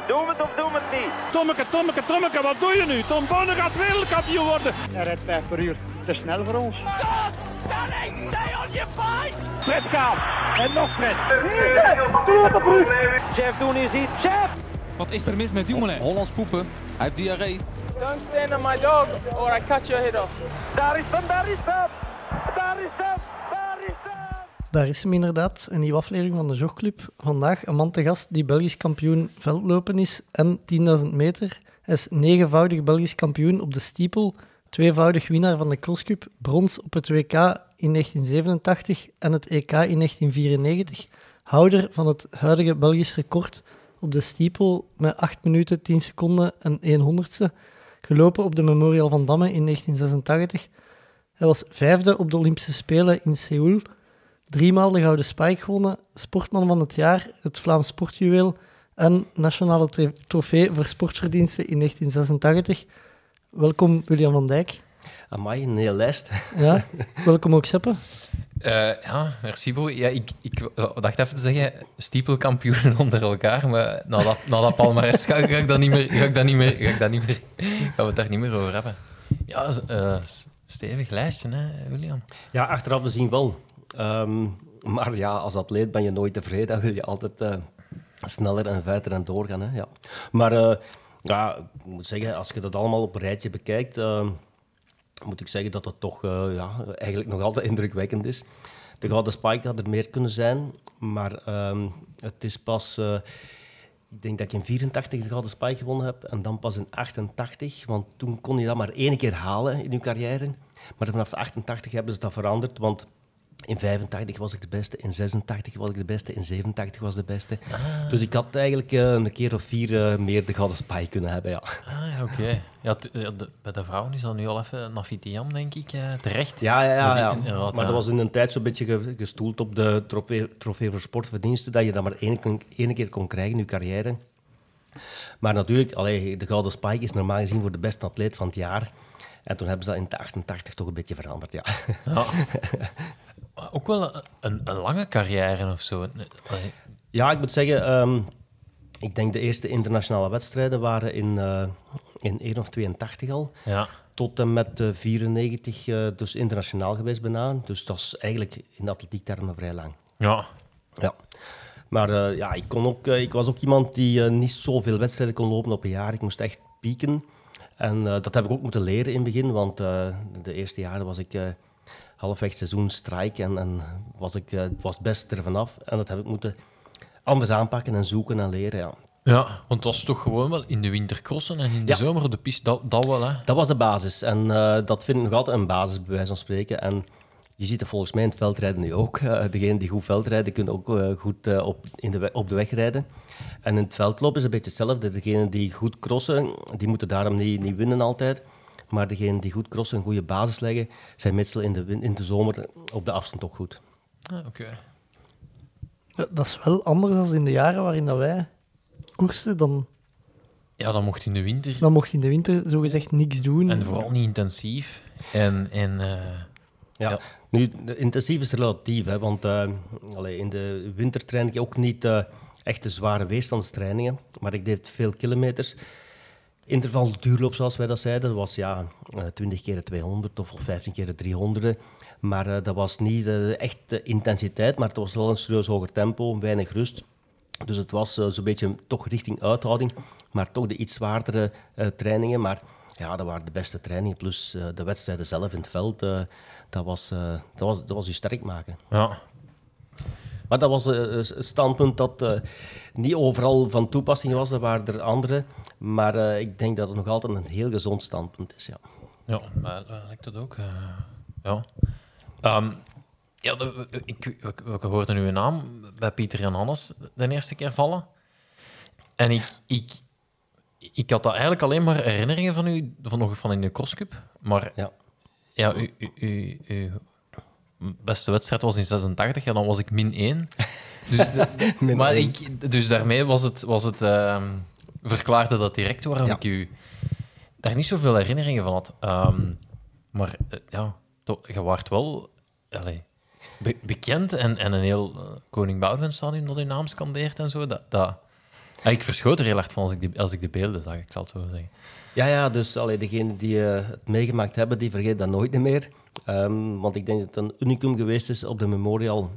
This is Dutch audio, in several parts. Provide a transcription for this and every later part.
niet. Doe het of doe het niet. Tommeke, Tommeke, Tommeke, wat doe je nu? Tom Bonne gaat wereldkampioen worden. Hij rijdt 5 per uur. Te snel voor ons. Stay on your fight! Fred gaat. En nog Fred. Chef, doen is iets. Chef! Wat is er mis met Dumoulin? Hollands poepen. Hij heeft diarree. Don't stand on my dog or I cut your head off. Daar is hem, daar is hem. Daar is hem, daar is hem. Daar is hem inderdaad, een nieuwe aflevering van de Jogclub. Vandaag een man te gast die Belgisch kampioen veldlopen is en 10.000 meter. Hij is negenvoudig Belgisch kampioen op de stiepel, tweevoudig winnaar van de crosscup, brons op het WK in 1987 en het EK in 1994, houder van het huidige Belgisch record op de stiepel met 8 minuten 10 seconden en 1 honderdste, gelopen op de Memorial van Damme in 1986. Hij was vijfde op de Olympische Spelen in Seoul, driemaal de Gouden Spike gewonnen, sportman van het jaar, het Vlaams Sportjuweel en nationale trofee voor sportverdiensten in 1986. Welkom William van Dijk. Amai, een hele lijst. Ja, welkom ook Seppe. Eh, ja, merci bro. Ja, ik, ik dacht even te zeggen, stiepelkampioenen onder elkaar, maar na dat, na dat palmarès ga, ga ik dat niet meer, ga ik dat niet meer, ga ik dat niet meer, gaan we het daar niet meer over hebben. Ja, eh, stevig lijstje, hè, William? Ja, achteraf gezien wel. Ehm, maar ja, als atleet ben je nooit tevreden. Dan wil je altijd eh, sneller en verder en doorgaan. Hè? Ja. Maar eh, ja, ik moet zeggen, als je dat allemaal op een rijtje bekijkt, eh, moet ik zeggen dat het toch eh, ja, eigenlijk nog altijd indrukwekkend is. De Gouden Spike had er meer kunnen zijn, maar ehm, het is pas... ik denk dat ik in 84 de Gouden Spike gewonnen heb en dan pas in 88, want toen kon je dat maar één keer halen in je carrière. Maar vanaf 88 hebben ze dat veranderd, want in 85 was ik de beste, in 86 was ik de beste, in 87 was de beste. Dus ik had eigenlijk eh, een keer of vier eh, meer de Gouden Spike kunnen hebben, ja. Ah, ja, oké. Ja, de- bij de vrouwen is dat nu al even Nafitiam, denk ik, eh, terecht. Ja, ja, ja. Maar die- dat was in een tijd zo'n beetje ge- gestoeld op de trofee, trofee voor sportverdiensten, dat je dat maar één keer kon krijgen in je carrière. Maar natuurlijk, allee, de Gouden Spike is normaal gezien voor de beste atleet van het jaar. En toen hebben ze dat in de 88 toch een beetje veranderd, ja. Ja. Ook wel een, een, lange carrière of zo. Ja, ik moet zeggen, ehm, ik denk de eerste internationale wedstrijden waren in, eh in 1 of 82 al. Ja. Tot en met eh, 94, eh, dus internationaal geweest bijna. Dus dat is eigenlijk in atletiektermen vrij lang. Ja. Ja. Maar ja, ik, kon ook, ik was ook iemand die niet zoveel wedstrijden kon lopen op een jaar. Ik moest echt pieken. En dat heb ik ook moeten leren in het begin, want de eerste jaren was ik halfweg seizoen strijk en, en was ik eh, was best er vanaf. En dat heb ik moeten anders aanpakken en zoeken en leren, ja. Ja, want het was toch gewoon wel in de winter crossen en in de Ja. zomer op de piste, dat, dat wel, hè? Dat was de basis. En eh, dat vind ik nog altijd een basis, bij wijze van spreken. En je ziet het volgens mij in het veldrijden nu ook. Uh, degenen die goed veldrijden, kunnen ook eh, goed eh, op, in de op de weg rijden. En in het veldlopen is het een beetje hetzelfde. Degenen die goed crossen, die moeten daarom niet, niet winnen altijd. Maar degenen die goed crossen, een goede basis leggen, zijn meestal in de, in de zomer op de afstand ook goed. Ah, Oké. Ja, dat is wel anders dan in de jaren waarin dat wij koersten. Dan, Ja, dan mocht in de winter. dan mocht je in de winter zogezegd niks doen. En vooral niet intensief. En, en eh, Ja. Ja. Nu, intensief is relatief, hè, want allee, in de winter train ik ook niet eh echt de zware weerstandstrainingen, maar ik deed veel kilometers. Intervals duurloop, zoals wij dat zeiden, was ja, eh, 20 keer de 200 of, of 15 keer de 300. Maar eh, dat was niet eh, echt intensiteit, maar het was wel een serieus hoger tempo, weinig rust. Dus het was eh, zo'n beetje toch richting uithouding, maar toch de iets zwaardere eh, trainingen. Maar ja, dat waren de beste trainingen, plus eh, de wedstrijden zelf in het veld. eh, dat, was, eh, dat, was, dat was je sterk maken. ja. Maar dat was eh, een standpunt dat eh, niet overal van toepassing was. Er waren er andere. Maar eh, ik denk dat het nog altijd een heel gezond standpunt is. Ja. Ja, maar, eh, lijkt dat ook. eh, ja. Ehm, ja, de- ik, ik, hoorde een naam bij Pieter en Hannes de eerste keer vallen. En ik, ik, ik had dat eigenlijk alleen maar herinneringen van u, van, nog van in de crosscup. Maar Ja. ja, u, u, u, uw beste wedstrijd was in 86 en dan was ik min 1. Dus, de- Min maar ik, dus daarmee was het, was het ehm, verklaarde dat direct waarom Ja. ik u daar niet zoveel herinneringen van had. Ehm, maar eh, ja, toch, je waart wel be- bekend en, en een heel eh, Koning Boudewijn stadion dat uw naam scandeert en zo. Dat, dat, Ah, ik verschoot er heel hard van als ik, die, als ik de beelden zag, ik zal het zo zeggen. Ja, ja, dus allee, degenen die eh, het meegemaakt hebben, die vergeten dat nooit meer. Ehm, want ik denk dat het een unicum geweest is op de Memorial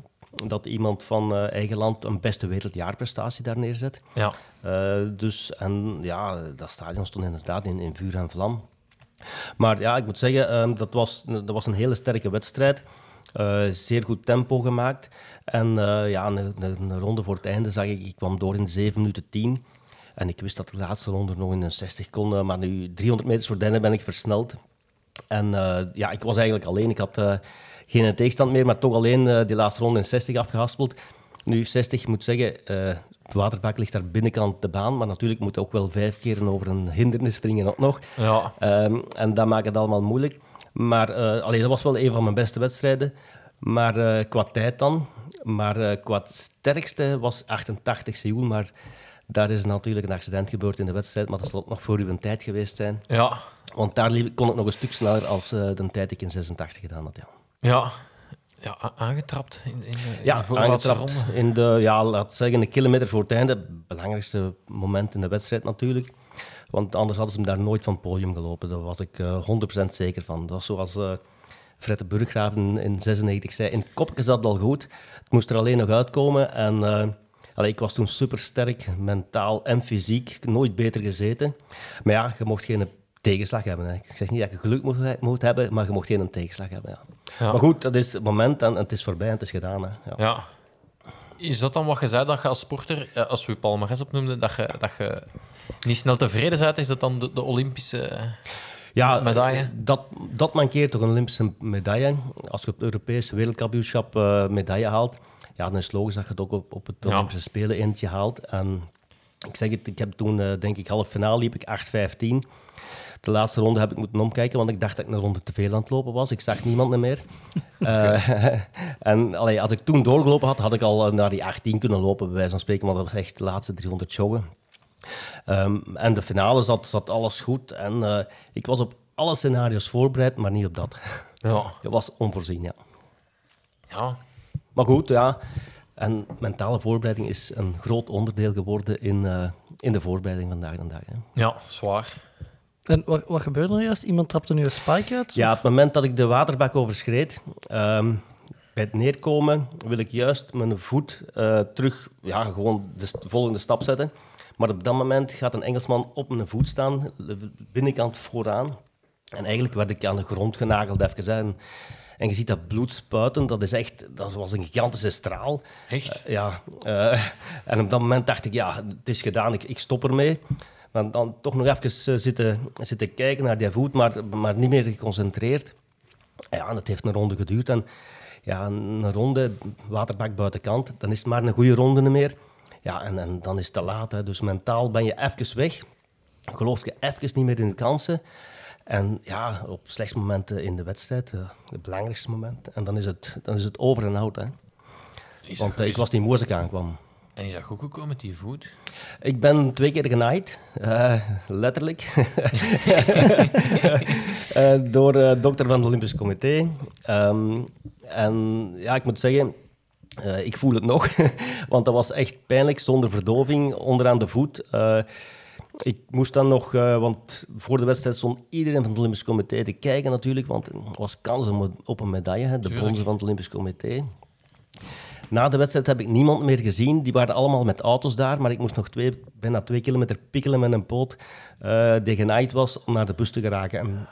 dat iemand van eh, eigen land een beste wereldjaarprestatie daar neerzet. Ja. Eh, dus, en ja, dat stadion stond inderdaad in, in vuur en vlam. Maar ja, ik moet zeggen, ehm, dat, was, dat was een hele sterke wedstrijd. Zeer goed tempo gemaakt. En ja, een, een, een ronde voor het einde zag ik, ik kwam door in 7 minuten 10. En ik wist dat de laatste ronde nog in een 60 kon. maar nu 300 meters voor einde ben ik versneld. En eh, ja, ik was eigenlijk alleen. Ik had eh, geen tegenstand meer, maar toch alleen eh, die laatste ronde in 60 afgehaspeld. Nu 60, ik moet zeggen, het waterbak ligt daar binnenkant de baan. Maar natuurlijk moet ook wel vijf keer over een hindernis springen ook nog. Ja. Ehm, en dat maakt het allemaal moeilijk. Maar eh allee, dat was wel een van mijn beste wedstrijden. Maar qua tijd dan. Maar qua sterkste was 88 Seoul. Maar daar is natuurlijk een accident gebeurd in de wedstrijd. Maar dat zal ook nog voor uw tijd geweest zijn. Ja. Want daar kon ik nog een stuk sneller als eh, de tijd die ik in 86 gedaan had. Ja, Ja. Ja, aangetrapt in, in, de- in de ja voorlaatste aangetrapt ronde. in de, ja, laat zeggen, een kilometer voor het einde. Het belangrijkste moment in de wedstrijd natuurlijk. Want anders hadden ze hem daar nooit van het podium gelopen. Daar was ik eh 100% zeker van. Dat was zoals eh Fred de Burggraven in 96 zei. In het kopje zat het al goed. Het moest er alleen nog uitkomen. En eh, allee, ik was toen supersterk, mentaal en fysiek. Nooit beter gezeten. Maar ja, je mocht geen tegenslag hebben. Hè. Ik zeg niet dat je geluk moet, he- moet hebben, maar je mocht geen tegenslag hebben. Ja. Ja. Maar goed, dat is het moment en het is voorbij en het is gedaan. Hè. Ja. Ja. Is dat dan wat je zei, dat je als sporter, eh, als we je palmarès opnoemden, dat je, dat je niet snel tevreden bent? Is dat dan de, de Olympische... Ja, Medaille? eh, Dat, dat mankeert toch een Olympische medaille. Als je op het Europese wereldkampioenschap eh medaille haalt, ja, dan is het logisch dat je het ook op, op het Ja. Olympische Spelen eentje haalt. En ik zeg het, ik heb toen, eh, denk ik, half finale liep ik 8-15. De laatste ronde heb ik moeten omkijken, want ik dacht dat ik een ronde te veel aan het lopen was. Ik zag niemand meer. Eh, en allee, als ik toen doorgelopen had, had ik al eh, naar die 18 kunnen lopen, bij wijze van spreken. Want dat was echt de laatste 300 joggen. Ehm, en de finale zat, zat alles goed. En ik was op alle scenario's voorbereid, maar niet op dat. ja. Dat was onvoorzien, ja. Ja. Maar goed, ja. En mentale voorbereiding is een groot onderdeel geworden in, eh, in de voorbereiding vandaag de dag. Hè. Ja, zwaar. En wat, wat gebeurde er juist? Iemand trapte nu een spike uit? Ja, op het moment dat ik de waterbak overschreed, ehm, bij het neerkomen wil ik juist mijn voet eh, terug, ja, gewoon de st- volgende stap zetten. Maar op dat moment gaat een Engelsman op mijn voet staan, de binnenkant vooraan. En eigenlijk werd ik aan de grond genageld even. hè. En, en je ziet dat bloed spuiten, dat is echt, dat was een gigantische straal. Echt? Eh, ja, eh, en op dat moment dacht ik, ja, het is gedaan, ik, ik stop ermee. Maar dan toch nog even eh, zitten, zitten kijken naar die voet, maar, maar niet meer geconcentreerd. Ja, en het heeft een ronde geduurd. En ja, een ronde, waterbak buitenkant, dan is het maar een goede ronde meer. Ja, en, en dan is het te laat. Hè. Dus mentaal ben je even weg. Geloof je even niet meer in je kansen. En ja, op slechtste momenten in de wedstrijd, eh, het belangrijkste moment. En dan is het, dan is het over en out. Hè. Is Want eh, ik was niet moe als ik aankwam. En is dat goed gekomen met die voet? Ik ben twee keer genaaid, eh, letterlijk, Eh, door de dokter van het Olympisch Comité. Ehm, en ja, ik moet zeggen, eh, ik voel het nog, want dat was echt pijnlijk, zonder verdoving, onderaan de voet. Ik moest dan nog, eh, want voor de wedstrijd stond iedereen van het Olympisch Comité te kijken natuurlijk, want er was kans om- op een medaille, hè, de bronzen van het Olympisch Comité. Na de wedstrijd heb ik niemand meer gezien. Die waren allemaal met auto's daar, maar ik moest nog twee, bijna twee kilometer pikkelen met een poot eh, die genaaid was om naar de bus te geraken. En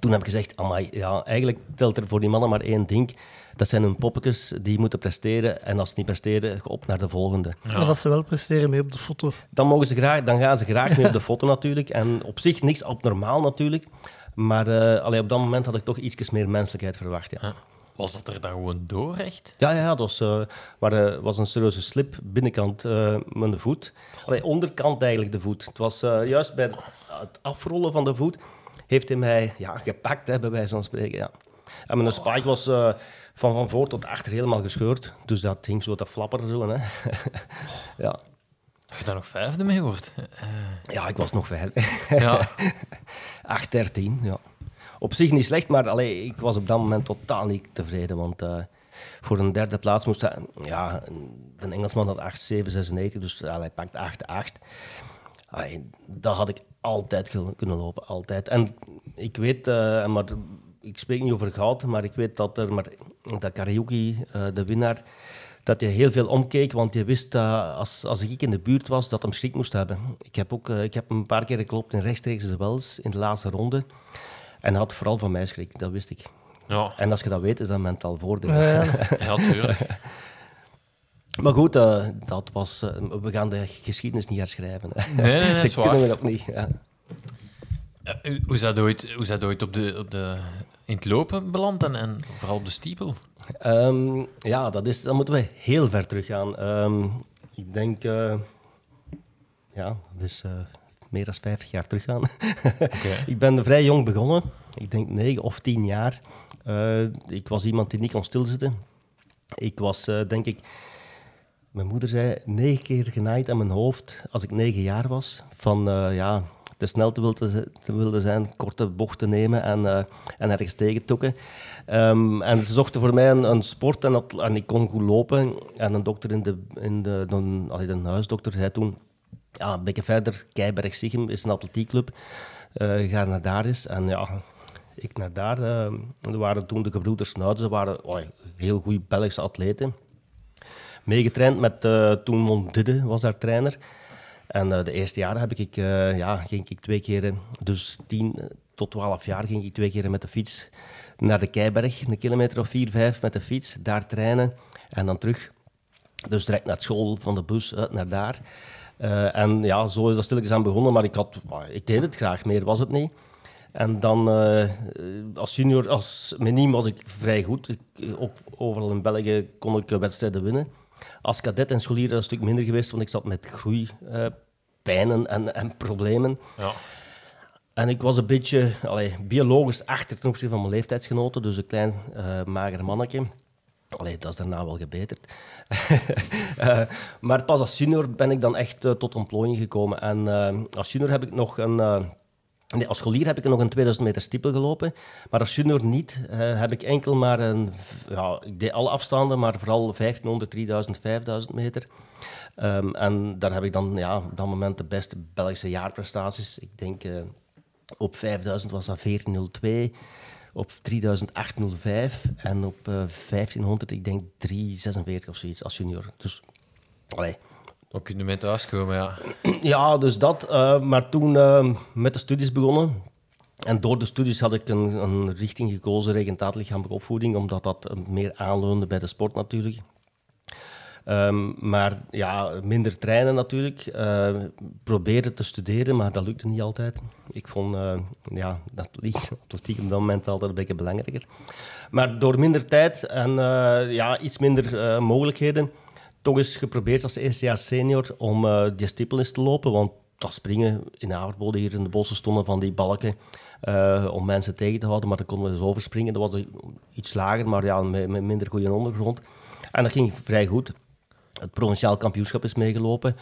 toen heb ik gezegd, amai, ja, eigenlijk telt er voor die mannen maar één ding. Dat zijn hun poppetjes, die moeten presteren. En als ze niet presteren, op naar de volgende. Maar dat ze wel presteren mee op de foto. Dan, mogen ze graag, dan gaan ze graag mee op de foto natuurlijk. En op zich niks abnormaal natuurlijk. Maar eh, allee, op dat moment had ik toch iets meer menselijkheid verwacht. Ja. Ja. Was dat er dan gewoon door, echt? Ja, ja, dat was, eh, maar, eh, was een serieuze slip binnenkant eh mijn voet. Allee, onderkant eigenlijk de voet. Het was eh, juist bij het afrollen van de voet heeft hij mij ja, gepakt, hè, bij wijze van spreken. Ja. En mijn spike was eh, van, van voor tot achter helemaal gescheurd. Dus dat ging zo te flapperen. Zo, hè. ja. Dat je daar nog vijfde mee wordt. Ja, ik was nog ver. ja. 8-13, ja. Op zich niet slecht, maar allee, ik was op dat moment totaal niet tevreden. Want eh, voor een derde plaats moest hij... Ja, de Engelsman had 8, 7, 96, dus allee, hij pakt 8, 8. Allee, dat had ik altijd kunnen lopen, altijd. En ik weet, eh, maar ik spreek niet over goud, maar ik weet dat er, maar dat eh, de winnaar, dat hij heel veel omkeek, want hij wist dat als, als ik in de buurt was, dat hem schrik moest hebben. Ik heb, ook, eh, ik heb hem een paar keer geklopt in rechtstreeks de Wels, in de laatste ronde. En hij had vooral van mij schrik, dat wist ik. Ja, En als je dat weet, is dat mentaal voordeel. Ja, ja tuurlijk. Maar goed, eh, dat was, we gaan de geschiedenis niet herschrijven. hè. Nee, nee, nee, dat is kunnen waar. we nog niet. Ja. Ja, hoe- hoe is dat ooit, hoe is dat ooit op de, op de, in het lopen beland en, en vooral op de stiepel? Ehm, ja, dat is, dan moeten we heel ver teruggaan. Ehm ik denk, eh, ja, dat is eh, meer dan 50 jaar teruggaan. ik ben vrij jong begonnen. Ik denk 9 of 10 jaar. Eh, ik was iemand die niet kon stilzitten. Ik was, denk ik, mijn moeder zei, negen keer genaaid aan mijn hoofd als ik negen jaar was. Van, ja, te snel te te willen zijn, korte bochten nemen en, eh, en ergens tegen tokken. Ehm, en ze zochten voor mij een, een sport en, dat, ik kon goed lopen. En een dokter in de, in de, allee, de huisdokter zei toen, ja, een beetje verder, Keiberg-Sichem is een atletiekclub. Eh, ga naar daar eens. En ja, ik naar daar. eh, er waren toen de gebroeders Snuit, ze waren heel goede Belgische atleten. Meegetraind met, toen Mondidde was daar trainer. En eh, de eerste jaren heb ik, eh, ja, ging ik twee keer, eh, dus 10 tot 12 jaar ging ik twee keer met de fiets naar de Keiberg, een kilometer of 4, 5 met de fiets, daar trainen en dan terug. Dus direct naar school, van de bus uit naar daar. Eh, en ja, zo is dat stilletjes aan begonnen, maar ik, had, ik deed het graag, meer was het niet. En dan eh, als junior, als meniem was ik vrij goed. Ik, eh, op, overal in België kon ik eh, wedstrijden winnen. Als cadet en scholier is dat een stuk minder geweest, want ik zat met groeipijnen en, en problemen. Ja. En ik was een beetje allee, biologisch achter ten opzichte van mijn leeftijdsgenoten, dus een klein eh, mager mannetje. Allee, dat is daarna wel gebeterd. Eh, maar pas als junior ben ik dan echt eh, tot ontplooiing gekomen. En eh, als junior heb ik nog een... eh, als scholier heb ik nog een 2000 meter stiepel gelopen. Maar als junior niet, eh, heb ik enkel maar een... Ja, deed alle afstanden, maar vooral 1500, 3000, 5000 meter. Ehm, en daar heb ik dan ja, op dat moment de beste Belgische jaarprestaties. Ik denk... eh, op 5000 was dat 1402. Op 3805 en op eh 1500, ik denk 346 of zoiets als junior. Dus, allee. Dan kun je mee ja. Ja, dus dat. eh, maar toen eh, met de studies begonnen. En door de studies had ik een, een richting gekozen, regentaat lichamelijke opvoeding, omdat dat meer aanleunde bij de sport natuurlijk. Ehm, maar ja, minder trainen natuurlijk. Eh probeerde te studeren, maar dat lukte niet altijd. Ik vond ja, atletiek, atletiek op dat moment altijd een beetje belangrijker. Maar door minder tijd en ja, iets minder mogelijkheden, toch eens geprobeerd als eerstejaars senior om eh, die stippel eens te lopen. Want dat springen in Aardbode hier in de bossen stonden van die balken eh, om mensen tegen te houden. Maar dan konden we dus overspringen. Dat was iets lager, maar ja, met, met minder goede ondergrond. En dat ging vrij goed. Het provinciaal kampioenschap is meegelopen.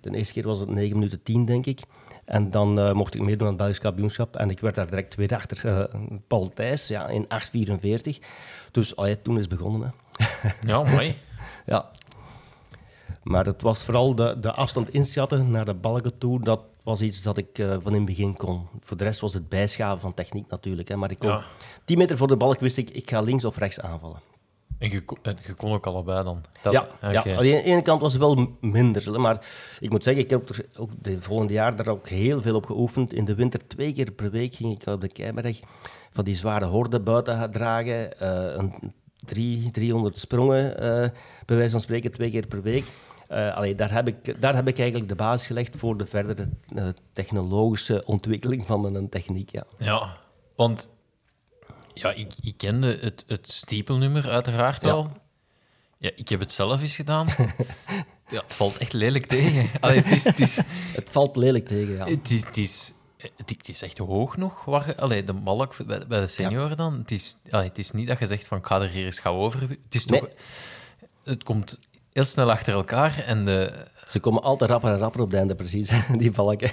De eerste keer was het 9 minuten 10, denk ik. En dan eh, mocht ik meedoen aan het Belgisch kampioenschap. En ik werd daar direct tweede achter eh, Paul Thijs ja, in 8.44. Dus allee, toen is het begonnen. Hè. Ja, mooi. Ja. Maar het was vooral de, de afstand inschatten naar de balken toe. Dat was iets dat ik eh, van in het begin kon. Voor de rest was het bijschaven van techniek natuurlijk. Hè. Maar ik kon, Ja. 10 meter voor de balk wist ik, ik ga links of rechts aanvallen. En je, kon- en je kon ook allebei dan? Dat, ja, ja. oké. Alleen aan de ene kant was het wel minder. Maar ik moet zeggen, ik heb er ook de volgende jaar daar ook heel veel op geoefend. In de winter twee keer per week ging ik op de Keimereg van die zware horden buiten gaan dragen. eh, een drie, 300 sprongen, eh, bij wijze van spreken, twee keer per week. Allee, daar, heb ik, daar heb ik eigenlijk de basis gelegd voor de verdere eh, technologische ontwikkeling van mijn techniek. Ja. Ja, want ja, ik, ik kende het, het steepelnummer uiteraard Ja. wel. Ja, ik heb het zelf eens gedaan. ja, het valt echt lelijk tegen. Allee, het, is, het, is, Het valt lelijk tegen, ja. het, is, het, is, het, is echt hoog nog. Waar, allee, de balk bij, bij de senioren dan. Het is, allee, het is niet dat je zegt van ik ga er hier eens gaan over. Het is toch... Nee. Het komt heel snel achter elkaar en de, Ze komen altijd rapper en rapper op het einde, precies, die balken.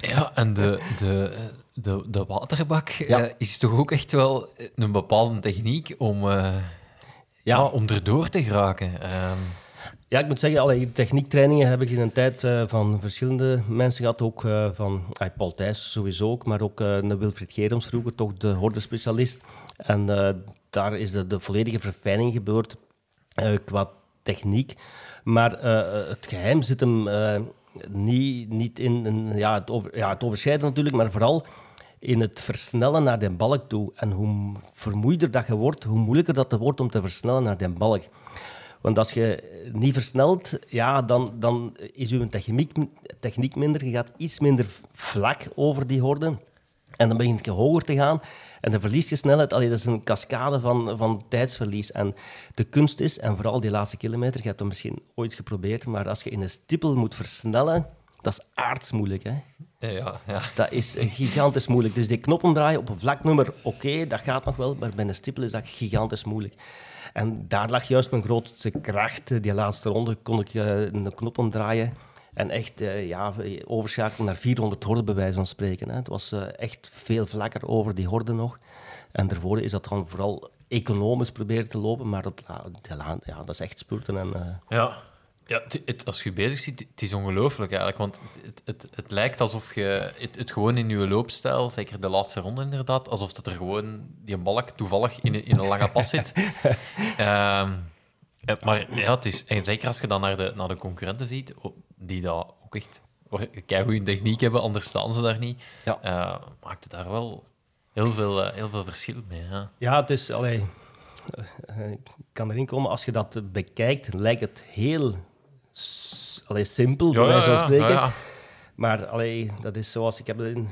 Ja, en de, de, de, de waterbak Ja. eh, is toch ook echt wel een bepaalde techniek om... eh, Ja. ja. om erdoor te geraken. Ehm, Ja, ik moet zeggen, alle techniektrainingen heb ik in een tijd eh, van verschillende mensen gehad. Ook van Paul Thijs sowieso ook, maar ook een Wilfried Gerums vroeger, toch de horde-specialist. En daar is de, de volledige verfijning gebeurd qua techniek. Maar eh, het geheim zit hem eh, niet, niet in, ja, het, over, ja, het overschrijden natuurlijk, maar vooral in het versnellen naar de balk toe. En hoe vermoeider dat je wordt, hoe moeilijker dat het wordt om te versnellen naar de balk. Want als je niet versnelt, ja, dan, dan is je techniek, techniek minder. Je gaat iets minder vlak over die horde. En dan begint je hoger te gaan. En dan verlies je snelheid. Allee, dat is een cascade van, van tijdsverlies. En de kunst is, en vooral die laatste kilometer, je hebt het misschien ooit geprobeerd, maar als je in een stippel moet versnellen, dat is aardsmoeilijk. Hè? ja, ja. Dat is gigantisch moeilijk. Dus die knop omdraaien op een vlak nummer, oké, dat gaat nog wel, maar bij een stippel is dat gigantisch moeilijk. En daar lag juist mijn grootste kracht. Die laatste ronde kon ik eh, een knop omdraaien en echt eh, ja, overschakelen naar 400 horden, bij wijze van spreken. Hè. Het was eh, echt veel vlakker over die horde nog. En daarvoor is dat dan vooral economisch proberen te lopen, maar dat, ja, dat is echt spurten. En, eh, Ja, ja het, het- als je bezig ziet, het is ongelooflijk eigenlijk. Want het, het, het lijkt alsof je het, het gewoon in je loopstijl, zeker de laatste ronde inderdaad, alsof het er gewoon die balk toevallig in, een- in een lange pas zit. Ehm, maar ja, het is, en zeker als je dan naar de, naar de concurrenten ziet, die dat ook echt goede techniek hebben, anders staan ze daar niet, Ja. eh, maakt het daar wel heel veel, eh, heel veel verschil mee. Ja. Ja, het is, allee, eh, ik kan erin komen, als je dat bekijkt, lijkt het heel allee, simpel, bij wijze van spreken. ja. Maar allee, dat is zoals, ik heb het in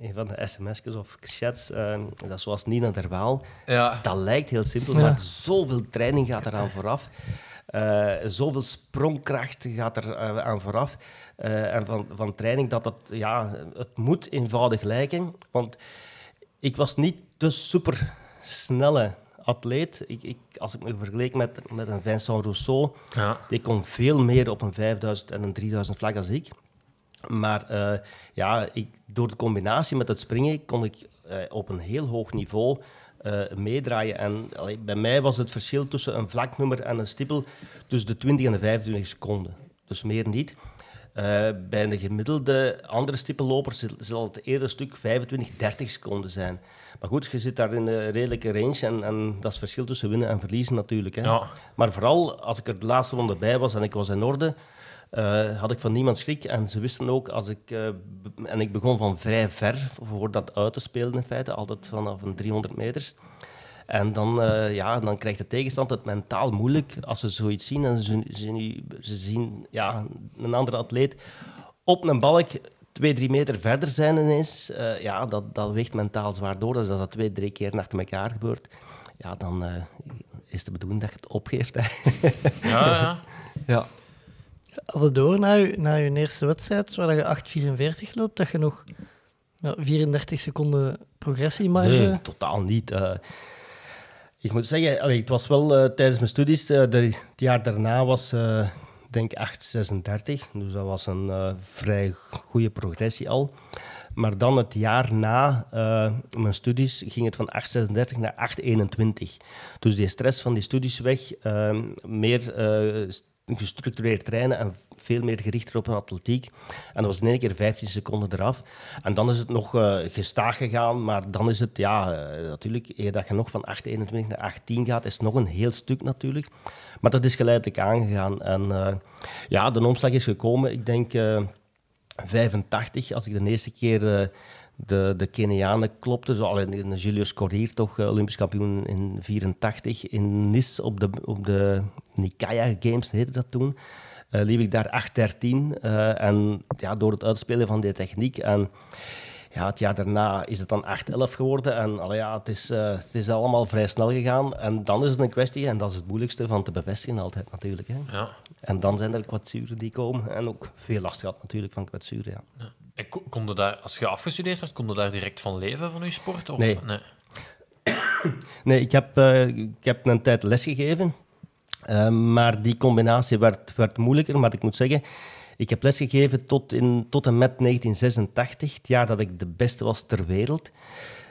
een van de sms'jes of chats, eh, dat is zoals Nina Derwaal. Ja. Dat lijkt heel simpel, Ja. maar zoveel training gaat eraan vooraf. Eh, zoveel sprongkracht gaat er eh, aan vooraf. Eh, en van, van training dat het, ja, het moet eenvoudig lijken. Want ik was niet de super snelle atleet. Ik, ik, als ik me vergeleek met, met een Vincent Rousseau, Ja. die kon veel meer op een 5000 en een 3000 vlak als ik. Maar ja, ik, door de combinatie met het springen kon ik op een heel hoog niveau eh, meedraaien. En allee, bij mij was het verschil tussen een vlaknummer en een stippel tussen de 20 en de 25 seconden. Dus meer niet. Eh, bij een gemiddelde andere stippelloper zal- het eerder een stuk 25, 30 seconden zijn. Maar goed, je zit daar in een redelijke range en, en dat is het verschil tussen winnen en verliezen natuurlijk. Hè. Ja. Maar vooral als ik er de laatste ronde bij was en ik was in orde, eh, had ik van niemand schrik. En ze wisten ook, als ik, eh, en ik begon van vrij ver voor dat uit te spelen in feite, altijd vanaf een 300 meters. En dan, eh, ja, dan krijgt de tegenstand het mentaal moeilijk als ze zoiets zien. En ze, ze, ze zien ja, een andere atleet op een balk twee, drie meter verder zijn ineens. Ja, dat, dat weegt mentaal zwaar door. Dus als dat twee, drie keer achter elkaar gebeurt, ja, dan is de bedoeling dat je het opgeeft. Hè. Ja, ja. ja. Had het door na je, eerste wedstrijd, waar je 8,44 loopt, dat je nog ja, 34 seconden progressiemarge... Nee, totaal niet. Eh, ik moet zeggen, allee, het was wel eh, tijdens mijn studies, eh, de, het jaar daarna was denk 8,36. Dus dat was een vrij goede progressie al. Maar dan het jaar na mijn studies ging het van 8,36 naar 8,21. Dus die stress van die studies weg, meer gestructureerd trainen en veel meer gerichter op een atletiek. En dat was in één keer 15 seconden eraf. En dan is het nog eh, gestaag gegaan, maar dan is het, ja, eh, natuurlijk, eer dat je nog van 8,21 naar 8,10 gaat, is nog een heel stuk natuurlijk. Maar dat is geleidelijk aangegaan. En eh, ja, de omslag is gekomen, ik denk... eh, 85, als ik de eerste keer de, de Kenianen klopte. Zo, alleen Julius Corrier, toch eh, Olympisch kampioen in 84 in Nice op de, op de Nikaya Games, heette dat toen. eh, liep ik daar 8-13. eh, en ja, door het uitspelen van die techniek. En ja, het jaar daarna is het dan 8-11 geworden. En allee, ja, het, is, het is allemaal vrij snel gegaan. En dan is het een kwestie, en dat is het moeilijkste van te bevestigen altijd natuurlijk. Hè. ja. En dan zijn er kwetsuren die komen. En ook veel last gehad natuurlijk van kwetsuren, ja. En kon daar, als je afgestudeerd werd, kon je daar direct van leven van je sport? Of? Nee. nee. Nee, ik heb, eh, ik heb een tijd lesgegeven. Eh, maar die combinatie werd, werd moeilijker. Maar ik moet zeggen, ik heb lesgegeven tot, in, tot en met 1986, het jaar dat ik de beste was ter wereld.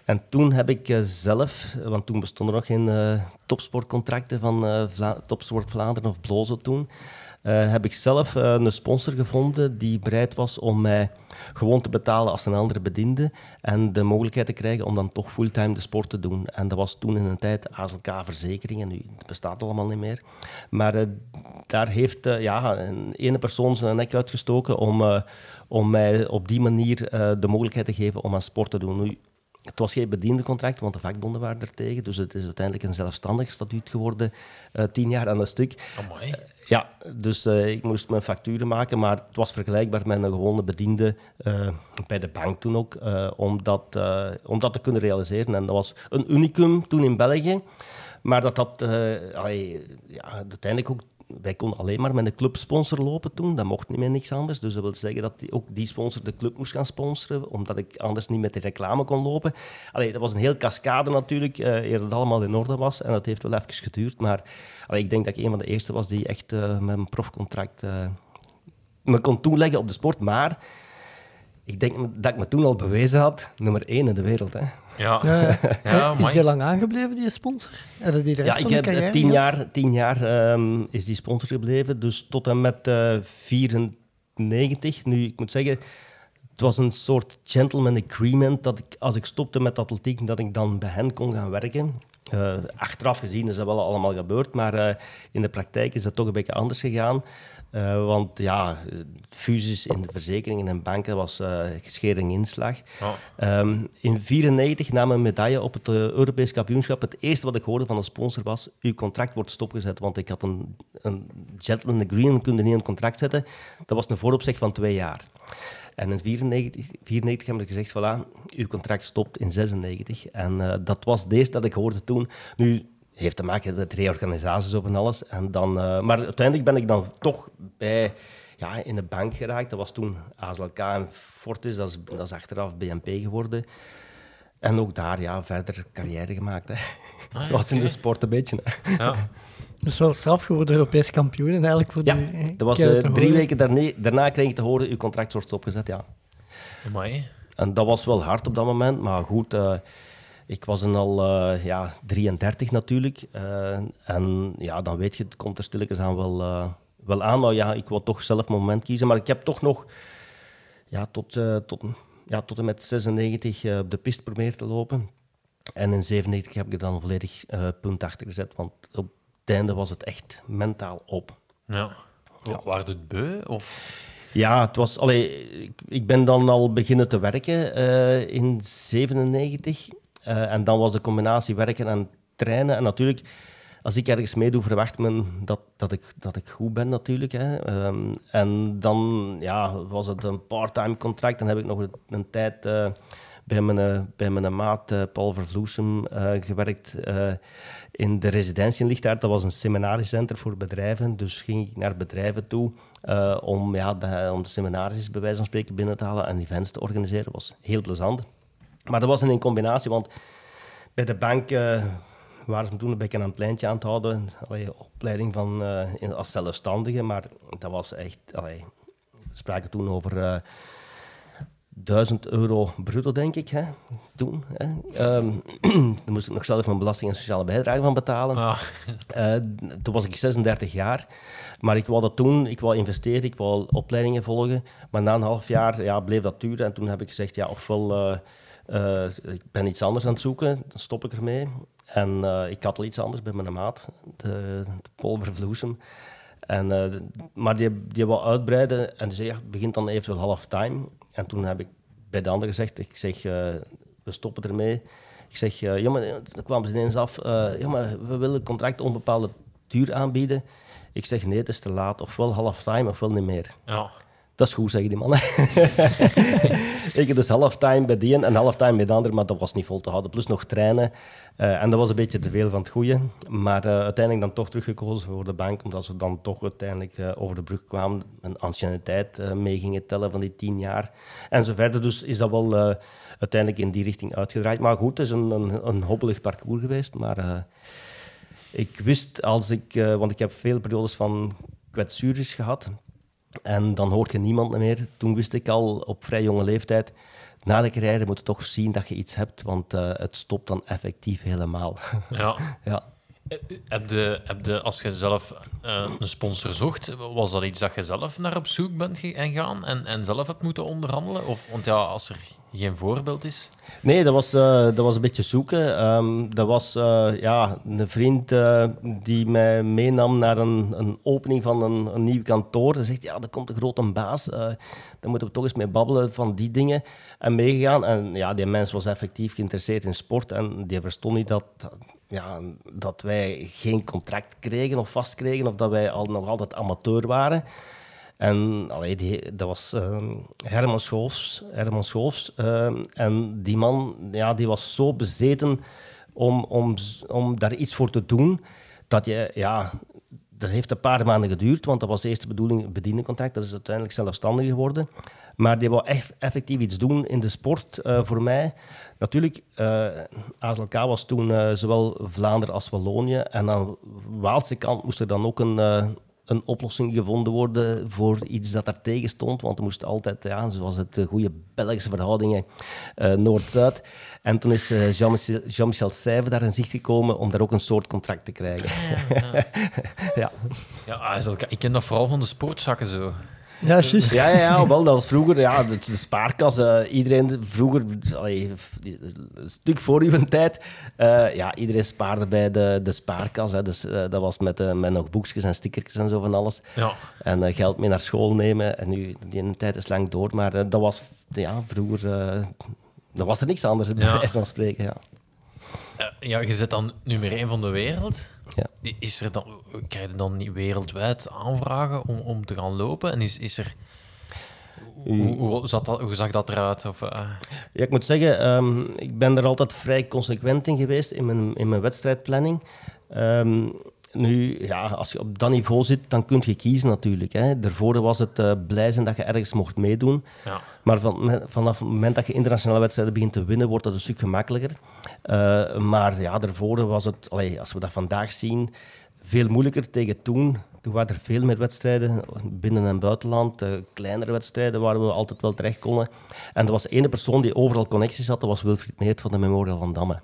En toen heb ik eh, zelf, want toen bestonden er nog geen topsportcontracten van Vla Topsport Vlaanderen of Blozo toen, eh, heb ik zelf eh, een sponsor gevonden die bereid was om mij gewoon te betalen als een andere bediende en de mogelijkheid te krijgen om dan toch fulltime de sport te doen. En dat was toen in een tijd ASLK Verzekeringen, nu bestaat allemaal niet meer. Maar eh, daar heeft ja, een ene persoon zijn nek uitgestoken om, om mij op die manier de mogelijkheid te geven om aan sport te doen. Nu, het was geen bediende contract, want de vakbonden waren er tegen. Dus het is uiteindelijk een zelfstandig statuut geworden, tien jaar aan een stuk. Amai. Ja, dus eh, ik moest mijn facturen maken, maar het was vergelijkbaar met een gewone bediende eh, bij de bank toen ook, eh, om, dat, om dat te kunnen realiseren. En dat was een unicum toen in België, maar dat had ja, uiteindelijk ook... Wij konden alleen maar met een clubsponsor lopen toen, dat mocht niet meer niks anders. Dus dat wil zeggen dat die, ook die sponsor de club moest gaan sponsoren, omdat ik anders niet met de reclame kon lopen. Allee, dat was een heel cascade natuurlijk, eh eer het allemaal in orde was. En dat heeft wel even geduurd, maar ik denk dat ik een van de eerste was die echt eh, met een profcontract eh, me kon toeleggen op de sport. Maar ik denk dat ik me toen al bewezen had, nummer één in de wereld. Hè. Ja, Ja, ja. Is je lang aangebleven, die sponsor? Hadden die de rest Ja, ik heb eh, carrière tien jaar, tien jaar ehm, is die sponsor gebleven, dus tot en met eh 94. Nu, ik moet zeggen, het was een soort gentleman agreement dat ik, als ik stopte met atletiek, dat ik dan bij hen kon gaan werken. Eh, achteraf gezien is dat wel allemaal gebeurd, maar eh, in de praktijk is dat toch een beetje anders gegaan. Eh, want ja, fusies in de verzekeringen en banken was eh schering inslag. Ehm, in 1994 nam een medaille op het eh, Europees kampioenschap. Het eerste wat ik hoorde van een sponsor was: uw contract wordt stopgezet. Want ik had een, een gentleman agreement, kun je niet een contract zetten. Dat was een vooropzeg van twee jaar. En in 1994 94 hebben ze gezegd: voilà, uw contract stopt in 96. En dat was deze dat ik hoorde toen. Nu heeft te maken met reorganisaties of en alles. En dan, eh, maar uiteindelijk ben ik dan toch bij ja, in de bank geraakt. Dat was toen ASLK en Fortis, dat is, dat is achteraf BNP geworden. En ook daar ja, verder carrière gemaakt. Hè. Zoals in de sport een beetje. hè. Ja. Dus wel straf geworden Europees kampioen en eigenlijk voor Ja, die, eh, dat was eh, drie weken daarna, daarna kreeg ik te horen, uw contract wordt stopgezet. Ja. Amai. En dat was wel hard op dat moment, maar goed, eh, ik was dan al eh, ja, 33 natuurlijk. eh, en ja, dan weet je, het komt er stilletjes aan wel, eh, wel aan. Maar ja, ik wil toch zelf mijn moment kiezen. Maar ik heb toch nog ja, tot, tot, ja, tot en met 96 eh, op de piste proberen te lopen. En in 97 heb ik er dan volledig punt achter gezet, want op het einde was het echt mentaal op. Ja. Ja. Waar het beu? Of... Ja, het was, allee, ik, ik ben dan al beginnen te werken in 97. Eh, en dan was de combinatie werken en trainen. En natuurlijk, als ik ergens meedoe, verwacht men dat, dat, ik, dat ik goed ben natuurlijk. Hè. Ehm, en dan ja, was het een part-time contract. Dan heb ik nog een, tijd eh, bij, mijn, eh, bij mijn maat Paul Vervloesem gewerkt in de residentie in Lichtaard. Dat was een seminariecentrum voor bedrijven. Dus ging ik naar bedrijven toe om, ja, de, om de bij wijze van spreken binnen te halen en events te organiseren. Was heel plezant. Maar dat was in combinatie, want bij de bank eh, waren ze toen een beetje aan het lijntje aan het houden. Allee, opleiding van, eh, als zelfstandige, maar dat was echt... Allee, we spraken toen over eh 1000 euro bruto, denk ik, hè, toen. Hè. Ehm, daar moest ik nog zelf mijn belasting en sociale bijdrage van betalen. Ah, toen was ik 36 jaar, maar ik wou dat doen, ik wou investeren, ik wou opleidingen volgen. Maar na een half jaar ja, bleef dat duren en toen heb ik gezegd, ja, ofwel eh, ik ben iets anders aan het zoeken, dan stop ik ermee. En eh, ik had al iets anders bij mijn maat, de, de Vervloesem. En, eh, de- maar die, die wou uitbreiden en die zei, ja, het begint dan eventueel half-time. En toen heb ik bij de ander gezegd, ik zeg, we stoppen ermee. Ik zeg, ja, maar dan kwamen ze ineens af, ja, maar we willen een contract onbepaalde duur aanbieden. Ik zeg, nee, het is te laat. Ofwel half-time, ofwel niet meer. ja. Dat is goed, zeggen die mannen. ik heb dus halftime bij die en halftime bij de ander, maar dat was niet vol te houden. Plus nog trainen. Eh, en dat was een beetje te veel van het goede. Maar eh, uiteindelijk dan toch teruggekozen voor de bank, omdat ze dan toch uiteindelijk eh, over de brug kwamen. Een anciëniteit mee gingen tellen van die tien jaar. En zo verder. Dus is dat wel uiteindelijk in die richting uitgedraaid. Maar goed, het is een, een, hobbelig parcours geweest. Maar ik wist als ik, want ik heb veel periodes van kwetsures gehad. En dan hoort je niemand meer. Toen wist ik al op vrij jonge leeftijd, na de carrière moet je toch zien dat je iets hebt, want eh, het stopt dan effectief helemaal. Ja. ja. Heb de, heb de, als je zelf eh, een sponsor zocht, was dat iets dat je zelf naar op zoek bent gegaan en, en zelf hebt moeten onderhandelen? Of, want ja, als er geen voorbeeld is. Nee, dat was, eh, dat was een beetje zoeken. Ehm, dat was eh, ja, een vriend eh, die mij meenam naar een, een opening van een, een nieuw kantoor. Hij zegt, ja, er komt een grote baas. daar moeten we toch eens mee babbelen van die dingen. En meegegaan. En ja, die mens was effectief geïnteresseerd in sport. En die verstond niet dat, ja, dat wij geen contract kregen of vast kregen. Of dat wij al, nog altijd amateur waren. En allee, dat was ehm, Herman Schoofs. Herman Schoofs ehm, en die man ja, die was zo bezeten om, om, om daar iets voor te doen, dat je, ja, dat heeft een paar maanden geduurd, want dat was de eerste bedoeling, bediendencontract. Dat is uiteindelijk zelfstandig geworden. Maar die wou echt effectief iets doen in de sport eh, voor mij. Natuurlijk, eh ASLK was toen eh, zowel Vlaanderen als Wallonië. En aan de Waalse kant moest er dan ook een, een oplossing gevonden worden voor iets dat daar tegen stond. Want er moest altijd, ja, zoals het de goede Belgische verhoudingen, eh, Noord-Zuid. En toen is eh, Jean-Michel Jean Seyve daar in zicht gekomen om daar ook een soort contract te krijgen. ja. Ja, eigenlijk, ik ken dat vooral van de sportzakken zo. Ja, juist. Ja, ja, ja, wel, dat was vroeger, ja, de, de spaarkas. eh, iedereen vroeger, allee, een stuk voor uw tijd, eh, ja, iedereen spaarde bij de, de spaarkas. Hè, dus eh, dat was met, eh, met nog boekjes en stickertjes en zo van alles. Ja. En eh, geld mee naar school nemen. En nu, die ene tijd is lang door, maar eh, dat was, ja, vroeger, eh dat was er niks anders, bij Ja. wijze van spreken, ja. Eh, ja, je zit dan nummer één van de wereld. Ja. Is er dan, krijg je dan niet wereldwijd aanvragen om, om te gaan lopen? En is, is er... Hoe, hoe, zat dat, hoe zag dat eruit? Of, eh, Ja, ik moet zeggen, ehm, ik ben er altijd vrij consequent in geweest in mijn, in mijn wedstrijdplanning. Ehm, nu, ja, als je op dat niveau zit, dan kun je kiezen natuurlijk. Hè. Daarvoor was het eh, blij zijn dat je ergens mocht meedoen. ja. Maar van, vanaf het moment dat je internationale wedstrijden begint te winnen, wordt dat een stuk gemakkelijker. Eh, maar ja, daarvoor was het, allee, als we dat vandaag zien, veel moeilijker tegen toen. Toen waren er veel meer wedstrijden, binnen- en buitenland. eh, kleinere wedstrijden waar we altijd wel terecht konden. En er was ene persoon die overal connecties had, dat was Wilfried Meert van de Memorial van Damme.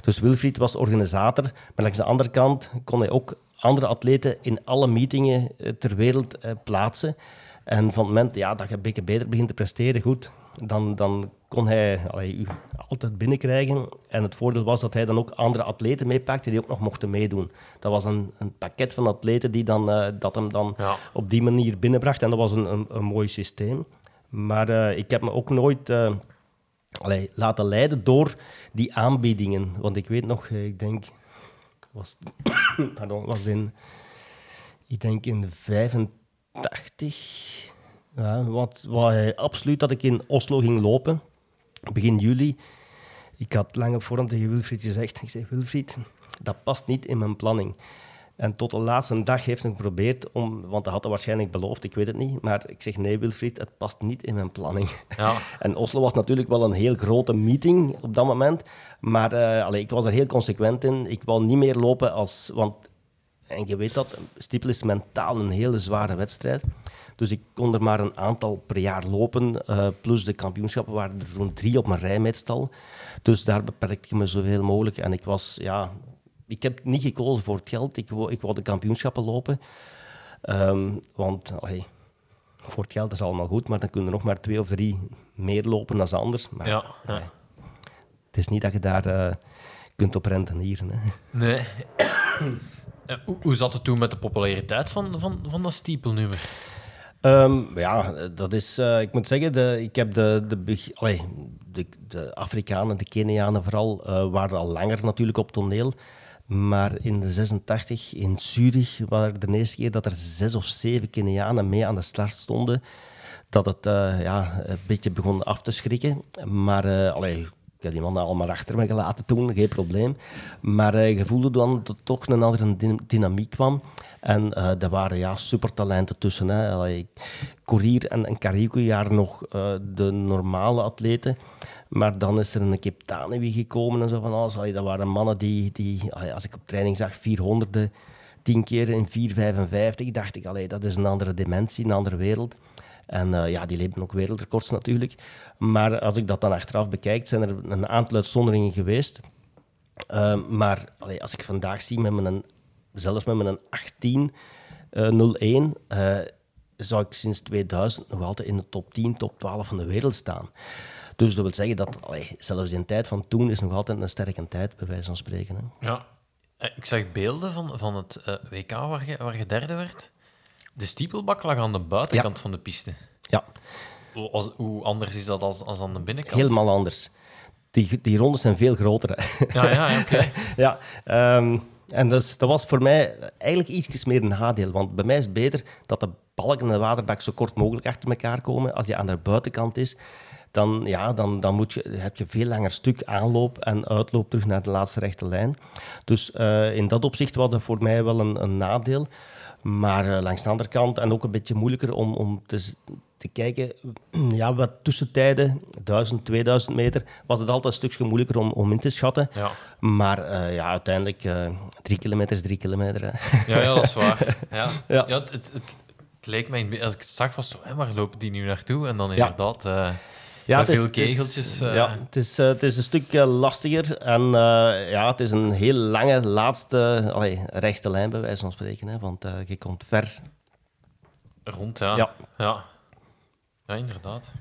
Dus Wilfried was organisator, maar langs de andere kant kon hij ook andere atleten in alle meetingen eh, ter wereld eh, plaatsen. En van het moment ja, dat je een beetje beter begint te presteren, goed, dan, dan kon hij allee, u altijd binnenkrijgen. En het voordeel was dat hij dan ook andere atleten meepakte die ook nog mochten meedoen. Dat was een, een pakket van atleten die dan, eh, dat hem dan Ja. op die manier binnenbracht. En dat was een, een, een mooi systeem. Maar ik heb me ook nooit allee, laten leiden door die aanbiedingen. Want ik weet nog, eh, ik denk, was, pardon, was in, ik denk in 85, ja, wat, wat hij absoluut dat ik in Oslo ging lopen, begin juli. Ik had lang op voorhand tegen Wilfried gezegd, ik zeg Wilfried, dat past niet in mijn planning. En tot de laatste dag heeft hij geprobeerd om, want hij had het waarschijnlijk beloofd, ik weet het niet, maar ik zeg nee Wilfried, het past niet in mijn planning. Ja. En Oslo was natuurlijk wel een heel grote meeting op dat moment. Maar eh, allee, ik was er heel consequent in. Ik wou niet meer lopen als... Want, en je weet dat, Stiepel is mentaal een hele zware wedstrijd. Dus ik kon er maar een aantal per jaar lopen. eh, plus de kampioenschappen waren er zo'n drie op mijn rij meestal. Dus daar beperkte ik me zoveel mogelijk. En ik was, ja... Ik heb niet gekozen voor het geld. Ik wou, ik wou de kampioenschappen lopen. Ehm, want, allee, voor het geld is allemaal goed, maar dan kunnen er nog maar twee of drie meer lopen dan anders. Maar, Ja. Het is niet dat je daar eh, kunt op rentenieren. Hè. Nee. Eh, hoe, hoe zat het toen met de populariteit van, van, van dat stiepelnummer? Ehm, ja, dat is, eh, ik moet zeggen, de, ik heb de, de, allee, de, de Afrikanen, de Kenianen vooral, waren al langer natuurlijk op toneel. Maar in de 86 in Zurich was het de eerste keer dat er zes of zeven Kenianen mee aan de start stonden. Dat het eh, ja, een beetje begon af te schrikken. Maar allee, ik heb die mannen allemaal achter me gelaten toen, geen probleem. Maar eh, je voelde dan dat er toch een andere dy- dynamiek kwam. En eh er waren ja, supertalenten tussen. Hè. Allee, Courier en, en waren nog de normale atleten. Maar dan is er een Kiptanewi gekomen en zo van alles. Allee, dat waren mannen die, die allee, als ik op training zag, 400 tien keer in 4,55, dacht ik, allee, dat is een andere dimensie, een andere wereld. En eh, ja, die leven ook wereldrecords natuurlijk. Maar als ik dat dan achteraf bekijk, zijn er een aantal uitzonderingen geweest. Uh, maar als ik vandaag zie met mijn, zelfs met mijn 18 01, uh, zou ik sinds 2000 nog altijd in de top 10, top 12 van de wereld staan. Dus dat wil zeggen dat allee, zelfs in tijd van toen is nog altijd een sterke tijd, bij wijze van spreken. Hè. Ja, Eh, ik zag beelden van, van het eh, WK waar je, waar je derde werd. De stiepelbak lag aan de buitenkant van de piste. Ja, Hoe, als- hoe anders is dat als, als aan de binnenkant? helemaal anders. Die, die rondes zijn veel groter. Hè. Ja, ja, ja, oké. ja, ehm, en dus, dat was voor mij eigenlijk iets meer een nadeel. Want bij mij is het beter dat de balken en de waterbak zo kort mogelijk achter elkaar komen. Als je aan de buitenkant is, dan, ja, dan, dan moet je, heb je veel langer stuk aanloop en uitloop terug naar de laatste rechte lijn. Dus eh, in dat opzicht was dat voor mij wel een, een nadeel. Maar eh, langs de andere kant, en ook een beetje moeilijker om, om te, te kijken, ja, wat tussentijden, 1000, 2000 meter, was het altijd een stukje moeilijker om, om in te schatten. Ja. Maar eh, ja, uiteindelijk, drie kilometer is drie kilometer. Hè. Ja, ja, dat is waar. Ja. Ja. Ja. het, het, het, het leek mij, als ik het zag, was waar lopen die nu naartoe? En dan inderdaad, eh Ja, met is- veel het is- kegeltjes. eh, ja, het is, eh, het is een stuk eh, lastiger. En ja, het is een heel lange laatste allee, rechte lijn, bij wijze van spreken. Hè, want je komt ver. Rond, ja. Ja. ja. Ja, inderdaad.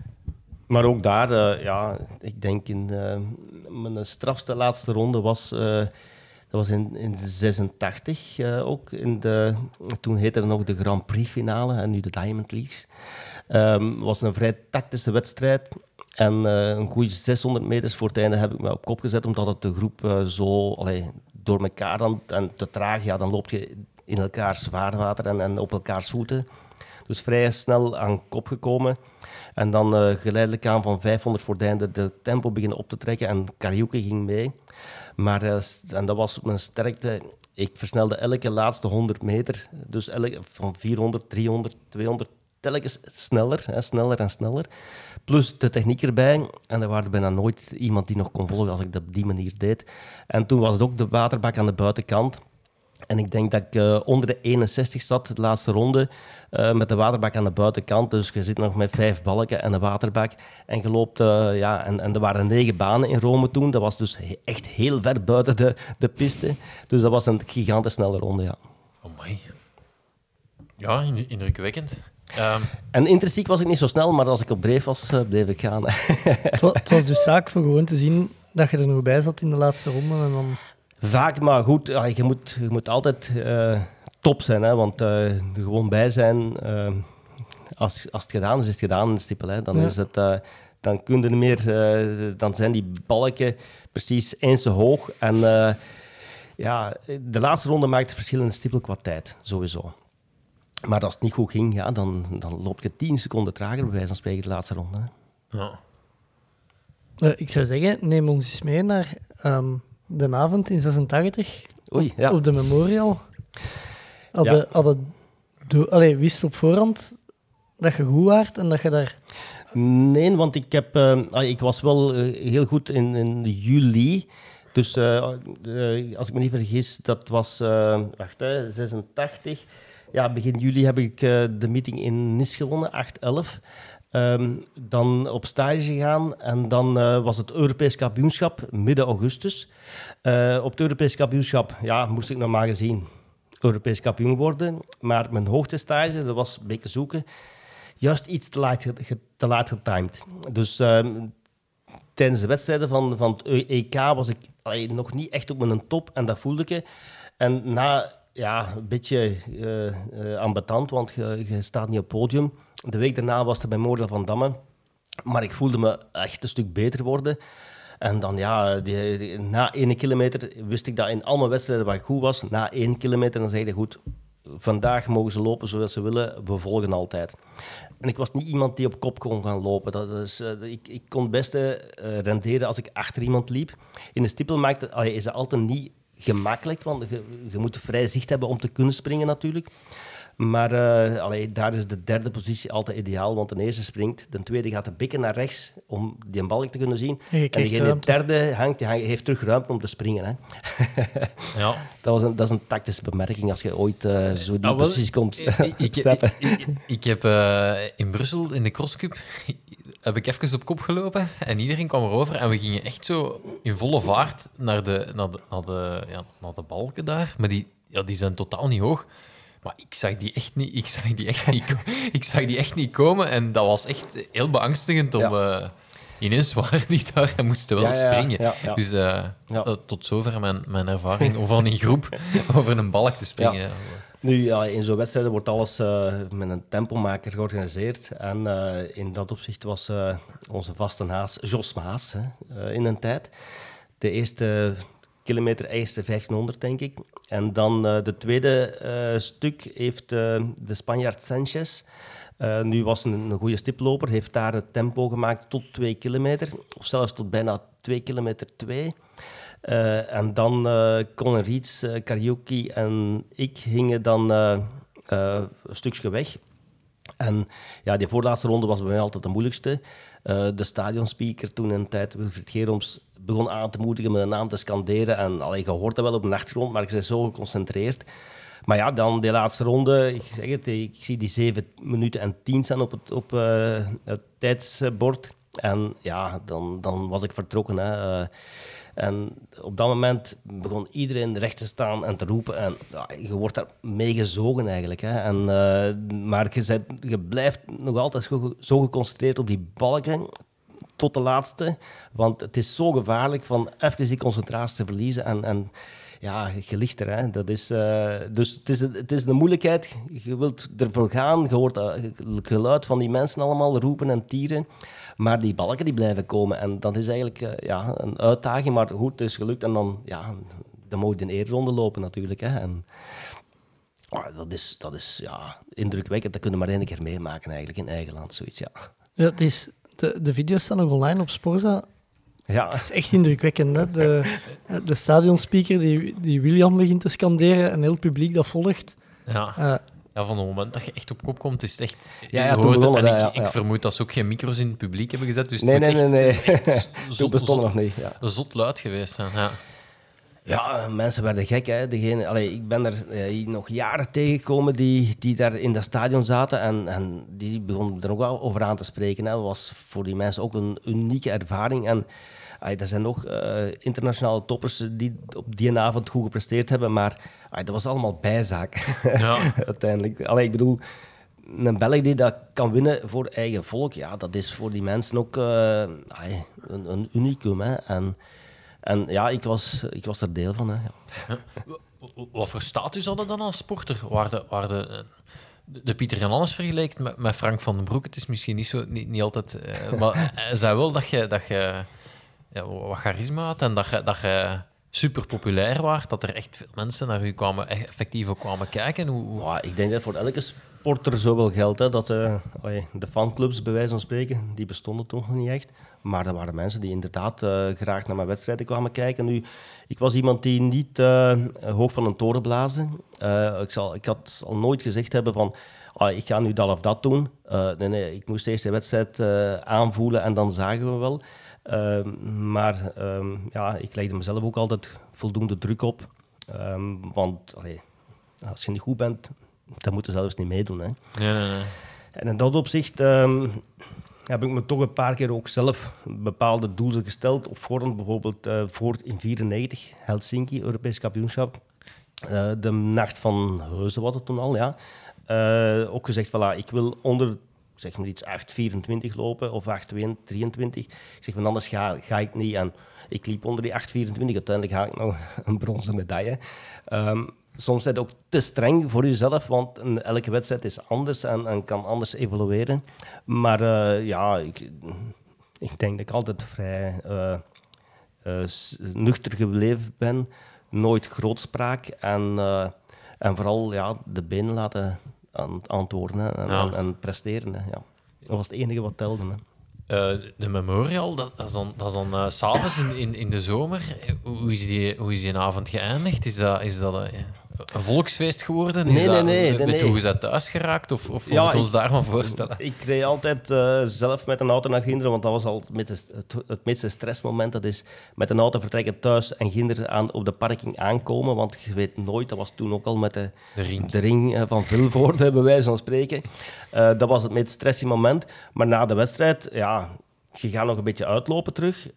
Maar ook daar, ja, ik denk in mijn strafste laatste ronde was, dat was in, in 86 eh, ook. In de, toen heette het nog de Grand Prix finale en nu de Diamond Leagues. Het was een vrij tactische wedstrijd. En eh, een goede 600 meters voor het einde heb ik me op kop gezet, omdat het de groep eh, zo door elkaar dan, en te traag, ja, dan loop je in elkaars zwaarwater en, en op elkaars voeten. Dus vrij snel aan kop gekomen. En dan eh, geleidelijk aan van 500 voor het einde de tempo beginnen op te trekken. En Karaoke ging mee. Maar, en dat was mijn sterkte. Ik versnelde elke laatste 100 meter. Dus elke, van 400, 300, 200, telkens sneller, hè, sneller en sneller. Plus de techniek erbij. En er was bijna nooit iemand die nog kon volgen als ik dat op die manier deed. En toen was het ook de waterbak aan de buitenkant. En ik denk dat ik eh, onder de 61 zat, de laatste ronde, eh, met de waterbak aan de buitenkant. Dus je zit nog met vijf balken en een waterbak. En je loopt, eh, ja, en, en er waren negen banen in Rome toen. Dat was dus echt heel ver buiten de, de piste. Dus dat was een gigantisch snelle ronde, ja. Oh my. Ja, ind- indrukwekkend. Ehm, En intrinsiek was ik niet zo snel, maar als ik op dreef was, eh, bleef ik gaan. Het wa- het was dus zaak voor gewoon te zien dat je er nog bij zat in de laatste ronde. En dan... Vaak, maar goed, ja, je, moet, je moet altijd eh, top zijn. Hè, want eh, er gewoon bij zijn, eh, als, als het gedaan is, is het gedaan in de stippel. Hè, dan, Ja. is het, eh, dan, kun je meer, eh, dan zijn die balken precies eens te hoog. En eh, ja, de laatste ronde maakt het verschil in de stippel qua tijd, sowieso. Maar als het niet goed ging, ja, dan, dan loop je 10 seconden trager, bij wijze van spreken, de laatste ronde. hè. ja. Eh, ik zou zeggen, neem ons eens mee naar ehm, de avond in 86 Oei, ja. op de Memorial. Hadden, Ja. hadden allee, wist op voorhand dat je goed waart en dat je daar... Nee, want ik, heb, eh, ah, ik was wel eh, heel goed in, in juli. Dus als ik me niet vergis, dat was eh, wacht, hè, 86. Ja, begin juli heb ik eh, de meeting in Nis gewonnen, 8-11. Ehm, dan op stage gegaan en dan eh, was het Europees kampioenschap midden augustus. Eh, op het Europees kampioenschap ja, moest ik normaal gezien Europees kampioen worden. Maar mijn hoogtestage, dat was een beetje zoeken, juist iets te laat, te getimed. Dus ehm, tijdens de wedstrijden van, van het EK was ik nog niet echt op mijn top en dat voelde ik. En na ja, een beetje ambetant, want je, je staat niet op podium. De week daarna was er bij Moordel van Damme. Maar ik voelde me echt een stuk beter worden. En dan ja, na één kilometer wist ik dat in al mijn wedstrijden waar ik goed was. Na één kilometer dan zei je goed, vandaag mogen ze lopen zoals ze willen, we volgen altijd. En ik was niet iemand die op kop kon gaan lopen. Dat is, eh, ik, ik kon het beste renderen als ik achter iemand liep. In de stippel maakte, is het altijd niet gemakkelijk, want je, je moet vrij zicht hebben om te kunnen springen natuurlijk. Maar eh, allee, daar is de derde positie altijd ideaal, want de eerste springt, de tweede gaat de bikken naar rechts om die een balk te kunnen zien. En degene ruimte. derde hangt, die hangt- heeft terug ruimte om te springen. Hè. Ja. dat, was een, dat is een tactische bemerking als je ooit eh, zo die Ah, posities komt Ik, ik, ik, snappen. ik- ik heb eh, in Brussel in de crosscup heb ik even op kop gelopen en iedereen kwam erover en we gingen echt zo in volle vaart naar de, naar de, naar de, ja, naar de balken daar. Maar die, ja, die zijn totaal niet hoog. Maar ik zag die echt niet, ik zag die echt niet, ik zag die echt niet komen en dat was echt heel beangstigend om... eh, ineens waren die daar en moesten wel Ja, ja, springen. ja, ja. Dus eh, Ja. eh, tot zover mijn, mijn ervaring om van in groep over een balk te springen. Nu, ja, in zo'n wedstrijden wordt alles met een tempomaker georganiseerd. En in dat opzicht was onze vaste haas Jos Maas hè, in een tijd. De eerste kilometer eiste 1500, denk ik. En dan eh, de tweede eh, stuk heeft eh, de Spanjaard Sanchez... nu was een, een goede stiploper, heeft daar het tempo gemaakt tot 2 kilometer. Of zelfs tot bijna 2 kilometer 2. Eh, en dan Colin Reeds, Karaoke en ik gingen dan een stukje weg. En ja, die voorlaatste ronde was bij mij altijd de moeilijkste. Eh, de stadionspeaker toen in de tijd, Wilfried Geroms, begon aan te moedigen met een naam te scanderen. En je hoort dat wel op de achtergrond, maar ik ben zo geconcentreerd. Maar ja, dan die laatste ronde, ik zeg het, ik zie die 7 minuten en 10 staan op het, op, eh, het tijdsbord. En ja, dan, dan was ik vertrokken. Hè. Eh, en op dat moment begon iedereen recht te staan en te roepen. En ja, je wordt daar mee gezogen eigenlijk. Hè. En, eh, maar je, bent- je blijft nog altijd zo geconcentreerd op die balken tot de laatste. Want het is zo gevaarlijk van even die concentratie te verliezen. En, en ja, je ligt er. Hè. Dat is, eh, dus het is, het is een moeilijkheid. Je wilt ervoor gaan. Je hoort dat het geluid van die mensen allemaal roepen en tieren. Maar die balken die blijven komen. En dat is eigenlijk eh, ja, een uitdaging. Maar goed, het is gelukt. En dan, ja, dan moet je de eerronde lopen natuurlijk. Hè. En, ah, dat is, dat is ja, indrukwekkend. Dat kunnen we maar één keer meemaken eigenlijk in eigen land. Zoiets, ja. Het is, de, de video's staan nog online op Sporza. Ja, Het is echt indrukwekkend. Hè? De, de stadionspeaker die, die William begint te scanderen en heel het publiek dat volgt. Ja. Eh, Ja, van het moment dat je echt op kop komt, is het echt... Ja, ja, je toen hoort het, begon en ik, ja, ja. ik vermoed dat ze ook geen micro's in het publiek hebben gezet. Dus het nee, nee, nee, echt- nee. Toen zot, bestond zot, nog niet. Ja. zot luid geweest zijn. Ja. Ja, mensen werden gek. Hè. Degene, allee, ik ben er eh, nog jaren tegengekomen die, die daar in dat stadion zaten. En, en die begonnen er ook wel over aan te spreken. hè. Dat was voor die mensen ook een unieke ervaring. En allee, er zijn nog eh, internationale toppers die op die avond goed gepresteerd hebben. Maar allee, dat was allemaal bijzaak. Ja. Uiteindelijk. Allee, ik bedoel, een Belg die dat kan winnen voor eigen volk, ja, dat is voor die mensen ook eh, een unicum. Hè. En, en ja, ik was, ik was er deel van. Hè, ja. Wat voor status hadden dan als sporter? Waar de, waar de, eh, de, de Pieter Jan Alles vergelijkt met, met Frank van den Broek, het is misschien niet, zo, niet, niet altijd... eh, maar hij zei wel dat je, dat je ja, wat charisma had en dat je, dat je super populair was, dat er echt veel mensen naar u kwamen, echt effectief ook kwamen kijken. Hoe, hoe- ik denk dat voor elke sporter zo wel geldt. Hè, dat allee, de fanclubs, bij wijze van spreken, die bestonden toen nog niet echt. Maar er waren mensen die inderdaad eh, graag naar mijn wedstrijden kwamen kijken. Nu, ik was iemand die niet eh, hoog van een toren blazen. Ik, zal, ik had al nooit gezegd hebben van... ah, ik ga nu dat of dat doen. Nee, nee, ik moest eerst de wedstrijd aanvoelen en dan zagen we wel. Ehm, maar ehm, ja, ik legde mezelf ook altijd voldoende druk op. Ehm, want als je niet goed bent, dan moet je zelfs niet meedoen. Hè. Nee, nee, nee. En in dat opzicht ehm, heb ik me toch een paar keer ook zelf bepaalde doelen gesteld. Op voorhand bijvoorbeeld eh, voor in 94, Helsinki, Europees kampioenschap. Eh, de nacht van Heuzen was het toen al, ja. Eh, ook gezegd, voilà, ik wil onder zeg maar iets 8,24 lopen of 8,23. Ik zeg, want anders ga, ga ik niet. En ik liep onder die 8,24. Uiteindelijk haal ik nog een bronzen medaille. Ehm, soms zijn het ook te streng voor jezelf, want een- elke wedstrijd is anders en, en kan anders evolueren. Maar eh, ja, ik, ik denk dat ik altijd vrij eh, eh, nuchter gebleven ben. Nooit grootspraak en, en vooral ja, de benen laten antwoorden en, Ja. en, en presteren. Hè, ja. Dat was het enige wat telde. Hè. De Memorial, dat, dat is dan, dat is dan s'avonds in, in, in de zomer. Hoe is, die, hoe is die avond geëindigd? Is dat, is dat, ja. Een volksfeest geworden? Nee, is dat, nee, nee, nee, Met nee. dat thuis geraakt? Of, of Ja, we ons ik- daar maar voorstellen? Ik reed altijd eh, zelf met een auto naar Ginder, want dat was al het, het, het meeste stressmoment. Dat is met een auto vertrekken thuis en Ginder aan, op de parking aankomen. Want je weet nooit, dat was toen ook al met de, De ring. de ring eh, van Vilvoorde, bij wijze van spreken. Eh, dat was het meest stressige moment. Maar na de wedstrijd, ja, je gaat nog een beetje uitlopen terug.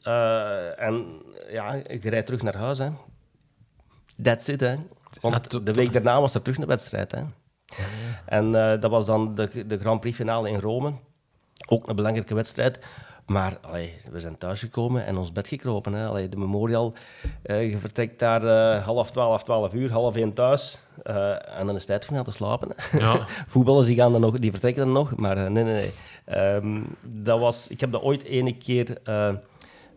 en ja, je rijdt terug naar huis. Hè. That's it, hè. Want de week daarna was er terug een wedstrijd, hè. En eh, dat was dan de, de Grand Prix finale in Rome. Ook een belangrijke wedstrijd. Maar allee, we zijn thuisgekomen en ons bed gekropen. Hè. Allee, de Memorial, eh, je vertrekt daar eh, half twaalf, twaalf uur, half één thuis. En dan is het tijd voor mij te slapen. Ja. Voetballers die, gaan dan nog, die vertrekken dan nog. Maar nee, nee, nee. Ehm, dat was, ik heb dat ooit ene keer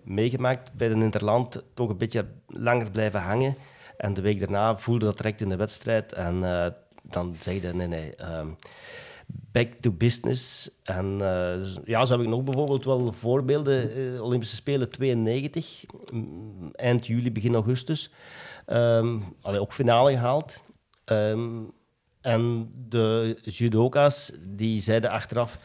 meegemaakt bij de Interland. Toch een beetje langer blijven hangen. En de week daarna voelde dat direct in de wedstrijd. En eh, dan zeiden nee, nee. ehm, back to business. En eh, ja, zo heb ik nog bijvoorbeeld wel voorbeelden. Eh, Olympische Spelen 92, mm, eind juli, begin augustus. Ehm allee, ook finale gehaald. Ehm, en de judoka's die zeiden achteraf...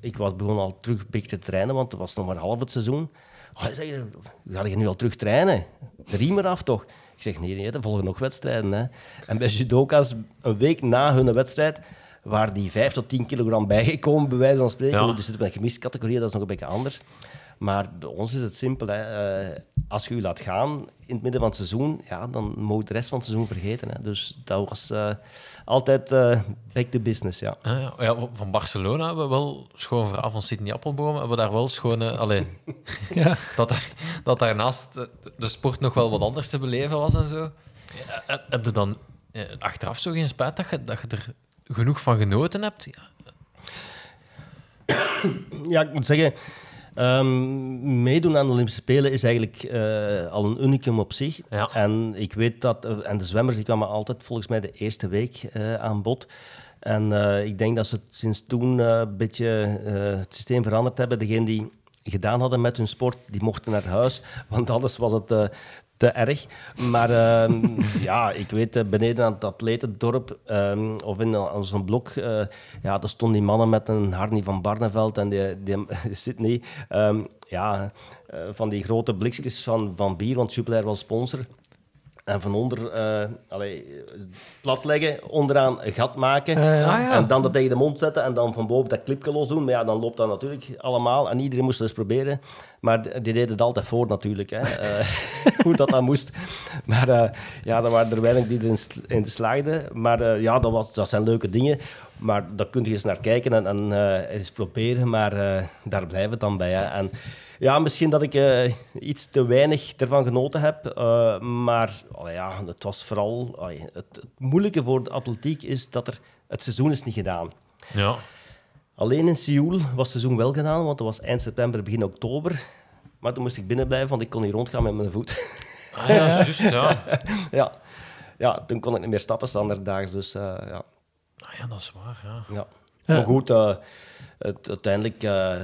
Ik was begon al terug te trainen, want het was nog maar half het seizoen. Oh, ze zeggen, ga je nu al terug trainen? De riem eraf toch? Ik zeg, nee, nee, er volgen nog wedstrijden. Hè. En bij judoka's, een week na hun wedstrijd, waren die 5 tot 10 kilogram bijgekomen, bij wijze van spreken. Ja. Die zitten met gemistcategorieën, dat is nog een beetje anders. Maar bij ons is het simpel. Hè. Eh, als je je laat gaan in het midden van het seizoen, ja, dan moet je de rest van het seizoen vergeten. Hè. Dus dat was eh, altijd eh, back to business, ja. Ah, ja. ja, van Barcelona hebben we wel, schoon verhaal van Sydney Appelboom, hebben we daar wel schone... Allee, Ja. dat, daar, dat daarnaast de sport nog wel wat anders te beleven was en zo. Ja, heb- heb je dan achteraf zo geen spijt dat je, dat je er genoeg van genoten hebt? Ja. Ja, ik moet zeggen, ehm, meedoen aan de Olympische Spelen is eigenlijk eh, al een unicum op zich. Ja. En ik weet dat, en de zwemmers die kwamen altijd volgens mij de eerste week eh, aan bod. En eh, ik denk dat ze het sinds toen een beetje het systeem veranderd hebben. Degenen die gedaan hadden met hun sport, die mochten naar huis, want anders was het te erg. Maar ehm, ja, ik weet, eh, beneden aan het atletendorp ehm, of in uh, zo'n blok, eh, ja, daar stonden die mannen met een Harnie van Barneveld en die, die Sydney. ehm, ja, eh, van die grote blikjes van, van bier, want Jupiler was sponsor. En van onder eh, allee, plat leggen, onderaan een gat maken. Ja. Ah, ja. En dan dat tegen de mond zetten en dan van boven dat clipje los doen. Maar ja, dan loopt dat natuurlijk allemaal. En iedereen moest het eens proberen. Maar die deden het altijd voor natuurlijk. Hè. Eh, hoe dat dan moest. Maar eh, ja, dan waren er weinig die erin in slaagden. Maar eh, ja, dat, was, dat zijn leuke dingen. Maar daar kun je eens naar kijken en, en eh, eens proberen. Maar eh, daar blijft het dan bij. Hè. En ja, misschien dat ik eh, iets te weinig ervan genoten heb. eh, maar allee, ja, het was vooral... het, het moeilijke voor de atletiek is dat er, het seizoen is niet gedaan. Ja. Alleen in Seoul was het seizoen wel gedaan, want dat was eind september, begin oktober. Maar toen moest ik binnen blijven, want ik kon niet rondgaan met mijn voet. Ah, ja, juist, ja. ja. ja, toen kon ik niet meer stappen standaardaags. Dus eh, ja. Ah, ja, dat is waar, ja. ja. Ja. Maar goed, het, uiteindelijk... eh,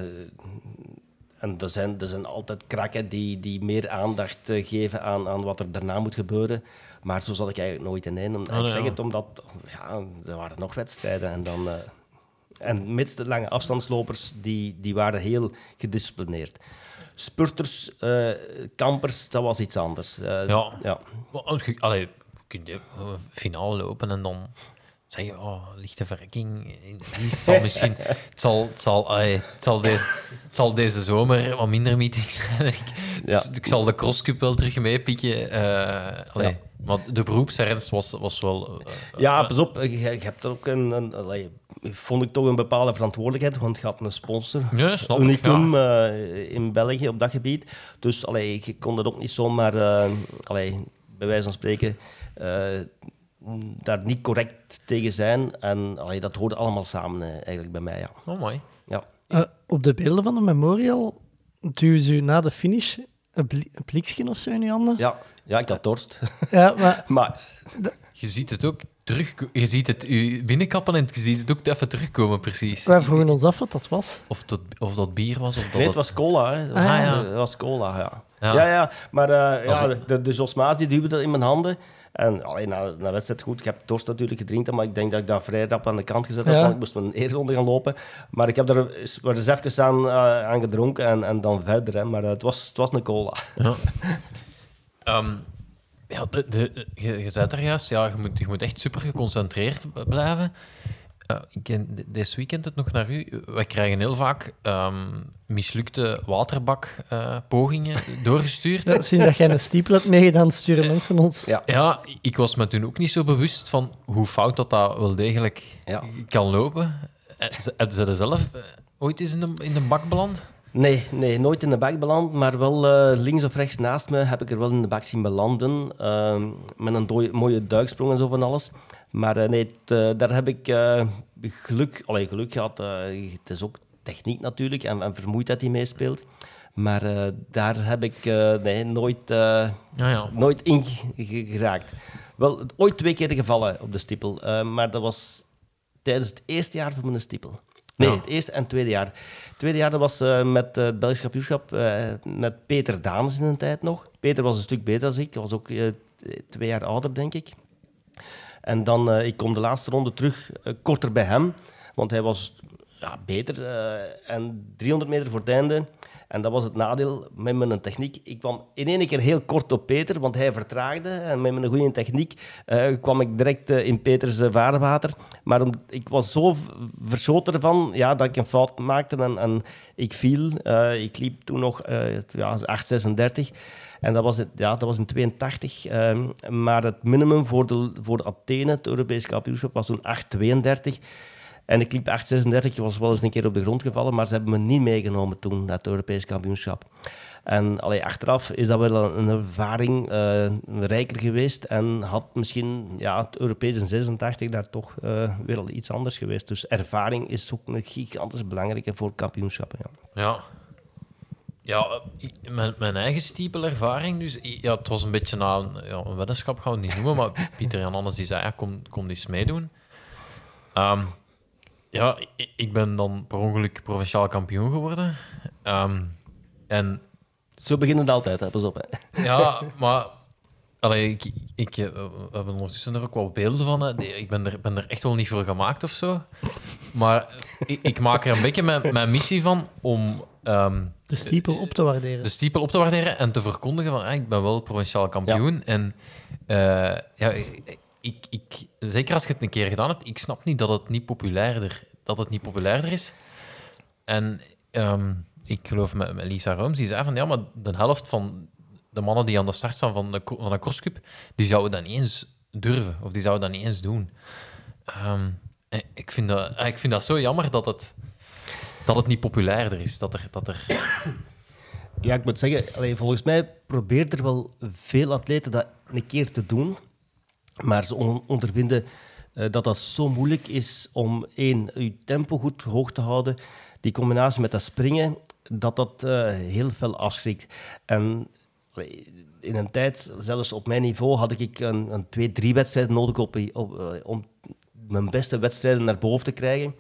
en er zijn, er zijn altijd krakken die, die meer aandacht eh, geven aan, aan wat er daarna moet gebeuren. Maar zo zat ik eigenlijk nooit in. Om, Oh, ik zeg ja. het omdat ja, er waren nog wedstrijden. En, dan, eh, en mits de lange afstandslopers, die, die waren heel gedisciplineerd. Spurters, eh, kampers, dat was iets anders. Ja. ja. Allee, kun je een finale lopen en dan zeg je, oh, lichte verrekking. Die zal misschien, het, zal, het, zal, het, zal de, het zal deze zomer wat minder meetings zijn. Ik, Ja. ik zal de crosscup wel terug meepikken. eh allee, Ja. Maar de beroepsernst was, was wel... eh, Ja, eh, pas op, je, je hebt er ook een, een allee, vond ik toch een bepaalde verantwoordelijkheid, want je had een sponsor. Ja, snap ik, Unicum eh, in België op dat gebied. Dus allee, je kon dat ook niet zomaar, allee, bij wijze van spreken, daar niet correct tegen zijn. En allee, dat hoorde allemaal samen eh, eigenlijk bij mij, ja. Oh, mooi. ja. Eh, op de beelden van de memorial duwen ze u na de finish een, bli een blikje of zo in je handen. Ja, ja, ik had dorst. Ja, maar maar Je ziet het ook terug... Je ziet het u binnenkappen en je ziet het ook even terugkomen, precies. wij vroegen ons af wat dat was. Of dat, of dat bier was, of dat nee, het het- was cola. Hè. Dat was, Ah, ja. was cola, ja. Ja. Ja, ja, maar eh, Als ja, het- de, de Josma's die duwden dat in mijn handen. En allee, na, na de wedstrijd goed, ik heb dorst natuurlijk gedronken, maar ik denk dat ik dat vrij rap aan de kant gezet Ja. heb, want ik moest mijn eerronde gaan lopen. Maar ik heb er eens- maar eens even aan, eh, aan gedronken en, en dan verder. Hè. Maar eh, het, was, het was een cola. Ja. Ehm, ja, de, de, je, je zei er juist, ja, je, moet, je moet echt super geconcentreerd blijven. Eh, ik ken de- deze weekend het nog naar u. Wij krijgen heel vaak ehm, mislukte waterbakpogingen doorgestuurd. Ja, sinds dat jij een stiepel hebt meegedaan, sturen mensen ons. Ja. Ja, ik was me toen ook niet zo bewust van hoe fout dat, dat wel degelijk Ja. kan lopen. Eh, Hebben ze er zelf eh, ooit eens in de, in de bak beland? Nee, nee, nooit in de bak beland, maar wel eh, links of rechts naast me heb ik er wel in de bak zien belanden. ehm, met een mooie duiksprong en zo van alles. Maar eh, nee, eh, daar heb ik eh, geluk, allee, geluk gehad. eh, het is ook techniek natuurlijk en, en vermoeidheid die meespeelt. Maar daar heb ik nee, nooit, Ja, ja. nooit in ge- ge- geraakt. Wel, ooit twee keer gevallen op de stippel. maar dat was tijdens het eerste jaar van mijn stippel. Nee, Ja. het eerste en tweede jaar. Het tweede jaar dat was met het Belgisch kampioenschap met Peter Daans in een tijd nog. Peter was een stuk beter dan ik. Hij was ook twee jaar ouder, denk ik. En dan, eh, ik kom de laatste ronde terug, eh, korter bij hem. Want hij was ja, beter. eh, en 300 meter voor het einde. En dat was het nadeel met mijn techniek. Ik kwam in één keer heel kort op Peter, want hij vertraagde. En met mijn goede techniek kwam ik direct in Peters vaarwater. Maar ik was zo verschoten ervan ja, dat ik een fout maakte en, en ik viel. Ik liep toen nog ja, 8,36. En dat was, het, ja, dat was in 82. ehm, maar het minimum voor de, voor Athene, het Europese kampioenschap, was toen 8,32. En ik liep 8,36. Ik was wel eens een keer op de grond gevallen, maar ze hebben me niet meegenomen toen, naar het Europese kampioenschap. En allee, achteraf is dat wel een, een ervaring eh, rijker geweest en had misschien ja, het Europees in 86 daar toch eh, weer al iets anders geweest. Dus ervaring is ook een gigantisch belangrijke voor kampioenschappen. Ja. Ja, ik- mijn, mijn eigen stiepelervaring, dus ja, het was een beetje na een, ja, een weddenschap, gaan we het niet noemen, maar Pieter Jan Anders die zei, ja, kom, kom eens meedoen. Ehm, ja, ik, ik ben dan per ongeluk provinciaal kampioen geworden. Ehm, en Zo beginnen het altijd, hè. pas op. Hè. ja, maar allee, ik, ik, eh, we hebben ondertussen er ook wel beelden van. Hè. Die- Ik ben er, ben er echt wel niet voor gemaakt of zo. Maar ik, ik maak er een beetje mijn, mijn missie van om ehm, De stiepel op te waarderen. de stiepel op te waarderen en te verkondigen van ah, ik ben wel provinciaal kampioen. En eh, ja, ik, ik, zeker als je het een keer gedaan hebt, ik snap niet dat het niet populairder, dat het niet populairder is. En ehm, ik geloof met, met Lisa Rooms, die zei van ja, maar de helft van de mannen die aan de start staan van de, van de crosscup, die zouden dat niet eens durven of die zouden dat niet eens doen. Ehm, ik, vind dat, ik vind dat zo jammer dat het, dat het niet populairder is. Dat er, dat er, Ja, ik moet zeggen, allee, volgens mij probeert er wel veel atleten dat een keer te doen. Maar ze on- ondervinden eh, dat dat zo moeilijk is om één, je tempo goed hoog te houden. Die combinatie met dat springen, dat dat eh, heel veel afschrikt. En in een tijd, zelfs op mijn niveau, had ik een, een twee, drie wedstrijden nodig op, eh, om mijn beste wedstrijden naar boven te krijgen.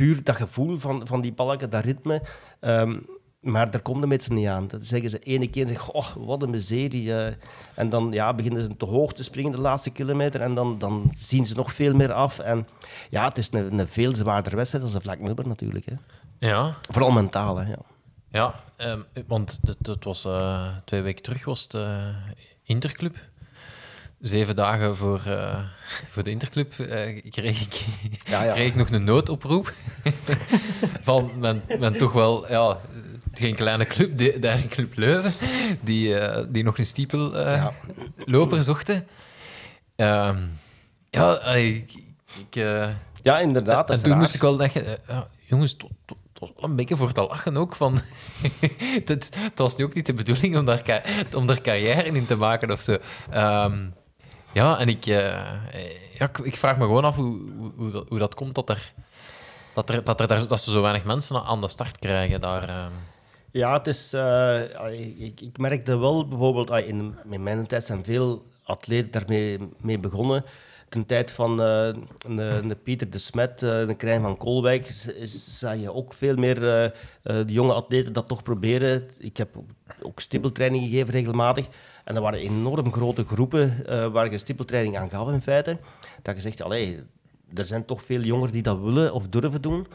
Puur dat gevoel van, van die balken, dat ritme. Ehm, maar daar komt de mensen niet aan. Dat zeggen ze ene keer, zeggen, oh, wat een miserie. eh." en dan ja, beginnen ze te hoog te springen de laatste kilometer. En dan, dan zien ze nog veel meer af. En ja, het is een, een veel zwaarder wedstrijd dan een vlak nummer natuurlijk. Hè. ja, Vooral mentaal, hè, ja. Ja, ehm, want het, het was eh, twee weken terug was het eh, Interclub. Zeven dagen voor, eh, voor de Interclub eh, kreeg, ik, Ja, ja. kreeg ik nog een noodoproep van mijn, mijn toch wel ja, geen kleine club, de, de Club Leuven, die, eh, die nog een stiepelloper zochten. Ehm, ja, ik, ik, Ja, inderdaad. En toen raar. moest ik wel denken, jongens, was wel een beetje voor te lachen ook. Van, het, was nu ook niet de bedoeling om daar, om daar carrière in te maken of zo. Ehm, ja, en ik, eh, ja, ik, ik vraag me gewoon af hoe, hoe, dat, hoe dat komt dat, er, dat, er, dat, er, dat ze zo weinig mensen aan de start krijgen daar. ehm. Ja, het is, eh, ik, ik merkte wel bijvoorbeeld, in, in mijn tijd zijn veel atleten daarmee mee begonnen. ten tijd van eh, een, een Pieter de Smet, eh, een Krijn van Kolwijk, zag je ook veel meer eh, eh, de jonge atleten dat toch proberen. Ik heb ook stippeltraining gegeven regelmatig. En dat waren enorm grote groepen eh, waar je stippeltraining aan gaf in feite. Dat je zegt, allee, er zijn toch veel jongeren die dat willen of durven doen.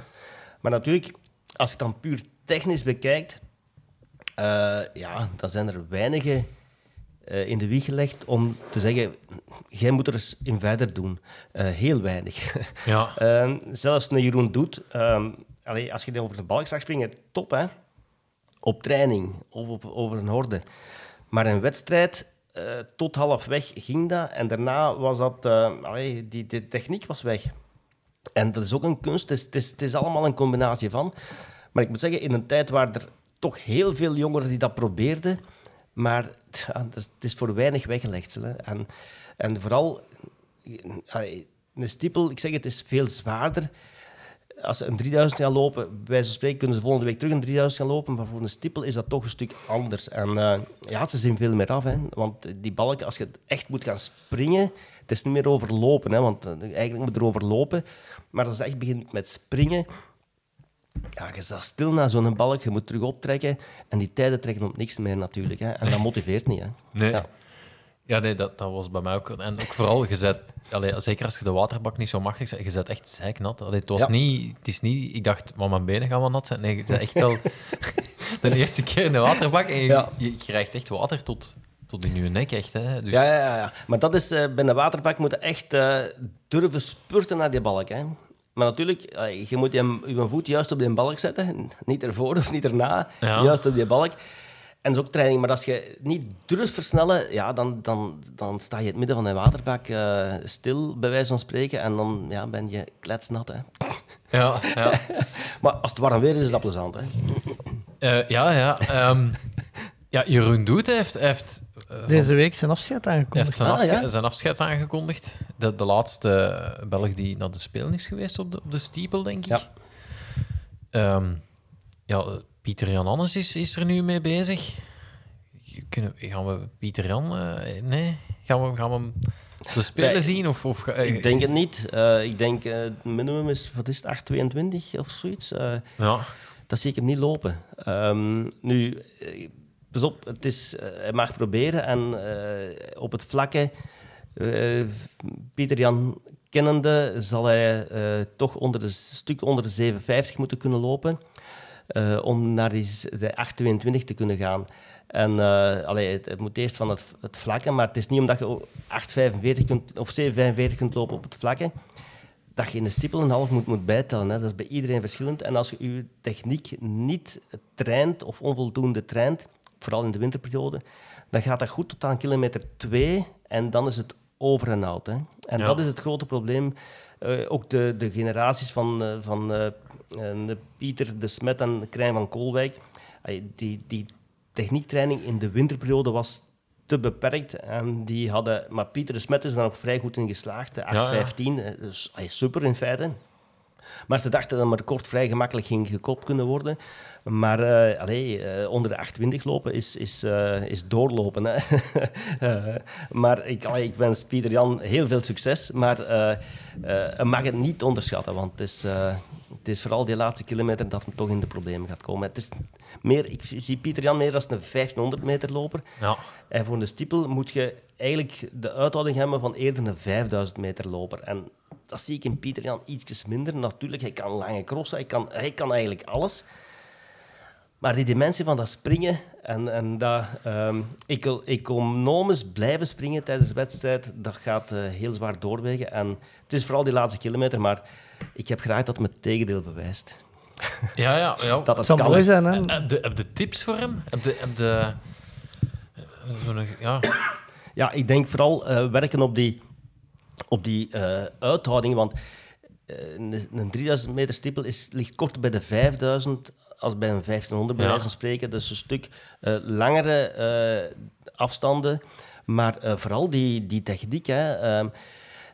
Maar natuurlijk, als je het dan puur technisch bekijkt, eh, ja, dan zijn er weinigen eh, in de wieg gelegd om te zeggen, jij moet er eens in verder doen. Heel weinig. Ja. Ehm, zelfs een Jeroen Doet, ehm, allee, als je over de balk zag springen, top hè. Op training of op, over een horde. Maar een wedstrijd, eh, tot halfweg ging dat. En daarna was dat, allee, die, die techniek was weg. En dat is ook een kunst. Het is, het, is, allemaal een combinatie van. Maar ik moet zeggen, in een tijd waar er toch heel veel jongeren die dat probeerden, maar het is voor weinig weggelegd. Hè. En, en vooral, een stiepel, ik zeg het, is veel zwaarder. Als ze een 3000 gaan lopen, bij van spreken, kunnen ze volgende week terug een 3000 gaan lopen. Maar voor een stippel is dat toch een stuk anders. En eh, ja, ze zien veel meer af. Hè. Want die balk, als je echt moet gaan springen, het is niet meer over lopen. Hè, want eh, eigenlijk moet je erover lopen. Maar als je echt begint met springen, ja, je staat stil naar zo'n balk, je moet terug optrekken. En die tijden trekken op niks meer natuurlijk. Hè. En dat motiveert niet. Hè. Nee. Ja. Ja, nee, dat, dat was bij mij ook. En ook vooral, je zet, allee, zeker als je de waterbak niet zo machtig zet, je zet echt zeiknat. Allee, het was Ja. niet, het is niet, ik dacht, maar mijn benen gaan wel nat zijn. Nee, je zet echt wel de eerste keer in de waterbak en je, Ja. je krijgt echt water tot, tot in je nek, echt. Hè. Dus, Ja, ja, ja, ja. Maar dat is, eh, bij een waterbak moet je echt eh, durven spurten naar die balk. Hè. Maar natuurlijk, eh, je moet je, je voet juist op die balk zetten. Niet ervoor of niet erna. Juist op die balk. En dat is ook training. Maar als je niet durft versnellen, ja, dan, dan, dan sta je in het midden van een waterbak eh, stil, bij wijze van spreken. En dan ja, ben je kletsnat. Hè. ja, ja. Maar als het warm weer is, is dat plezant. Hè. Eh, ja, ja. ehm, ja, Jeroen Doet heeft, heeft, eh, Deze week zijn afscheid aangekondigd. heeft zijn, Ah, afscheid, ja? zijn afscheid aangekondigd. De, de laatste Belg die naar de Spelen is geweest op de, op de Stiepel, denk ik. Ja. Ehm, ja, Pieter Jan Annes is, is er nu mee bezig. Kunnen, gaan we Pieter Jan... eh, nee? Gaan we, gaan we hem de Spelen zien? Of, of, ga- Ik denk het niet. Eh, ik denk, eh, het minimum is, wat is het, 8,22 of zoiets. Eh, Ja, dat zie ik hem niet lopen. Ehm, nu, eh, pas op, het is, eh, hij mag proberen. En eh, op het vlakke, eh, Pieter Jan kennende, zal hij eh, toch onder de, stuk onder de 7,50 moeten kunnen lopen. Eh, om naar die, de 8,22 te kunnen gaan. En eh, allee, het, het moet eerst van het, het vlakke, maar het is niet omdat je ook 8,45 kunt, of 7,45 kunt lopen op het vlakke, dat je in de stippel een half moet, moet bijtellen. Hè. Dat is bij iedereen verschillend. En als je je techniek niet traint of onvoldoende traint, vooral in de winterperiode, dan gaat dat goed tot aan kilometer 2 en dan is het over en out. Hè. En Ja. dat is het grote probleem. Eh, ook de, de generaties van, eh, van eh, Pieter de Smet en Krijn van Koolwijk, die, die techniektraining in de winterperiode was te beperkt. En die hadden, maar Pieter de Smet is dan ook vrij goed in geslaagd. de 8.15, eh, dus hij is super in feite. Maar ze dachten dat mijn record vrij gemakkelijk ging gekopt kunnen worden. Maar allee, eh, onder de 28 lopen is, is, eh, is doorlopen. Hè. Maar ik, allee, ik wens Pieter Jan heel veel succes. Maar hij mag het niet onderschatten, want het is, het is vooral die laatste kilometer dat hem toch in de problemen gaat komen. Het is meer, ik zie Pieter Jan meer als een 1500 meter loper. ja. En voor de stiepel moet je eigenlijk de uithouding hebben van eerder een 5000 meter loper. En dat zie ik in Pieter Jan ietsjes minder. Natuurlijk, hij kan lange crossen, hij kan, hij kan eigenlijk alles. Maar die dimensie van dat springen en, en dat ehm, eco- economisch blijven springen tijdens de wedstrijd, dat gaat eh, heel zwaar doorwegen. En het is vooral die laatste kilometer, maar ik heb graag dat het me het tegendeel bewijst. Ja, ja. ja. Dat het kan. mooi zijn, hè? Heb je, heb je tips voor hem? Heb je... Heb je eh, ja. Ja, ik denk vooral eh, werken op die, op die eh, uithouding. Want eh, een, een 3000 meter stippel is, ligt korter bij de 5000 als bij een 1500, bij Ja. wijze van spreken. Dus een stuk eh, langere eh, afstanden. Maar eh, vooral die, die techniek. Hè, ehm,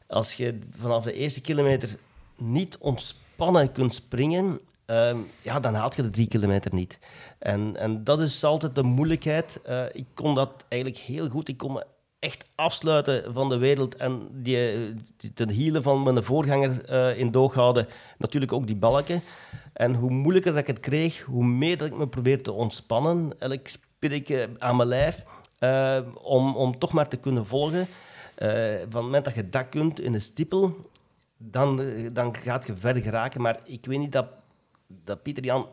als je vanaf de eerste kilometer niet ontspannen kunt springen, ehm, ja, dan haalt je de drie kilometer niet. En, en dat is altijd de moeilijkheid. Ik kon dat eigenlijk heel goed. Ik kon me echt afsluiten van de wereld en die, die ten hielen van mijn voorganger eh, in doog houden. Natuurlijk ook die balken. En hoe moeilijker dat ik het kreeg, hoe meer dat ik me probeer te ontspannen. Elk spiertje aan mijn lijf. eh, om, om toch maar te kunnen volgen. Eh, van het moment dat je dat kunt in een stiepel, dan, eh, dan gaat je verder geraken. Maar ik weet niet dat, dat Pieter Jan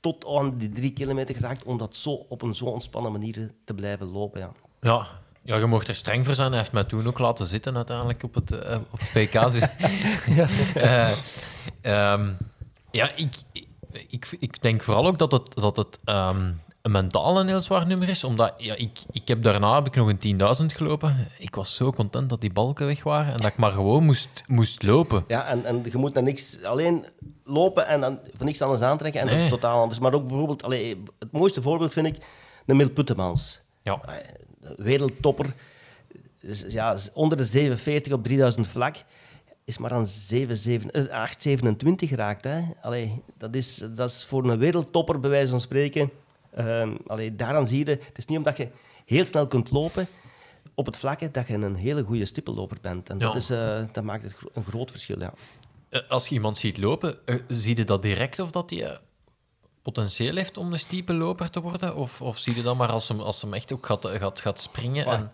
tot aan die drie kilometer geraakt om dat zo op een zo ontspannen manier te blijven lopen. Ja. Ja. Ja, je mocht er streng voor zijn. Hij heeft mij toen ook laten zitten uiteindelijk op het, eh, op het PK. Dus, Eh, ehm, ja, ik, ik, ik denk vooral ook dat het, dat het ehm, een mentaal een heel zwaar nummer is. Omdat ja, ik, ik heb daarna heb ik nog een 10.000 gelopen. Ik was zo content dat die balken weg waren en dat ik maar gewoon moest, moest lopen. Ja, en, en je moet naar niks alleen lopen en dan voor niks anders aantrekken. En dat is totaal anders. Maar ook bijvoorbeeld, allee, het mooiste voorbeeld vind ik de Mil Puttemans. Ja. Wereldtopper. Dus, ja, onder de 740 op 3000 vlak. Is maar aan 7, 7, eh, 827 geraakt. Hè. Allee, dat, is, dat is voor een wereldtopper, bij wijze van spreken. Ehm allee, daaraan zie je, het is niet omdat je heel snel kunt lopen op het vlakke, dat je een hele goede stippelloper bent. En dat, is, eh, dat maakt het gro- een groot verschil, ja. Eh, Als je iemand ziet lopen, zie je dat direct of dat hij eh, potentieel heeft om een stiepe loper te worden? Of, of zie je dat maar als hem, als hem echt ook gaat, gaat, gaat springen? En,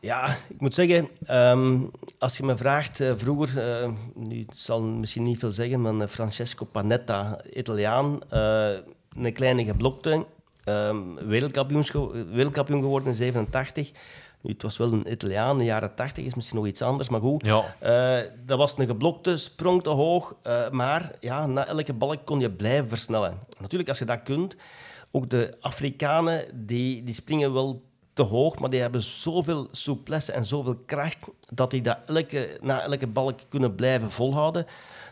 Ja, ik moet zeggen, ehm, als je me vraagt, eh, vroeger, eh, nu het zal misschien niet veel zeggen, maar eh, Francesco Panetta, Italiaan, een kleine geblokte, ehm wereldkampioen, ge- wereldkampioen geworden in 87. Nu, het was wel een Italiaan, in de jaren 80 is misschien nog iets anders, maar goed. ja, dat was een geblokte, sprong te hoog, maar ja, na elke balk kon je blijven versnellen. Natuurlijk, als je dat kunt, ook de Afrikanen, die, die springen wel te hoog, maar die hebben zoveel souplesse en zoveel kracht, dat die dat elke, na elke balk kunnen blijven volhouden.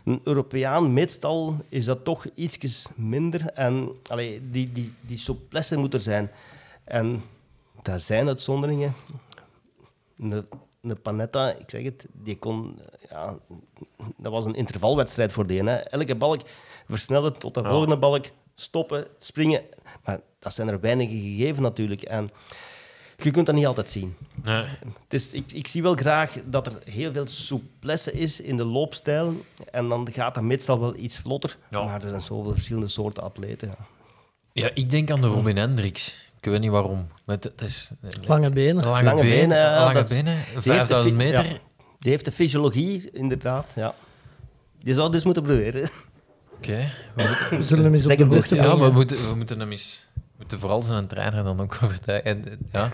Een Europeaan, meestal, is dat toch ietsjes minder. En allee, die, die, die souplesse moet er zijn. En dat zijn uitzonderingen. Een, een Panetta, ik zeg het, die kon... Ja, dat was een intervalwedstrijd voor die. Hè. Elke balk versnellen tot de volgende balk, stoppen, springen. Maar dat zijn er weinige gegeven natuurlijk. En je kunt dat niet altijd zien. nee. Dus ik, ik zie wel graag dat er heel veel souplesse is in de loopstijl. En dan gaat dat meestal wel iets vlotter. Ja. Maar er zijn zoveel verschillende soorten atleten. Ja. ja, ik denk aan de Robin Hendricks. Ik weet niet waarom. Maar het is, Lange benen. lange, Lange benen, lange dat- benen Die heeft de 5000 fi- meter. ja. Die heeft de fysiologie, inderdaad. Ja. Die zou het dus moeten proberen. Oké. we- We zullen hem eens op de beste dus, Ja, brengen. we moeten, we moeten hem eens... Moeten vooral zijn trainer dan ook overtuigen. En, Ja,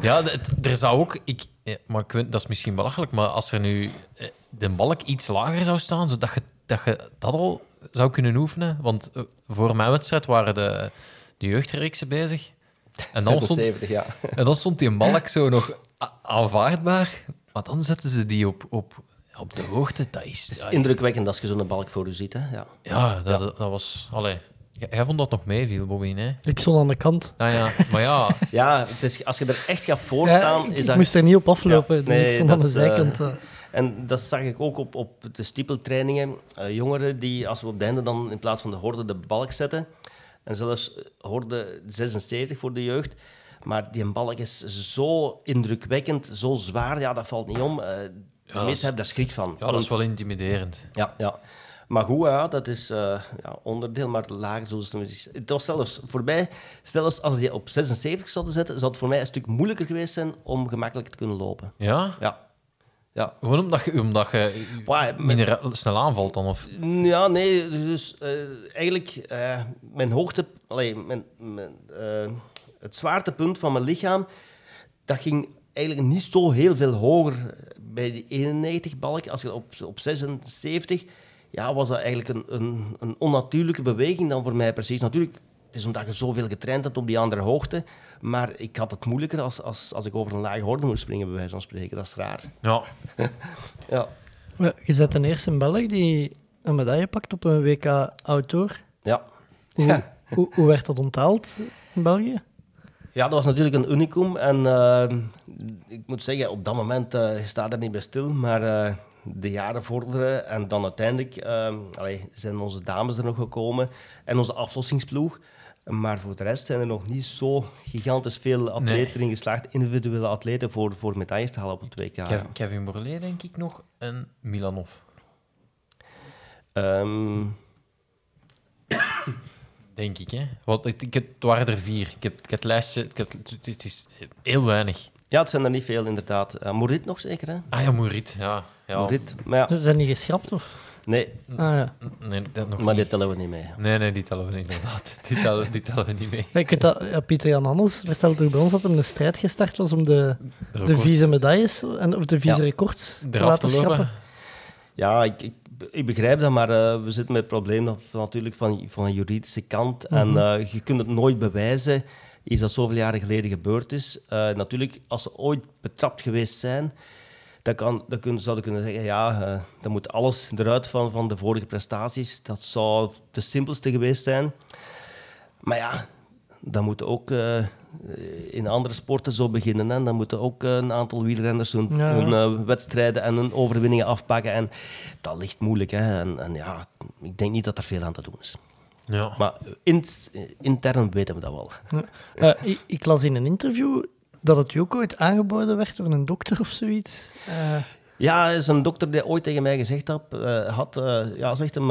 ja het- er zou ook... Ik, maar ik weet, dat is misschien belachelijk, maar als er nu eh, de balk iets lager zou staan, zodat je dat, je dat al zou kunnen oefenen. Want eh, voor mijn wedstrijd waren de, de jeugdreeksen bezig. En dan, stond, 76, ja. en dan stond die balk zo nog aanvaardbaar. Maar dan zetten ze die op, op, op de hoogte. Dat is... Het is ja, indrukwekkend als je zo'n balk voor je ziet. Hè. Ja. ja, dat, dat, dat was... Allee, jij vond dat nog meeviel, Bobby, hè? Ik stond aan de kant. Ah ja, maar ja, Ja, het is, als je er echt gaat Ja, voorstaan, ik, is ik dat... moest er niet op aflopen. Ja, nee, ik stond aan dat de is, eh, zijkant. eh. En dat zag ik ook op, op de stiepeltrainingen. Eh, jongeren die, als we op het einde dan in plaats van de horde de balk zetten, en zelfs horde 76 voor de jeugd, maar die balk is zo indrukwekkend, zo zwaar, ja, dat valt niet om. Eh, de meesten hebben daar schrik van. ja, dat is wel intimiderend. Ja, ja. Maar goed, ja, dat is eh, ja, onderdeel, maar lager zoals het. Het was zelfs voor mij, zelfs als die op 76 zouden zetten, zou het voor mij een stuk moeilijker geweest zijn om gemakkelijk te kunnen lopen. Ja? Ja. Ja. Gewoon omdat je, omdat je met- minder snel aanvalt dan? Of... Ja, nee, dus eh, eigenlijk eh, mijn hoogte, allee, mijn, mijn, eh, het zwaartepunt van mijn lichaam, dat ging eigenlijk niet zo heel veel hoger bij die 91 balk. Als je op, op 76, ja, was dat eigenlijk een, een, een onnatuurlijke beweging dan voor mij precies. Natuurlijk, het is omdat je zoveel getraind hebt op die andere hoogte, maar ik had het moeilijker als, als, als ik over een lage horde moest springen, bij wijze van spreken. Dat is raar. Ja. Ja, Je bent de eerste Belg die een medaille pakt op een WK Outdoor. ja. Hoe, Ja. hoe, hoe werd dat onthaald in België? Ja, dat was natuurlijk een unicum. En eh, ik moet zeggen, op dat moment eh, je staat er niet bij stil. Maar eh, de jaren vorderen en dan uiteindelijk eh, allee, zijn onze dames er nog gekomen. En onze aflossingsploeg. Maar voor de rest zijn er nog niet zo gigantisch veel atleten Nee. erin geslaagd, individuele atleten, voor, voor medailles te halen op het WK. Kev- Kevin Borlée, denk ik nog, en Milanov. Ehm, Denk ik, hè? Want ik, ik, het waren er vier. Ik heb, ik heb het lijstje... Ik heb, het, is heel weinig. ja, het zijn er niet veel inderdaad. Uh, nog zeker, hè? Ah ja, Moerit. Ja, ja. Maar ja, Ze zijn niet geschrapt, of? nee, Ah, ja. Nee, dat nog maar niet. dit tellen we niet mee. Nee, nee, die tellen we niet, inderdaad. Die tellen, die tellen we niet mee. Ja, ik weet dat, ja, Pieter Jan Anders vertelde toch bij ons dat hij een strijd gestart was om de, De de vieze medailles, en, of de vieze Ja. records, te laten schrappen. Ja, ik, ik, ik begrijp dat, maar eh, we zitten met het probleem natuurlijk van, van een juridische kant. En eh, je kunt het nooit bewijzen, iets dat zoveel jaren geleden gebeurd is. Eh, natuurlijk, als ze ooit betrapt geweest zijn, dan, kan, dan kun, zouden kunnen zeggen, ja, eh, dan moet alles eruit van, van de vorige prestaties. Dat zou de simpelste geweest zijn. Maar ja, dan moeten ook eh, in andere sporten zo beginnen. Hè. Dan moeten ook een aantal wielrenners hun, Ja. hun eh, wedstrijden en hun overwinningen afpakken. En dat ligt moeilijk. Hè. En, en ja, ik denk niet dat er veel aan te doen is. Ja. Maar in, intern weten we dat wel. Eh, ik, ik las in een interview dat het je ook ooit aangeboden werd door een dokter of zoiets. Eh, Ja, er is een dokter die ooit tegen mij gezegd had, eh, had eh, ja, zegt hem,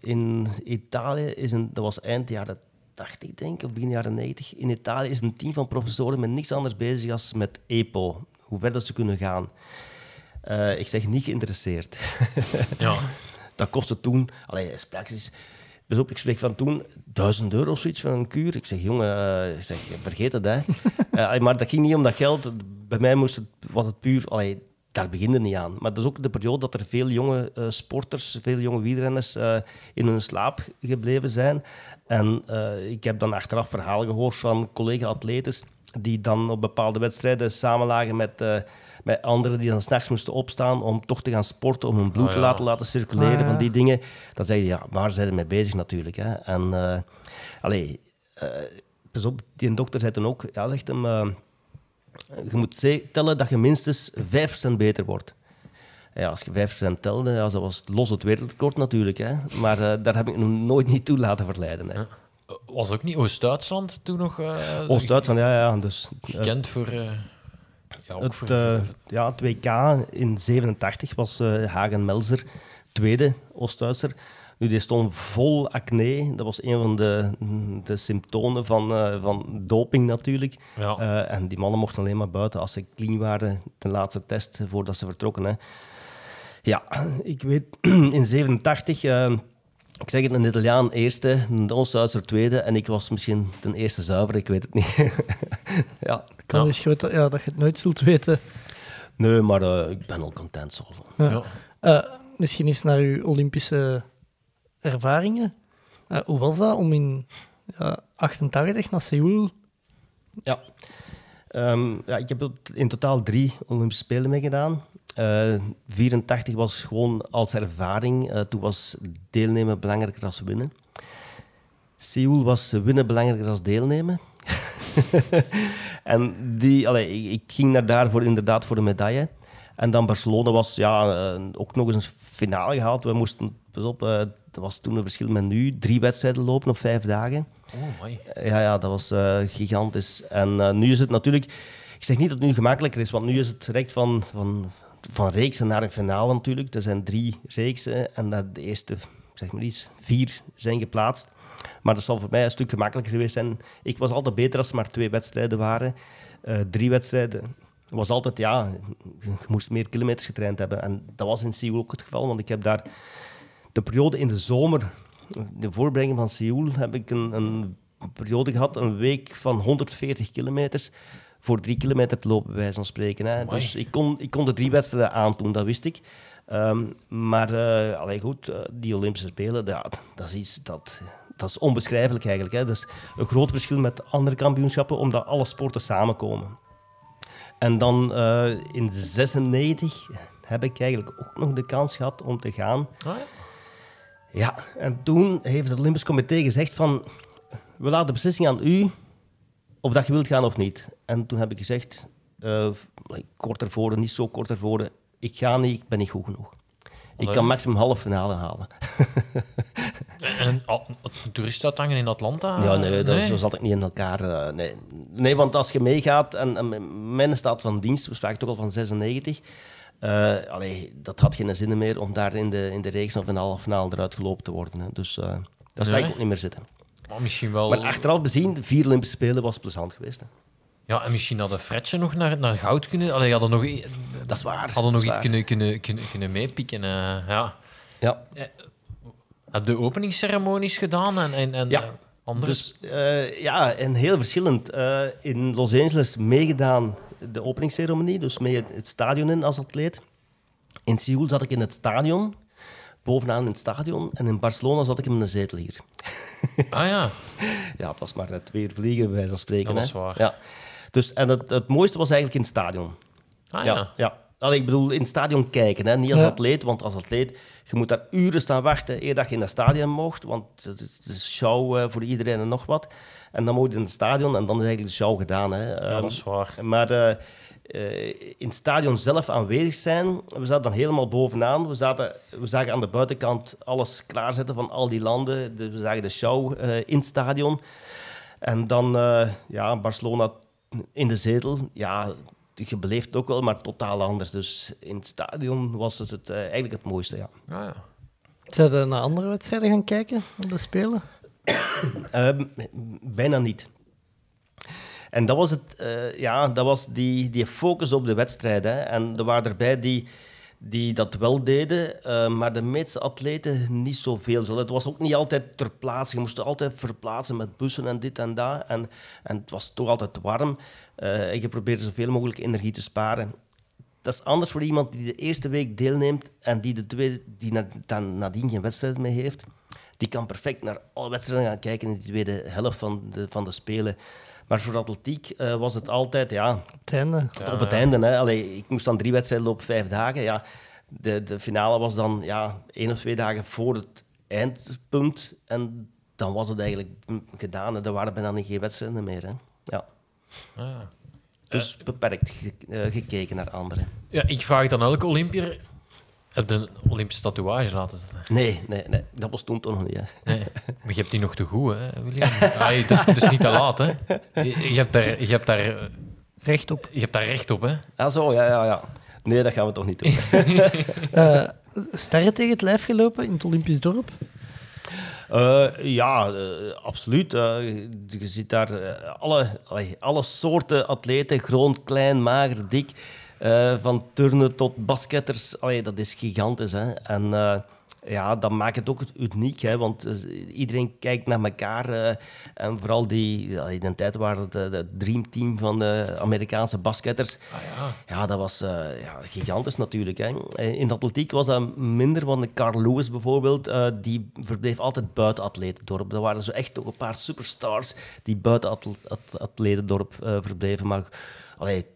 in Italië is een, dat was eind jaren 80 denk ik, of begin jaren 90. In Italië is een team van professoren met niks anders bezig als met EPO, hoe ver dat ze kunnen gaan. Eh, ik zeg niet geïnteresseerd. ja. Dat kostte toen, allee, praktisch. Dus op, ik spreek van toen, 1000 euro of zoiets van een kuur. Ik zeg, jongen, eh, ik zeg, vergeet het, hè. Eh, maar dat ging niet om dat geld. Bij mij moest het, was het puur, allee, daar begint het niet aan. Maar dat is ook de periode dat er veel jonge eh, sporters, veel jonge wielrenners eh, in hun slaap gebleven zijn. En eh, ik heb dan achteraf verhalen gehoord van collega-atletes die dan op bepaalde wedstrijden samenlagen met, eh, met anderen die dan s'nachts moesten opstaan om toch te gaan sporten, om hun bloed Oh, te laten, laten circuleren, ja. van die dingen. Dan zeg je, ja, waar zijn ze mee bezig natuurlijk. Hè? En, eh allee, eh, pas op, die dokter zei dan ook, ja, zegt hem, eh, je moet tellen dat je minstens 5% beter wordt. Ja, als je 5% telde, ja, dat was los het wereldrecord natuurlijk. Hè? Maar eh, daar heb ik nog nooit niet toe laten verleiden. Hè. Was ook niet Oost-Duitsland toen nog... eh, Oost-Duitsland, ja, ja. Dus, Gekend voor... eh, ja, ook het, eh, ja, het WK in 87 was eh, Hagen Melzer tweede, Oost-Duitser. Nu, die stond vol acne. Dat was een van de, de symptomen van, eh, van doping natuurlijk. ja. En die mannen mochten alleen maar buiten als ze clean waren, de laatste test voordat ze vertrokken. Hè. Ja, ik weet, in 87, eh, ik zeg het, een Italiaan eerste, een Oost-Duitser tweede en ik was misschien de eerste zuiver, ik weet het niet. ja, kan Ja. is dat- ja, dat je het nooit zult weten. nee, maar eh, ik ben al content zo. Ja. ja. Eh, misschien eens naar uw Olympische ervaringen. Eh, hoe was dat om in ja, 88 naar Seoul? Ja. Ehm, ja, ik heb in totaal drie Olympische Spelen meegedaan. Eh 84 was gewoon als ervaring. Eh, toen was deelnemen belangrijker dan winnen. Seoul was winnen belangrijker dan deelnemen. en die, allee, ik, ik ging naar daar voor, inderdaad voor de medaille. En dan Barcelona was ja, eh, ook nog eens een finale gehaald. We moesten, pas op, eh dat was toen een verschil met nu, drie wedstrijden lopen op vijf dagen. Oh, my. Ja, ja, dat was eh, gigantisch. En eh, nu is het natuurlijk... Ik zeg niet dat het nu gemakkelijker is, want nu is het direct van, van, van reeksen naar een finale natuurlijk. Er zijn drie reeksen en dat de eerste, zeg maar iets, vier zijn geplaatst. Maar dat zal voor mij een stuk gemakkelijker geweest zijn. Ik was altijd beter als er maar twee wedstrijden waren. Eh, drie wedstrijden was altijd, ja, je moest meer kilometers getraind hebben. En dat was in Seoul ook het geval, want ik heb daar de periode in de zomer, de voorbereiding van Seoul, heb ik een, een periode gehad, een week van 140 kilometers voor drie kilometer te lopen, bij wijze van spreken. Hè. Amai. Dus ik kon, ik kon de drie wedstrijden aandoen, dat wist ik. Ehm, maar uh, allee, goed, uh, die Olympische Spelen, ja, dat is iets dat, dat is onbeschrijfelijk eigenlijk. Hè. Dat is een groot verschil met andere kampioenschappen, omdat alle sporten samenkomen. En dan uh, in 96 heb ik eigenlijk ook nog de kans gehad om te gaan. Ah, ja? Ja, en toen heeft het Olympisch Comité gezegd van... We laten de beslissing aan u of dat je wilt gaan of niet. En toen heb ik gezegd, uh, kort ervoor, niet zo kort ervoor... Ik ga niet, ik ben niet goed genoeg. Ik kan maximum halve finale halen. En al- een toerist uithangen in Atlanta? Ja, nee, dat, nee. zo zat ik niet in elkaar. eh, nee. nee, want als je meegaat, en, en mijn staat van dienst, we spraken toch al van 96, eh, allee, dat had geen zin meer om daar in de, in de reeks of in de halve finale eruit gelopen te worden. Hè. Dus eh daar zou ik ook niet meer zitten. Maar misschien wel... Maar achteraf bezien, vier Olympische Spelen was plezant geweest. Hè. Ja, en misschien hadden Fredje nog naar, naar goud kunnen... Allee, hadden nog, Dat is waar. hadden nog iets waar. kunnen, kunnen, kunnen, kunnen meepikken. eh, ja. Ja. Heb de openingsceremonies gedaan en, en, en Ja. eh. Dus eh, ja, en heel verschillend. Eh, in Los Angeles meegedaan de openingsceremonie, dus mee het stadion in als atleet. In Seoul zat ik in het stadion, bovenaan in het stadion. En in Barcelona zat ik in een zetel hier. Ah ja. Ja, het was maar net twee uur vliegen, bij wijze van spreken. Dat is hè. waar. Ja. Dus, en het, het mooiste was eigenlijk in het stadion. Ah ja. ja. ja. Allee, ik bedoel, in het stadion kijken, hè? niet als Ja. atleet. Want als atleet, je moet daar uren staan wachten eer dat je in het stadion mocht. Want het is show eh, voor iedereen en nog wat. En dan moet je in het stadion en dan is eigenlijk de show gedaan. Hè? Ja, Ehm, dat is waar. maar eh, eh, in het stadion zelf aanwezig zijn, we zaten dan helemaal bovenaan. We, zaten, we zagen aan de buitenkant alles klaarzetten van al die landen. De- we zagen de show eh, in het stadion. En dan eh, ja, Barcelona in de zetel. Ja, je beleeft het ook wel, maar totaal anders. Dus in het stadion was het, het eigenlijk het mooiste, ja. Ah, ja. Zijn er naar andere wedstrijden gaan kijken op de Spelen? Ehm, bijna niet. En dat was, het, eh, ja, dat was die, die focus op de wedstrijd. Hè. En er waren erbij die, die dat wel deden, eh, maar de meeste atleten niet zoveel. Zo, Het was ook niet altijd ter plaatse. Je moest altijd verplaatsen met bussen en dit en dat. En, en het was toch altijd warm. Eh, en je probeerde zoveel mogelijk energie te sparen. Dat is anders voor iemand die de eerste week deelneemt en die de tweede, die na, nadien geen wedstrijd mee heeft. Die kan perfect naar alle wedstrijden gaan kijken in de tweede helft van de, van de Spelen. Maar voor atletiek eh, was het altijd, ja, Op het einde. op het einde. Hè. Allee, ik moest dan drie wedstrijden op vijf dagen. Ja, de, de finale was dan ja, één of twee dagen voor het eindpunt. En dan was het eigenlijk gedaan. En er waren bijna geen wedstrijden meer. Hè. Ja. Ah, ja. Dus beperkt ge- eh, gekeken naar anderen. ja, ik vraag dan elke Olympier... Heb je een Olympische tatoeage laten zetten? Nee, nee, nee, dat was toen toch nog niet. Hè. Nee, maar je hebt die nog te goed, hè, William? Ah, het, is, het is niet te laat, hè? Je, je hebt daar, je, hebt daar, Rechtop. je hebt daar recht op, hè? Ah, zo, ja, ja, ja. Nee, dat gaan we toch niet doen. Eh, sterren tegen het lijf gelopen in het Olympisch dorp? Eh, ja, eh, absoluut. Je ziet daar alle, alle soorten atleten, groot, klein, mager, dik. Eh, van turnen tot basketters. Allee, dat is gigantisch. Hè? En eh, ja, dat maakt het ook uniek. Hè? Want eh, iedereen kijkt naar elkaar. en vooral die, in de tijd waren het het dreamteam van de Amerikaanse basketters. Ah, ja. Ja, dat was ja, gigantisch natuurlijk. Hè. In de atletiek was dat minder, want Carl Lewis bijvoorbeeld, die verbleef altijd buiten atletendorp. Er waren zo echt toch een paar superstars die buiten atle- at- atletendorp verbleven. Maar allee,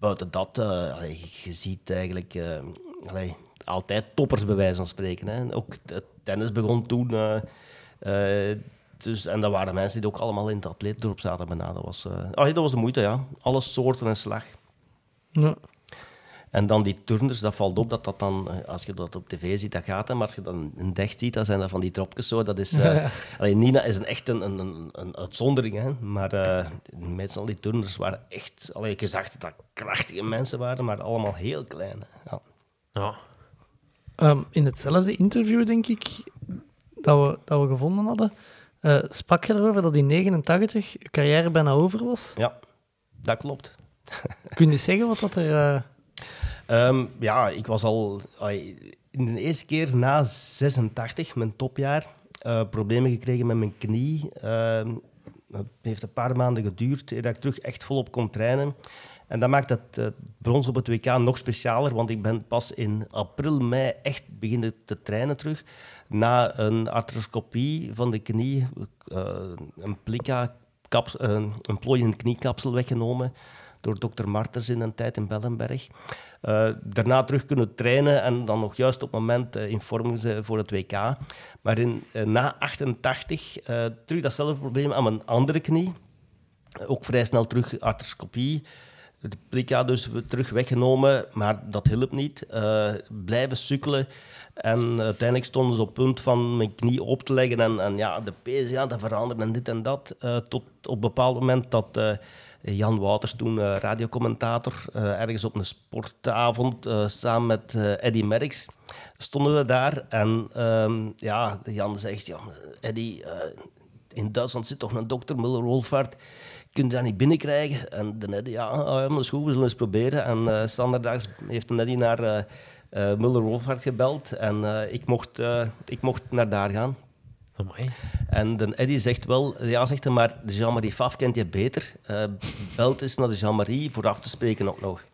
buiten dat, eh, je ziet eigenlijk eh, altijd toppers bij wijze van spreken. Hè. Ook het tennis begon toen. eh, dus, en dat waren mensen die ook allemaal in het atletendorp zaten. Dat was, allee, dat was de moeite, ja. Alle soorten en slag. Ja. En dan die turners, dat valt op dat dat dan, eh, als je dat op tv ziet, dat gaat. Hè, maar als je dan een dicht ziet, dan zijn dat van die dropjes zo. Dat is, eh, allee, Nina is een, echt een, een, een, een uitzondering, hè. Maar eh meestal die turners waren echt... Allee, je zag dat dat krachtige mensen waren, maar allemaal heel klein. hè. Ja. Ja. Ehm, in hetzelfde interview, denk ik, dat we, dat we gevonden hadden, eh, sprak je erover dat in 89 je carrière bijna over was. ja, dat klopt. Kun je zeggen wat dat er... eh, Ehm, ja, ik was al in de eerste keer na 86, mijn topjaar, eh, problemen gekregen met mijn knie. Ehm, het heeft een paar maanden geduurd dat ik terug echt volop kon trainen. En dat maakt het eh, brons op het WK nog specialer, want ik ben pas in april, mei echt beginnen te trainen terug. Na een arthroscopie van de knie, eh, een eh, een plooi in kniekapsel weggenomen door dokter Martens in een tijd in Bellenberg. Eh, daarna terug kunnen trainen en dan nog juist op het moment eh, in vorm voor het WK. Maar in, eh, na 88 eh, terug datzelfde probleem aan mijn andere knie. Ook vrij snel terug arthroscopie. de plika dus terug weggenomen, maar dat hielp niet. Blijven sukkelen. En uiteindelijk stonden ze op punt van mijn knie op te leggen. En, en ja, de pees, ja, dat veranderde en dit en dat. Tot op een bepaald moment dat Jan Wouters, toen eh, radiocommentator, eh, ergens op een sportavond, eh, samen met eh, Eddy Merckx, stonden we daar. En ehm, ja, Jan zegt, ja, Eddy, eh, in Duitsland zit toch een dokter, Muller-Wolfhard. Kun je dat niet binnenkrijgen? En de Eddy, ja, ah, ja, dat is goed, we zullen eens proberen. En eh standaardaags heeft de naar eh eh, Muller-Wolfhard gebeld. En eh, ik, mocht, eh, ik mocht naar daar gaan. Amai. En de Eddy zegt wel, ja, zegt hij, maar de Jean-Marie Faf kent je beter. Eh belt eens naar de Jean-Marie voor af te spreken ook nog.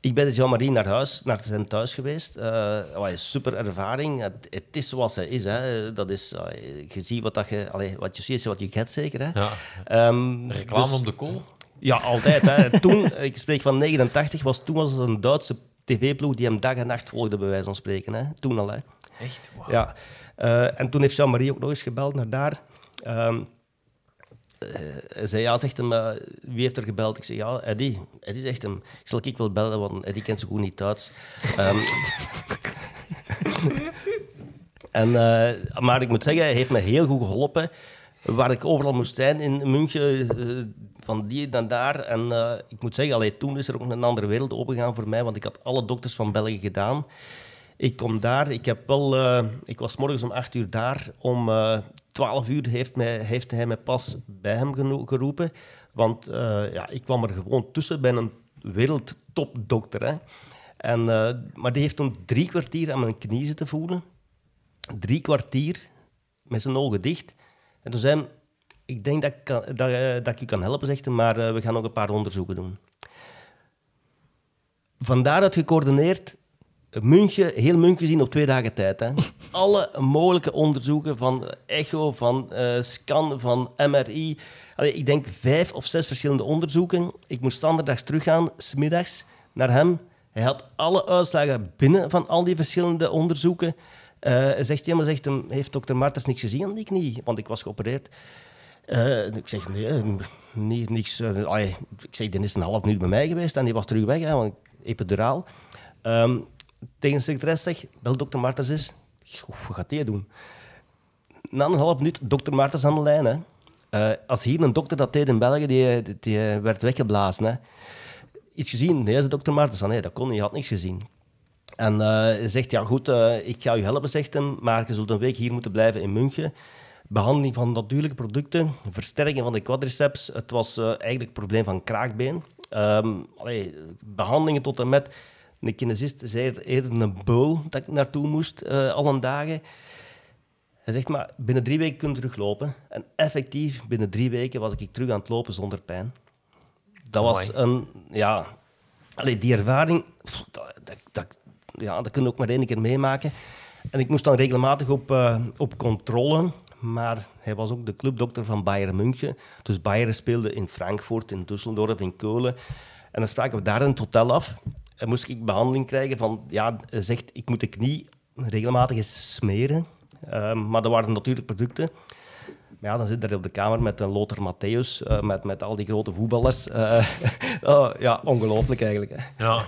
Ik ben de Jean-Marie naar huis, naar zijn thuis geweest. Eh oh, super ervaring. Het, het is zoals hij is. Hè. Dat is eh, je ziet wat, dat je, allee, wat je ziet, is wat je get zeker. Hè. Ja. Ehm, Reclame dus- op de kool. ja, altijd. Hè. Toen, ik spreek van 89, was, toen was het een Duitse tv-ploeg die hem dag en nacht volgde, bij wijze van spreken. Hè. Toen al. Hè. Echt? Ja. Eh, en toen heeft Jean-Marie ook nog eens gebeld naar daar. Zei, ja, zegt hem, eh, wie heeft er gebeld? Ik zei, ja, Eddie. Eddie zegt hem, ik zal ik wel bellen, want Eddie kent zo goed niet Duits. Ehm, en, maar ik moet zeggen, hij heeft me heel goed geholpen. Waar ik overal moest zijn in München, van die naar daar. En ik moet zeggen, allee, toen is er ook een andere wereld opengegaan voor mij, want ik had alle dokters van België gedaan. Ik kom daar, ik, heb wel, eh, ik was morgens om 8 uur daar. Om eh 12 uur heeft, mij, heeft hij mij pas bij hem geroepen. Want eh, ja, ik kwam er gewoon tussen bij een wereldtopdokter. Hè. En, maar die heeft toen drie kwartier aan mijn knie zitten voelen. Drie kwartier met zijn ogen dicht. En toen zei hij, ik denk dat ik, dat, dat ik je kan helpen, zegt hij, maar we gaan nog een paar onderzoeken doen. Vandaar dat gecoördineerd München, heel München zien op twee dagen tijd. Hè. Alle mogelijke onderzoeken van echo, van eh, scan, van MRI. Allee, ik denk vijf of zes verschillende onderzoeken. Ik moest standaardags teruggaan, smiddags, naar hem. Hij had alle uitslagen binnen van al die verschillende onderzoeken. Eh, hij zegt, ja, maar zegt hem, heeft dokter Martens niks gezien aan die knie? Want ik was geopereerd. Eh, ik zeg, nee, niet, niks. ik zeg, die is een half minuut bij mij geweest en die was terug weg, hè, want epiduraal. Ehm, tegen de secretaris zeg, bel dokter Martens. Oef, wat gaat die doen? Na een half minuut, dokter Martens aan de lijn. Hè. Eh, als hier een dokter dat deed in België, die, die, die werd weggeblazen. Hè. Iets gezien? Nee, zei dokter Martens. Ah, Nee, dat kon niet, hij had niks gezien. En eh, hij zegt, ja goed, eh, ik ga u helpen, zegt hem, maar je zult een week hier moeten blijven in München. Behandeling van natuurlijke producten, versterking van de quadriceps. Het was eh, eigenlijk het probleem van kraakbeen. Ehm, allee, behandelingen tot en met... Een kinesist zei eerder een beul dat ik naartoe moest, eh alle dagen. Hij zegt, maar binnen drie weken kun je teruglopen. En effectief, binnen drie weken was ik terug aan het lopen zonder pijn. Dat was een... Ja... Allee, die ervaring, pff, dat, dat, dat, ja, dat kun je ook maar één keer meemaken. En ik moest dan regelmatig op, eh, op controle. Maar hij was ook de clubdokter van Bayern München. Dus Bayern speelde in Frankfurt, in Düsseldorf, in Keulen. En dan spraken we daar het hotel af. En moest ik behandeling krijgen van... Ja, zegt, ik moet de knie regelmatig eens smeren. Ehm, maar dat waren natuurlijk producten. Maar ja, dan zit hij op de kamer met een Lothar Matthäus, eh, met, met al die grote voetballers. Eh, oh, ja, ongelooflijk eigenlijk. Hè. Ja.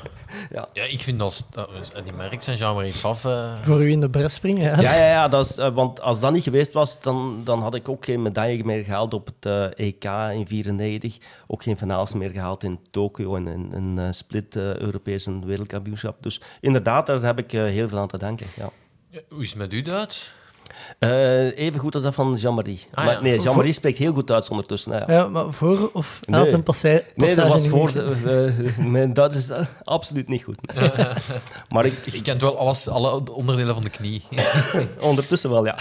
Ja. ja, ik vind dat, dat die en Jean-Marie Faf... eh, Voor u in de bres springen, ja. Ja, ja, ja dat is, eh, want als dat niet geweest was, dan, dan had ik ook geen medaille meer gehaald op het eh, EK in 94. Ook geen finales meer gehaald in Tokio en in een eh, split eh Europese wereldkampioenschap. Dus inderdaad, daar heb ik eh, heel veel aan te danken. Ja. ja, hoe is het met u Duits? Eh, even goed als dat van Jean-Marie. Ah, Maar ja. nee, Jean-Marie spreekt heel goed Duits ondertussen. Ja. Ja, maar voor of na Nee. zijn passage? Nee, dat was voor. Mijn Duits is absoluut niet goed. maar ik, Je kent wel alles, alle onderdelen van de knie. Ondertussen wel, ja.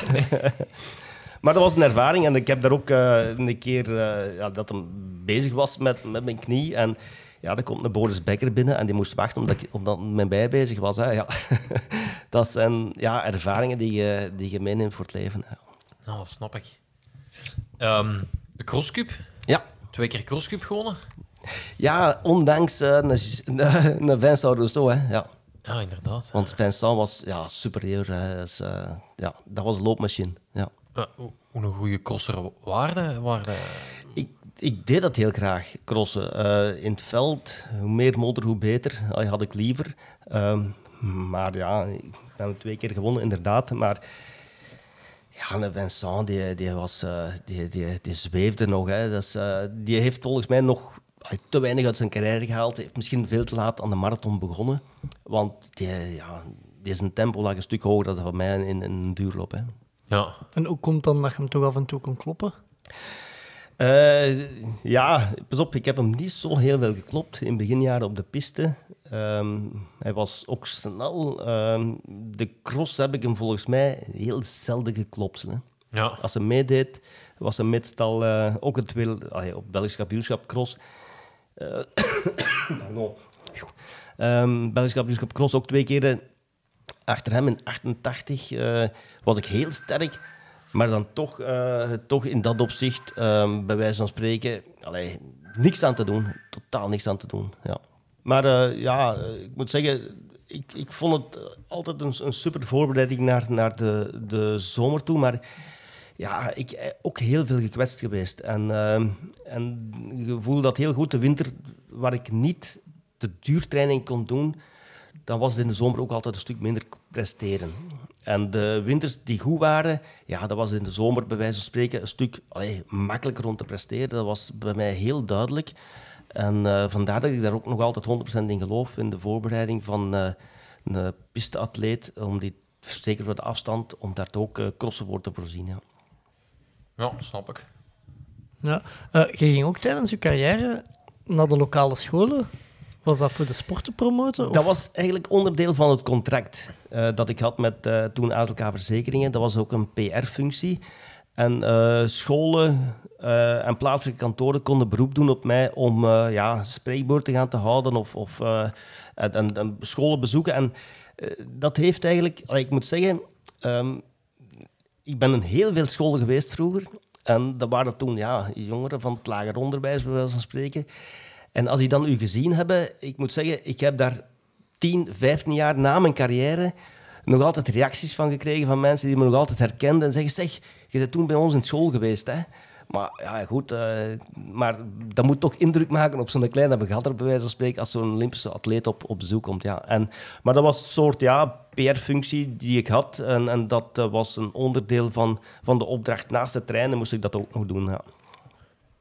maar dat was een ervaring en ik heb daar ook eh, een keer eh, ja, dat hem bezig was met, met mijn knie. En ja, er komt een Boris Becker binnen en die moest wachten omdat, ik, omdat mijn bij bezig was. Hè. Ja. dat zijn ja, ervaringen die je, die je meeneemt voor het leven. hè. Nou, dat snap ik. Ehm, de crosscup. Ja. Twee keer crosscup gewonnen. Ja, ondanks eh, een, Vincent Rousseau. Hè. Ja. Ja, inderdaad. Want Vincent was ja, superieur. Hè. Dus, eh, ja, dat was een loopmachine. Ja. Hoe, hoe een goede crosser waarde. waarde Ik, deed dat heel graag, crossen. Eh, in het veld, hoe meer modder, hoe beter. Dat had ik liever. Ehm, maar ja, ik heb twee keer gewonnen, inderdaad. Maar ja, Vincent, die, die, was, eh, die, die, die zweefde nog. Hè. Dat is, eh, die heeft volgens mij nog te weinig uit zijn carrière gehaald. Hij heeft misschien veel te laat aan de marathon begonnen. Want die, ja, die zijn tempo lag een stuk hoger dan van mij in, in een duurloop. Hè. Ja. En hoe komt dan dat je hem toch af en toe kon kloppen? Eh, ja, pas op, ik heb hem niet zo heel veel geklopt in beginjaren op de piste. Ehm, hij was ook snel. Ehm, de cross heb ik hem volgens mij heel zelden geklopt. Hè. Ja. Als hij meedeed, was hij meestal eh, ook het wil, op Belgisch kampioenschap cross. Eh. Ehm, Belgisch kampioenschap cross ook twee keer eh, achter hem in 88 eh, was ik heel sterk. Maar dan toch, eh, toch in dat opzicht, ehm, bij wijze van spreken, allee, niks aan te doen. Totaal niks aan te doen. Ja. Maar eh, ja, ik moet zeggen, ik, ik vond het altijd een, een super voorbereiding naar, naar de, de zomer toe. Maar ja, ik eh, ook heel veel gekwetst geweest. En, ehm, en je voelde dat heel goed. De winter, waar ik niet de duurtraining kon doen, dan was het in de zomer ook altijd een stuk minder presteren. En de winters die goed waren, ja, dat was in de zomer bij wijze van spreken een stuk allee, makkelijker om te presteren. Dat was bij mij heel duidelijk. En eh, vandaar dat ik daar ook nog altijd 100% in geloof, in de voorbereiding van eh, een pisteatleet, om die, zeker voor de afstand, om daar ook eh, crossen voor te voorzien. Ja. ja, snap ik. Ja. Eh, je ging ook tijdens je carrière naar de lokale scholen. Was dat voor de sport te promoten? Dat was eigenlijk onderdeel van het contract eh, dat ik had met eh, toen AZK Verzekeringen. Dat was ook een PR-functie. En eh, scholen en plaatselijke kantoren konden beroep doen op mij om ja, spreekbeurten gaan te houden of, of en, en- en scholen bezoeken. En dat heeft eigenlijk, ik moet zeggen, ehm, ik ben in heel veel scholen geweest vroeger. En dat waren toen ja, jongeren van het lager onderwijs, bij wijze van spreken. En als die dan u gezien hebben, ik moet zeggen, ik heb daar 10, 15 jaar na mijn carrière nog altijd reacties van gekregen van mensen die me nog altijd herkenden en zeggen, zeg, je bent toen bij ons in school geweest, hè. Maar ja, goed, eh, maar dat moet toch indruk maken op zo'n kleine begatter, bij wijze van spreken, als zo'n Olympische atleet op, op bezoek komt. Ja. En, maar dat was een soort ja, PR-functie die ik had en, en dat eh, was een onderdeel van, van de opdracht. Naast het trainen moest ik dat ook nog doen, ja.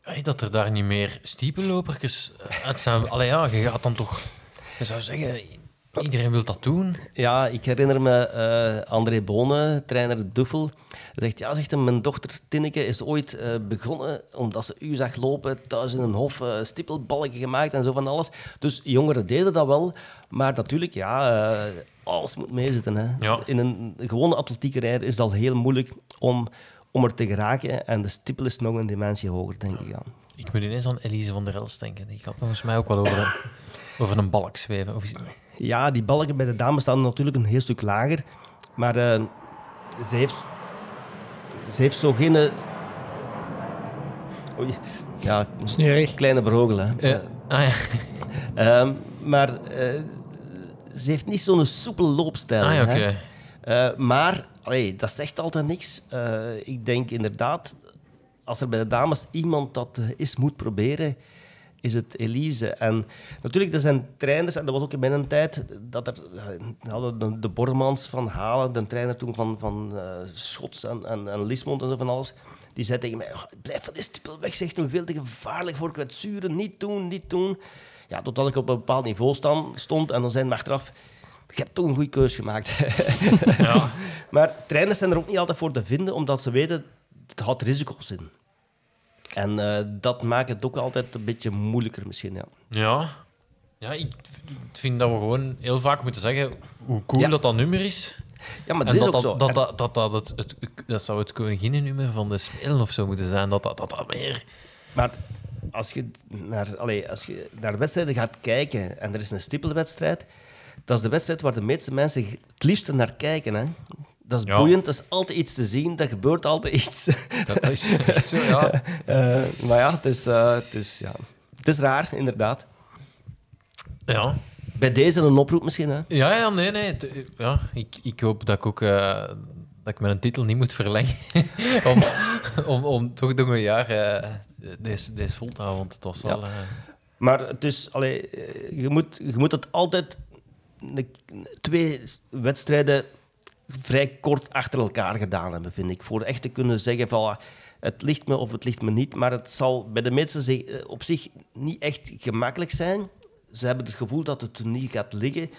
Hey, dat er daar niet meer stiepellopertjes uit zijn. Allee, ja, je gaat dan toch... Je zou zeggen, iedereen wil dat doen. Ja, ik herinner me eh, André Bonen, trainer Duffel. Zegt, ja, zegt hij, mijn dochter Tinneke is ooit eh, begonnen omdat ze u zag lopen thuis in een hof, eh stippelbalken gemaakt en zo van alles. Dus jongeren deden dat wel, maar natuurlijk, ja, eh, alles moet meezitten. Hè. Ja. In een gewone atletieke rijder is het al heel moeilijk om, om er te geraken en de stippel is nog een dimensie hoger, denk ik. Ja. Ik moet ineens aan Elise van der Elst denken. Die gaat volgens mij ook wel over, over een balk zweven. Of. Ja, die balken bij de dames staan natuurlijk een heel stuk lager. Maar eh, ze, heeft, ze heeft zo geen... eh, Oei. Ja, kleine brogel, hè. Ah ja. Ehm, maar eh, ze heeft niet zo'n soepel loopstijl. Ah, ja, oké. hè. Eh, maar, dat zegt altijd niks. Eh, ik denk inderdaad, als er bij de dames iemand dat is moet proberen, is het Elise. En natuurlijk, er zijn trainers, en dat was ook in mijn tijd, dat er eh, hadden de, de Bormans van Halen, de trainer toen van, van eh, Schots en, en, en Lismond en zo van alles, die zei tegen mij, "Oh, blijf van die stippel weg, zegt veel te gevaarlijk voor kwetsuren, niet doen, niet doen. Ja, totdat ik op een bepaald niveau stond en dan zijn we achteraf, je hebt toch een goede keus gemaakt. Ja. Maar trainers zijn er ook niet altijd voor te vinden, omdat ze weten, het houdt risico's in. En eh, dat maakt het ook altijd een beetje moeilijker misschien, ja. Ja. Ja, ik vind dat we gewoon heel vaak moeten zeggen hoe cool Ja. dat dat nummer is. Ja, maar dat En is dat ook dat, zo. dat, dat, dat, dat, het, het, dat zou het koninginnennummer van de Spelen of zo moeten zijn. Dat dat, dat, dat meer... Maar als je, naar, allee, als je naar wedstrijden gaat kijken en er is een stippelwedstrijd, dat is de wedstrijd waar de meeste mensen het liefst naar kijken. Hè. Dat is Ja. boeiend, er is altijd iets te zien, er gebeurt altijd iets. Dat is, is zo, ja. Eh, maar ja het, is, eh, het, is, ja, het is raar, inderdaad. Ja. Bij deze een oproep misschien, hè? Ja, ja, nee, nee. Ja, ik, ik hoop dat ik ook eh, dat ik mijn titel niet moet verlengen. om, om, om toch nog een jaar deze, deze voelt dat, want het was Ja. eh, Maar het is, allee, je, moet, je moet het altijd twee wedstrijden vrij kort achter elkaar gedaan hebben, vind ik. Voor echt te kunnen zeggen van het ligt me of het ligt me niet. Maar het zal bij de mensen eh, op zich niet echt gemakkelijk zijn. Ze hebben het gevoel dat het niet gaat liggen.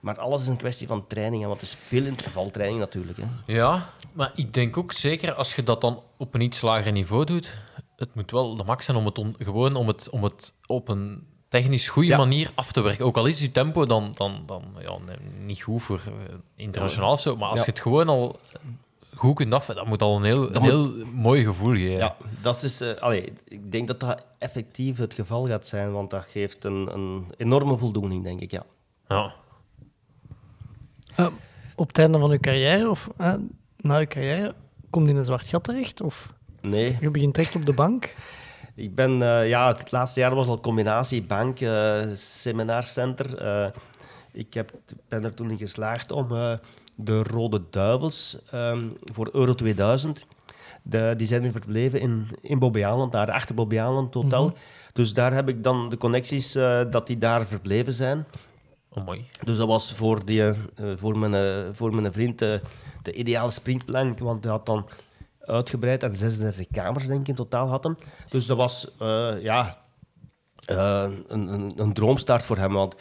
Maar alles is een kwestie van training. Want het is veel intervaltraining natuurlijk. Hè. Ja, maar ik denk ook zeker als je dat dan op een iets lager niveau doet, het moet wel de max zijn om het on- gewoon om het, om het op een technisch goede Ja. manier af te werken. Ook al is je tempo dan, dan, dan ja, niet goed voor eh, internationaal of zo, maar als Ja. je het gewoon al goed kunt af, dat moet al een heel, een heel mooi gevoel geven. Ja, dat is, eh, allee, ik denk dat dat effectief het geval gaat zijn. Want dat geeft een, een enorme voldoening, denk ik. Ja. Ja. Eh, op het einde van je carrière of na je carrière, komt in een zwart gat terecht? Of Nee, je begint direct op de bank? Ik ben, eh, ja, het laatste jaar was al combinatie bank, eh seminaarcenter. Eh, ik heb, ben er toen in geslaagd om de Rode Duivels ehm, voor Euro 2000. De, die zijn verbleven in, in Bobbejaanland, daar achter Bobbejaanland Hotel. Dus daar heb ik dan de connecties dat die daar verbleven zijn. Oh, mooi. Dus dat was voor, die, voor, mijn, voor mijn vriend de ideale springplank, want hij had dan uitgebreid en 36 kamers, denk ik, in totaal had hem. Dus dat was eh, ja, eh, een, een, een droomstart voor hem. Want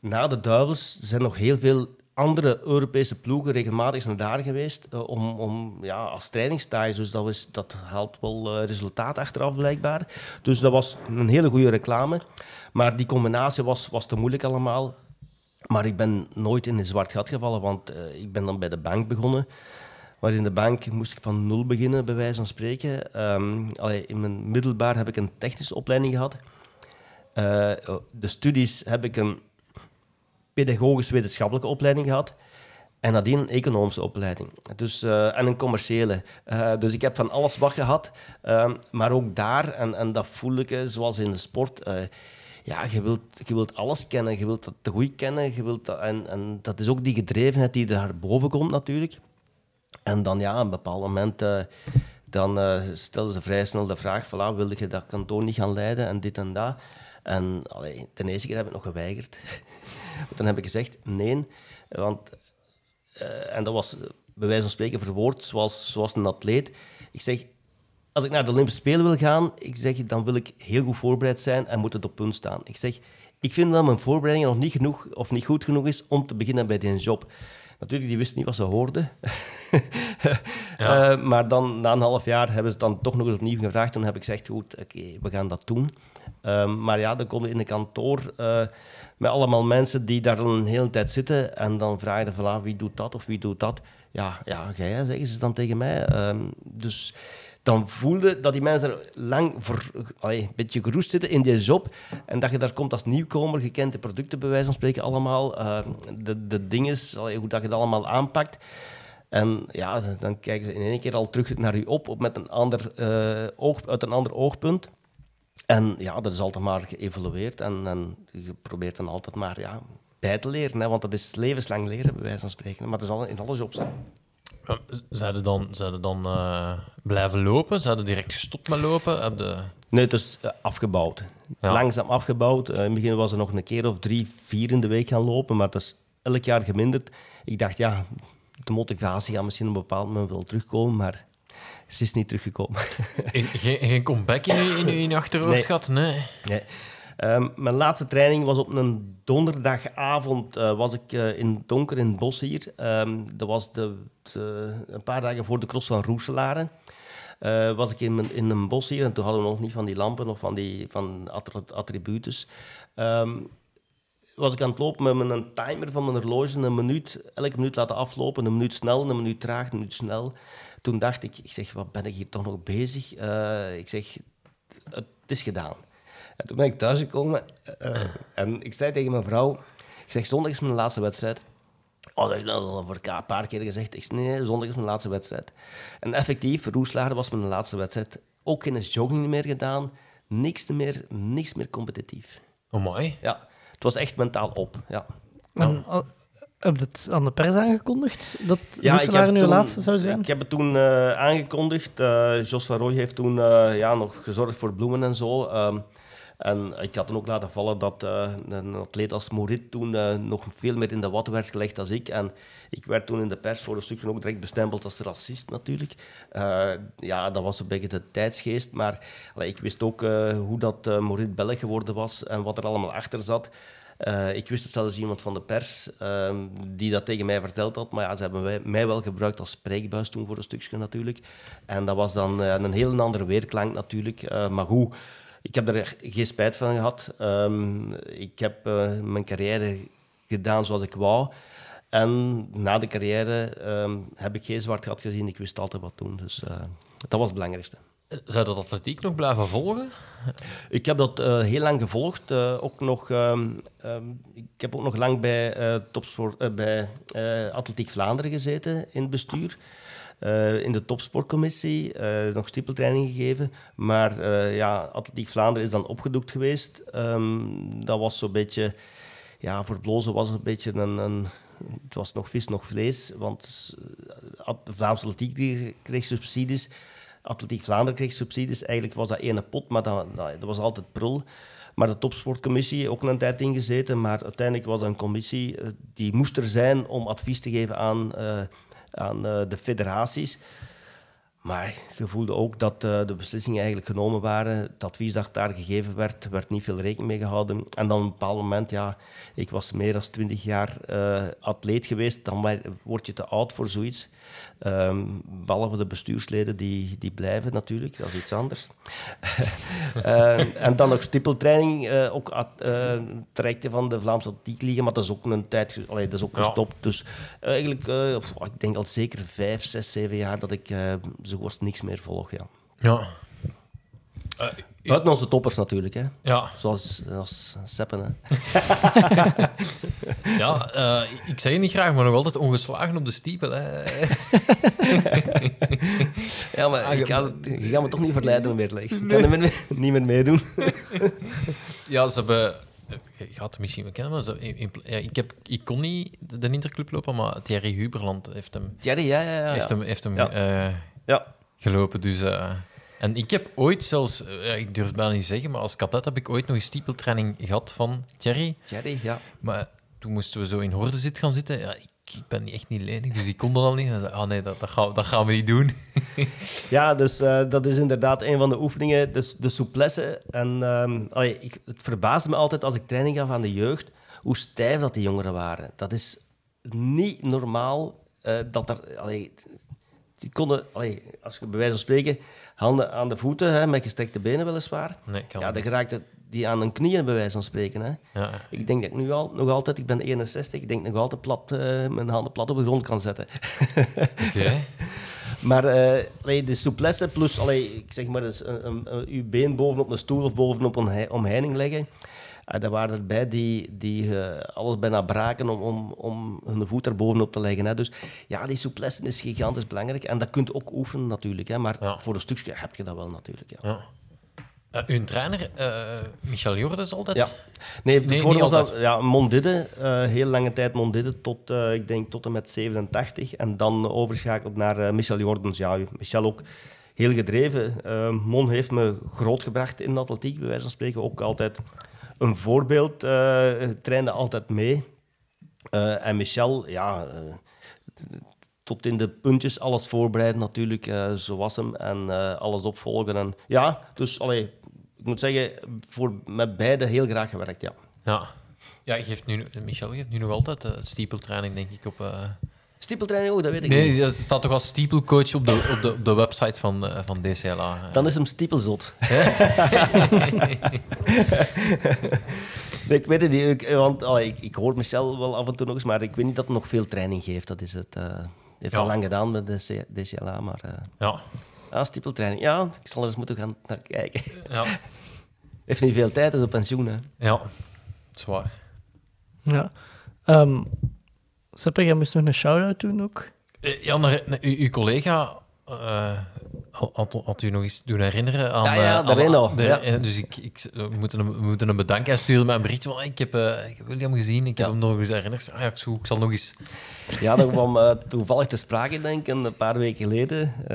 na de Duivels zijn nog heel veel andere Europese ploegen regelmatig naar daar geweest eh, om, om, ja, als trainingstage. Dus dat, was, dat haalt wel resultaat achteraf blijkbaar. Dus dat was een hele goede reclame. Maar die combinatie was, was te moeilijk allemaal. Maar ik ben nooit in een zwart gat gevallen, want ik ben dan bij de bank begonnen. Maar in de bank moest ik van nul beginnen, bij wijze van spreken. Allee, in mijn middelbaar heb ik een technische opleiding gehad. Eh, de studies heb ik een pedagogisch-wetenschappelijke opleiding gehad. En nadien een economische opleiding. Dus, eh, en een commerciële. Eh, dus ik heb van alles wat gehad. Ehm, maar ook daar, en, en dat voel ik, zoals in de sport... ja, je wilt, je wilt alles kennen. Je wilt dat goed kennen. Je wilt dat, en, en dat is ook die gedrevenheid die daar boven komt, natuurlijk. En dan ja, op een bepaald moment... eh, dan eh stelden ze vrij snel de vraag: voilà, wil je dat kantoor niet gaan leiden en dit en dat? En allee, de eerste keer heb ik nog geweigerd. Dan heb ik gezegd: nee, want eh, en dat was bij wijze van spreken verwoord zoals, zoals een atleet. Ik zeg, als ik naar de Olympische Spelen wil gaan, ik zeg, dan wil ik heel goed voorbereid zijn en moet het op punt staan. Ik zeg, ik vind dat mijn voorbereiding nog niet genoeg of niet goed genoeg is om te beginnen bij die job. Natuurlijk, die wist niet wat ze hoorden. Ja. Eh, maar dan, na een half jaar, hebben ze het dan toch nog eens opnieuw gevraagd. Toen heb ik gezegd, goed, oké, we gaan dat doen. Ehm, maar ja, dan kom je in een kantoor eh, met allemaal mensen die daar een hele tijd zitten. En dan vraag je van, wie doet dat of wie doet dat? Ja, ja jij, zeggen ze dan tegen mij. Ehm, dus dan voelde dat die mensen lang een beetje geroest zitten in die job. En dat je daar komt als nieuwkomer, je kent de producten bij wijze van spreken allemaal. ehm, de, de dingen, hoe dat je het allemaal aanpakt. En ja, dan kijken ze in één keer al terug naar u op, met een ander, eh, oog, uit een ander oogpunt. En ja, dat is altijd maar geëvolueerd. En, je probeert dan altijd maar ja, bij te leren. Hè, want dat is levenslang leren, bij wijze van spreken. Maar dat is al in alle jobs. Zouden dan, zouden dan eh, blijven lopen? Zouden direct gestopt met lopen? Heb de... Nee, het is eh, afgebouwd. Ja. Langzaam afgebouwd. Eh, in het begin was er nog een keer of drie, vier in de week gaan lopen. Maar dat is elk jaar geminderd. Ik dacht, ja, de motivatie gaat misschien op een bepaald moment wel terugkomen. Maar ze is niet teruggekomen. Geen, geen comeback in je, in je, achterhoofd Nee. gehad? Nee. Nee. Ehm, mijn laatste training was op een donderdagavond. eh, was ik eh, in het donker in het bos hier. Ehm, dat was de, een paar dagen voor de cross van Roeselare. Eh, was ik in, in een bos hier en toen hadden we nog niet van die lampen of van die van attr- attributes. Ehm, was ik aan het lopen met mijn timer van mijn horloge, een minuut, elke minuut laten aflopen, een minuut snel, een minuut traag, een minuut snel. Toen dacht ik, ik zeg, wat ben ik hier toch nog bezig? Ik zeg, het is gedaan. En toen ben ik thuisgekomen eh, en ik zei tegen mijn vrouw, ik zeg, zondag is mijn laatste wedstrijd. Oh, dat heb ik al voor een paar keer gezegd. Ik zeg, nee, nee, zondag is mijn laatste wedstrijd. En effectief, Roeslaar was mijn laatste wedstrijd. Ook geen jogging meer gedaan. Niks meer, niks meer competitief. Oh, mooi. Ja, het was echt mentaal op. Ja. En, al- Heb je het aan de pers aangekondigd? Dat Ja, Roeselaar nu toen- laatste zou zijn? Ik heb het toen eh, aangekondigd. Eh Jos van Rooij heeft toen eh, ja, nog gezorgd voor bloemen en zo. Ehm, en ik had toen ook laten vallen dat eh, een atleet als Morit toen eh, nog veel meer in de watten werd gelegd dan ik. En ik werd toen in de pers voor een stukje ook direct bestempeld als racist natuurlijk. Eh, ja, dat was een beetje de tijdsgeest. Maar ik wist ook hoe dat Morit Belg geworden was en wat er allemaal achter zat. Ik wist het zelfs iemand van de pers ehm, die dat tegen mij verteld had. Maar ja, ze hebben mij wel gebruikt als spreekbuis toen voor een stukje natuurlijk. En dat was dan een heel andere weerklank natuurlijk. Maar goed, ik heb er echt geen spijt van gehad. Ehm, ik heb eh, mijn carrière gedaan zoals ik wou. En na de carrière ehm, heb ik geen zwart gat gezien. Ik wist altijd wat doen. Dus eh, dat was het belangrijkste. Zou dat atletiek nog blijven volgen? Ik heb dat eh, heel lang gevolgd. ook nog, ehm, ik heb ook nog lang bij, topsport, bij Atletiek Vlaanderen gezeten in het bestuur. Eh, in de topsportcommissie, eh, nog stippeltraining gegeven. Maar eh, ja, Atletiek Vlaanderen is dan opgedoekt geweest. Ehm, dat was zo'n beetje... Ja, voor Blozen was het een beetje een... een het was nog vis, nog vlees. Want At- Vlaamse Atletiek kreeg- subsidies. Atletiek Vlaanderen kreeg subsidies. Eigenlijk was dat ene pot, maar dat, dat, was altijd prul. Maar de topsportcommissie, ook een tijd ingezeten. Maar uiteindelijk was dat een commissie die moest er zijn om advies te geven aan, aan eh, de federaties. Maar je voelde ook dat eh, de beslissingen eigenlijk genomen waren. Het advies dat daar gegeven werd, werd niet veel rekening mee gehouden. En dan op een bepaald moment, ja, ik was meer dan twintig jaar eh, atleet geweest. Dan word je te oud voor zoiets. Ehm, behalve de bestuursleden, die, die blijven natuurlijk. Dat is iets anders. Eh, en dan nog stippeltraining, eh ook at- trajecten van de Vlaamse Atletiek Liga. Maar dat is ook een tijd allee, dat is ook Ja. gestopt. Dus eigenlijk, ik denk al zeker vijf, zes, zeven jaar dat ik eh, zo was niks meer volg. Ja. Ja. Eh, Buiten onze toppers natuurlijk, hè. ja, zoals, zoals Seppen. Hè. ja eh, ik zeg het niet graag, maar nog altijd ongeslagen op de stiepel. Hè. Ja, maar Ah, ik je- ga, je gaat me toch niet verleiden om weer te leggen. Ik kan er meer- niet meer meedoen. Ja, ze hebben... Je gaat het misschien wel kennen, maar ze, in- in- ja, ik, heb, ik kon niet de de interclub lopen, maar Thierry Huberland heeft hem, Thierry, ja, ja, ja. heeft hem, heeft hem Ja. eh, Ja. gelopen. Dus, eh, en ik heb ooit zelfs, eh, ik durf het bijna niet zeggen, maar als kadet heb ik ooit nog een stiepeltraining gehad van Thierry. Thierry, ja. Maar toen moesten we zo in horde zit gaan zitten. Ja, ik, ik ben echt niet lenig, dus ik kon dat al niet. En zei, ah nee, dat, dat, gaan, we- dat gaan we niet doen. Ja, dus eh, dat is inderdaad een van de oefeningen, dus de souplesse. En ehm, allee, ik, het verbaasde me altijd als ik training gaf aan de jeugd, hoe stijf dat die jongeren waren. Dat is niet normaal dat er... Allee, die konden, allee, als je bij wijze van spreken, handen aan de voeten, hè, met gestrekte benen weliswaar. Nee, kan Ja, dan geraakte die aan hun knieën, bij wijze van spreken. Hè. Ja. Ik denk dat ik nu al, nog altijd, ik ben 61, ik denk nog altijd plat, eh, mijn handen plat op de grond kan zetten. Oké. Maar allee, de souplesse plus, allee, ik zeg maar, dus een, een, een- uw been bovenop een stoel of bovenop een hei- omheining leggen. Uh, er waren erbij die, die eh, alles bijna braken om, om, om hun voet er bovenop te leggen. Hè. Dus ja, die souplesse is gigantisch belangrijk. En dat kunt ook oefenen natuurlijk. Hè. Maar Ja. voor een stukje heb je dat wel natuurlijk. Ja. Ja. Eh, uw trainer, eh, Michel Jordes, altijd? Ja. Nee, Nee, voor was dat ja, Mondidde, eh, heel lange tijd Mondidde, tot, eh, ik denk tot en met 87. En dan overschakeld naar eh, Michel Jordens. Ja, Michel ook heel gedreven. Eh, Mon heeft me grootgebracht in de atletiek, bij wijze van spreken. Ook altijd een voorbeeld, eh trainde altijd mee. Eh, en Michel, ja, eh, tot in de puntjes alles voorbereiden natuurlijk, zo was hem. En alles opvolgen. En, ja, dus allee, ik moet zeggen, voor, met beide heel graag gewerkt, ja. Ja. Ja, geeft nu, Michel geeft nu nog altijd uh, stiepeltraining, denk ik, op... Stiepeltraining ook, dat weet ik nee, niet. Nee, het staat toch als stiepelcoach op de, op de, op de website van, uh, van DCLA. Dan is hem stiepelzot. nee, ik weet het niet, ik, want ik, ik, hoor Michel wel af en toe nog eens, maar ik weet niet dat hij nog veel training geeft. Dat is het. Uh, heeft ja. al lang gedaan met de DCLA, maar... Uh, ja. Ja, stiepeltraining. Ja, ik zal er eens moeten gaan naar kijken. Ja. Heeft niet veel tijd, is op pensioen, hè. Ja, zwaar. Ja. Um, Seppe, jij moest nog een shout-out doen ook? Ja, naar, naar uw, uw, collega eh, had, u nog eens doen herinneren aan... Ja, ja, eh, de de- ja. eh, Dus ik, ik, we, moeten hem, we moeten hem bedanken. Hij stuurde mij een berichtje van... Ik heb, eh, heb William gezien, ik heb Ja. hem nog eens herinnerd. Ah, ja, ik, zal- ik zal nog eens... Ja, dat kwam eh, toevallig te sprake, denk ik, een paar weken geleden. eh,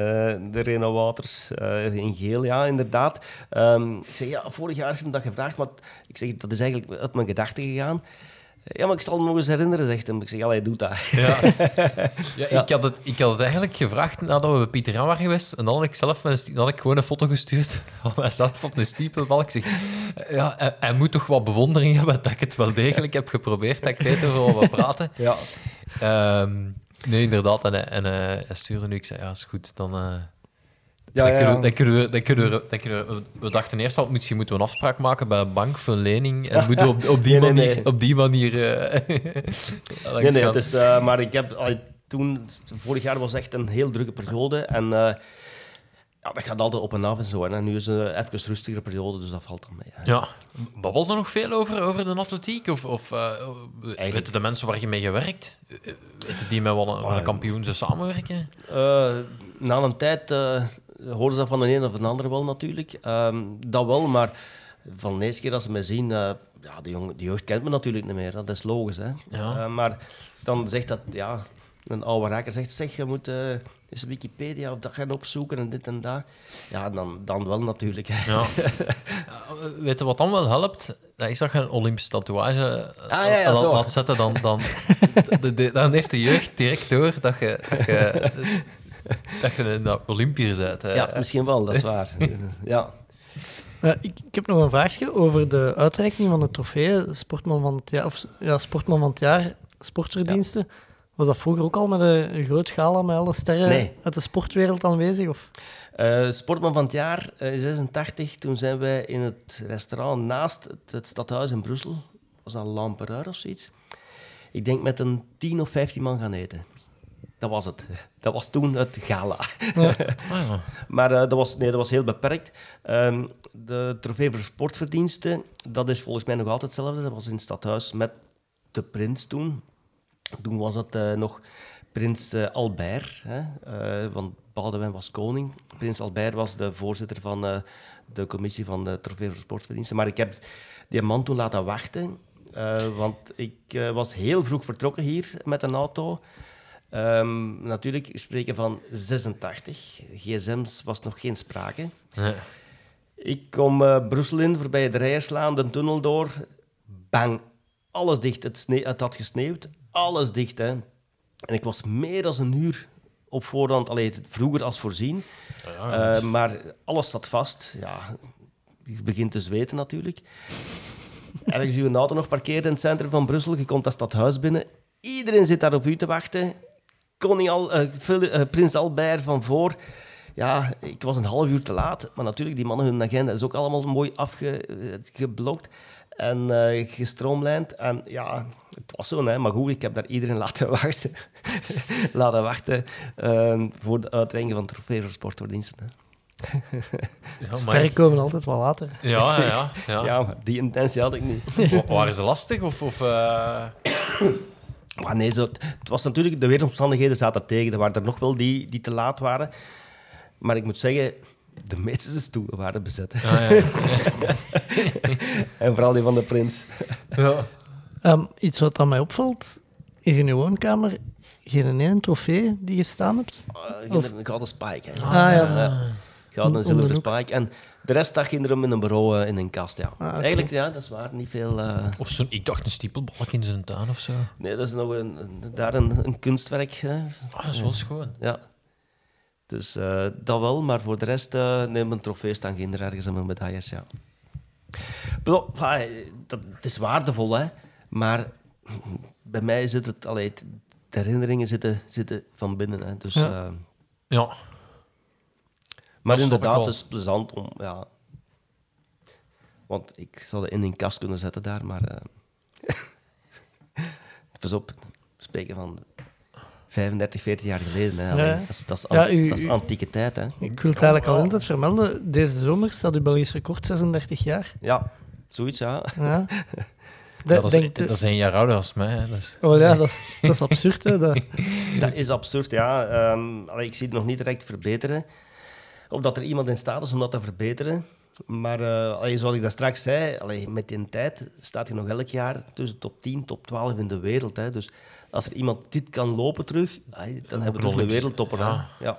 de Reno Waters eh, in geel, ja, inderdaad. Ehm, ik zeg, ja, vorig jaar je me dat gevraagd, maar ik zeg, dat is eigenlijk uit mijn gedachten gegaan. Ja, maar ik zal me nog eens herinneren, zegt hem. Ik zeg, ja, hij doet dat. Ja. ja, Ik, had het, ik had het eigenlijk gevraagd nadat we bij Pieter Jan waren geweest. En dan had ik zelf dan had ik gewoon een foto gestuurd van mijzelf op een stiepelbal. Ik zeg, ja, hij, hij moet toch wat bewondering hebben dat ik het wel degelijk heb geprobeerd. Dat ik weet over wat we praten. Ja. Ehm, nee, inderdaad. En, hij- en hij stuurde nu. Ik zei, ja, is goed. Dan, eh, Ja, ja, kunnen, ja. we- kunnen we, dan, kunnen we, dan kunnen we... We dachten eerst al, misschien moeten we een afspraak maken bij een bank voor een lening. En moeten we op, op die Nee, manier... nee. Op die manier eh, Nee, nee, het is, eh, maar ik heb allee, toen, vorig jaar was echt een heel drukke periode. En eh, ja, dat gaat altijd op en af en zo. En nu is het even een rustigere periode, dus dat valt dan mee. hè. Ja, babbelt er nog veel over, over de atletiek? Of, of eh, weten de mensen waar je mee gewerkt? Weten die met een, wat een kampioen ze samenwerken? Na een tijd horen ze dat van de een of de ander wel natuurlijk. Ehm, dat wel, maar van de eerste keer als ze mij zien... eh, ja, de, jongen, de jeugd kent me natuurlijk niet meer, dat is logisch. Hè. Ja. Eh, maar dan zegt dat... Ja, een oude raker zegt, zeg, je moet eh, eens Wikipedia of dat gaan opzoeken en dit en dat. Ja, dan, dan wel natuurlijk. hè. Ja. Weet je wat dan wel helpt? Dat is dat je een Olympische tatoeage Ah, ja, ja, laat- zetten. Dan, dan, de- de- dan heeft de jeugd direct door dat je, dat je, dat je een Olympier bent. hè. Ja, misschien wel, dat is waar. ja. Ja, ik, ik heb nog een vraagje over de uitreiking van de trofeeën. Sportman van het jaar, of, ja, sportman van het jaar, sportverdiensten. Was dat vroeger ook al met een, een groot gala met alle sterren Nee. uit de sportwereld aanwezig? Of? Eh, sportman van het jaar, eh, in 86, toen zijn wij in het restaurant naast het, het stadhuis in Brussel. Was dat Lampereur of zoiets? Ik denk met een 10 of 15 man gaan eten. Dat was het. Dat was toen het gala. Ah, ja. Maar eh, dat, was, nee, dat was heel beperkt. Ehm, de trofee voor sportverdiensten, dat is volgens mij nog altijd hetzelfde. Dat was in het stadhuis met de prins toen. Toen was het eh, nog prins eh, Albert, hè, want Boudewijn was koning. Prins Albert was de voorzitter van de commissie van de trofee voor sportverdiensten. Maar ik heb die man toen laten wachten, want ik was heel vroeg vertrokken hier met een auto. Ehm, natuurlijk spreken van 86. GSM's was nog geen sprake. Nee. Ik kom eh, Brussel in, voorbij de Rijerslaan, de tunnel door. Bang, alles dicht. Het, het had gesneeuwd, alles dicht. Hè. En ik was meer dan een uur op voorhand, allee, vroeger als voorzien. Ja, Eh, maar alles zat vast. Ja, je begint te zweten natuurlijk. Je je auto nog parkeert in het centrum van Brussel, je komt dat stadhuis binnen. Iedereen zit daar op u te wachten. Koning Al, eh, eh, Prins Albert van voor. Ja, ik was een half uur te laat. Maar natuurlijk, die mannen, hun agenda is ook allemaal mooi afgeblokt en eh, gestroomlijnd. En ja, het was zo, hè. maar goed, ik heb daar iedereen laten wachten, laten wachten ehm, voor de uitreiking van trofee voor sportverdiensten. Hè. Ja, maar- Sterren komen altijd wel later. Ja, ja, ja. ja. Ja, maar die intentie had ik niet. Wa- Waren ze lastig? Of, of, eh, Maar nee, zo, het was natuurlijk, de weersomstandigheden zaten tegen. Er waren er nog wel die, die te laat waren. Maar ik moet zeggen, de meeste stoelen waren bezet. ah, ja. En vooral die van de prins. ja. Ehm, iets wat aan mij opvalt, hier in uw woonkamer, geen ene trofee die je staan hebt. Uh, een gouden spike. Hè. Ah, ja. Gouden en zilveren spike. En de rest stak in in een bureau eh, in een kast. Ja. Ah. Eigenlijk, ja, dat is waar. Niet veel... eh, Of zo'n, ik dacht een stiepelbalk in zijn tuin of zo. nee, dat is nog een, daar een, een kunstwerk. Hè. Ah, dat is wel schoon. Ja. Dus eh, dat wel, maar voor de rest uh, neem een trofee staan geen ergens en mijn medailles, ja. Ah, dat, het is waardevol, hè. Maar bij mij zit het... Allee, het- de herinneringen zitten, zitten van binnen, hè. Dus, Ja. eh, Ja. Maar ik inderdaad, het is plezant om... Ja, want ik zou het in een kast kunnen zetten daar, maar... eh pas op, we spreken van 35, 40 jaar geleden. Hè. Ja. Dat, is, dat, is Ja, an- u- dat is u- antieke tijd, hè. Ik wil het eigenlijk al altijd vermelden. Deze zomer staat uw Belgisch record 36 jaar. Ja, zoiets, ja. Ja. De- Ja, dat, is, dat is een jaar ouder als mij. hè, Dus. Oh ja, dat is, dat is absurd. Hè? Dat, Dat is absurd, ja. Ehm, allee, ik zie het nog niet direct verbeteren. Of dat er iemand in staat is om dat te verbeteren. Maar eh, allee, zoals ik dat straks zei, allee, met die tijd staat je nog elk jaar tussen top 10, top 12 in de wereld. Hè. Dus als er iemand dit kan lopen terug, allee, dan hebben we toch een wereldtopper. ja. Ja.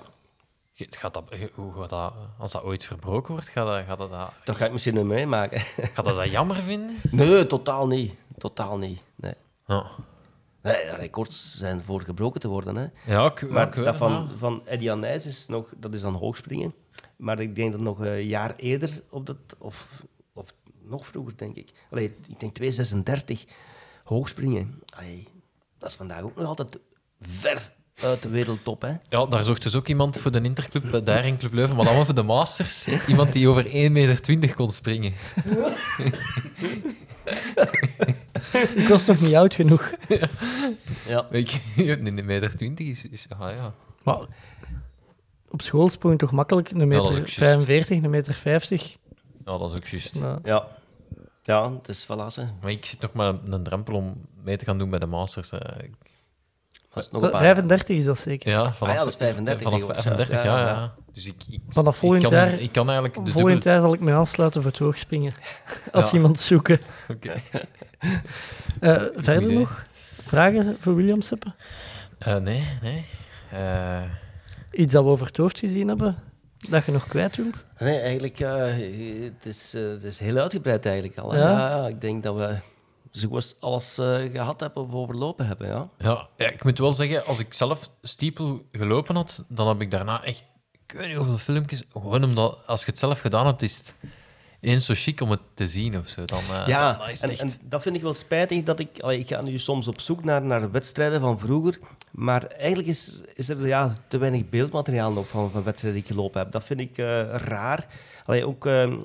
Gaat dat, hoe gaat dat, als dat ooit verbroken wordt, gaat dat, gaat dat, dat, Dat ga ik misschien niet meemaken. gaat dat, dat jammer vinden? Nee, totaal niet. Totaal niet. Nee. Ja, Nee, records zijn voor gebroken te worden. Hè. ja ik, Maar ik dat van, ja. van Eddie Anijs is nog, dat is dan hoogspringen. Maar ik denk dat nog een jaar eerder op dat, of, of nog vroeger, denk ik. Allee, ik denk 236 hoogspringen. Allee, dat is vandaag ook nog altijd ver uit de wereldtop. Hè. Ja, daar zocht dus ook iemand voor de Interclub, bij de Haring Club Leuven, maar dan wel voor de Masters. Iemand die over 1,20 meter kon springen. ik was nog niet oud genoeg. Ja. Ik, 1,20 meter 20 is, is ah, ja. Maar op school sprong toch makkelijk een meter ook juist. 45, een meter 50. ja, dat is ook juist. Nou, Ja. Ja, het is voilà. hè. Maar ik zit nog maar een drempel om mee te gaan doen bij de Masters. hè. Dat is nog een paar. 35 is dat zeker. Ja, vanaf, Ah ja, dat is 35 Vanaf tegenwoordig, 35, juist. ja, Ja, ja. ja. Dus ik, ik, Vanaf ik volgend kan, jaar- Ik kan eigenlijk de Volgend dubbele... jaar zal ik mij aansluiten voor het hoogspringen. Als Ja. iemand zoeken. Oké. Eh, verder idee. nog? Vragen voor William Seppen? Eh, nee, nee. Eh, Iets dat we over het hoofd gezien hebben, dat je nog kwijt wilt? Nee, eigenlijk, eh, het, is, eh, het is heel uitgebreid eigenlijk al. Ja? Ik denk dat we zo goed als alles eh, gehad hebben of overlopen hebben. Ja. ja, ja, ik moet wel zeggen, als ik zelf steeple gelopen had, dan heb ik daarna echt... Ik weet niet hoeveel filmpjes... Gewoon omdat, als je het zelf gedaan hebt, is het eens zo chic om het te zien of zo. Dan, eh, Ja, dan, het en, echt... en dat vind ik wel spijtig. Dat ik, allee, ik ga nu soms op zoek naar, naar wedstrijden van vroeger. Maar eigenlijk is, is er ja, te weinig beeldmateriaal nog van, van wedstrijden die ik gelopen heb. Dat vind ik eh, raar. Allee, ook ehm,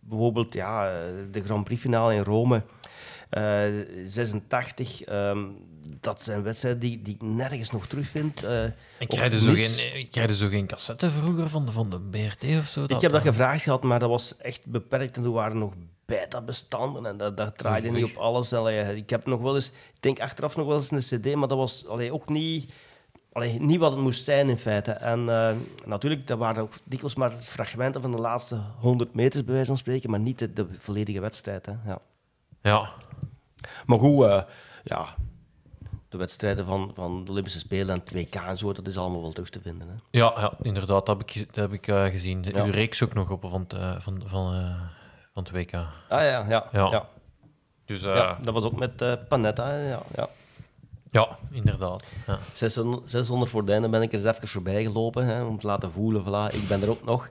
bijvoorbeeld ja, eh, de Grand Prix finale in Rome. eh, 86. ehm, dat zijn wedstrijden die, die ik nergens nog terugvind. eh, ik, krijg zo mis. geen, ik krijg zo geen cassette vroeger van de, van de BRT of zo. Ik heb dat gevraagd gehad, maar dat was echt beperkt. En er waren nog beta-bestanden en dat, dat draaide niet op alles. Allee, ik heb nog wel eens, ik denk achteraf nog wel eens een cd, maar dat was allee, ook niet, allee, niet wat het moest zijn in feite. En eh, natuurlijk, dat waren ook dikwijls maar fragmenten van de laatste 100 meters, bij wijze van spreken, maar niet de, de volledige wedstrijd. Hè. Ja. Ja, Maar goed, eh, ja, de wedstrijden van, van de Olympische Spelen en het WK en zo, dat is allemaal wel terug te vinden. Hè. ja, ja, inderdaad, dat heb ik, dat heb ik eh, gezien. Ja. Uw reeks ook nog op van eh, van, van, eh, van het WK. Ah ja, ja. Ja. ja. Dus dat was ook met Panetta. Ja, ja. Ja, inderdaad. Ja. 600, 600 gordijnen ben ik er eens even voorbij gelopen hè, om te laten voelen, voilà, ik ben er ook nog.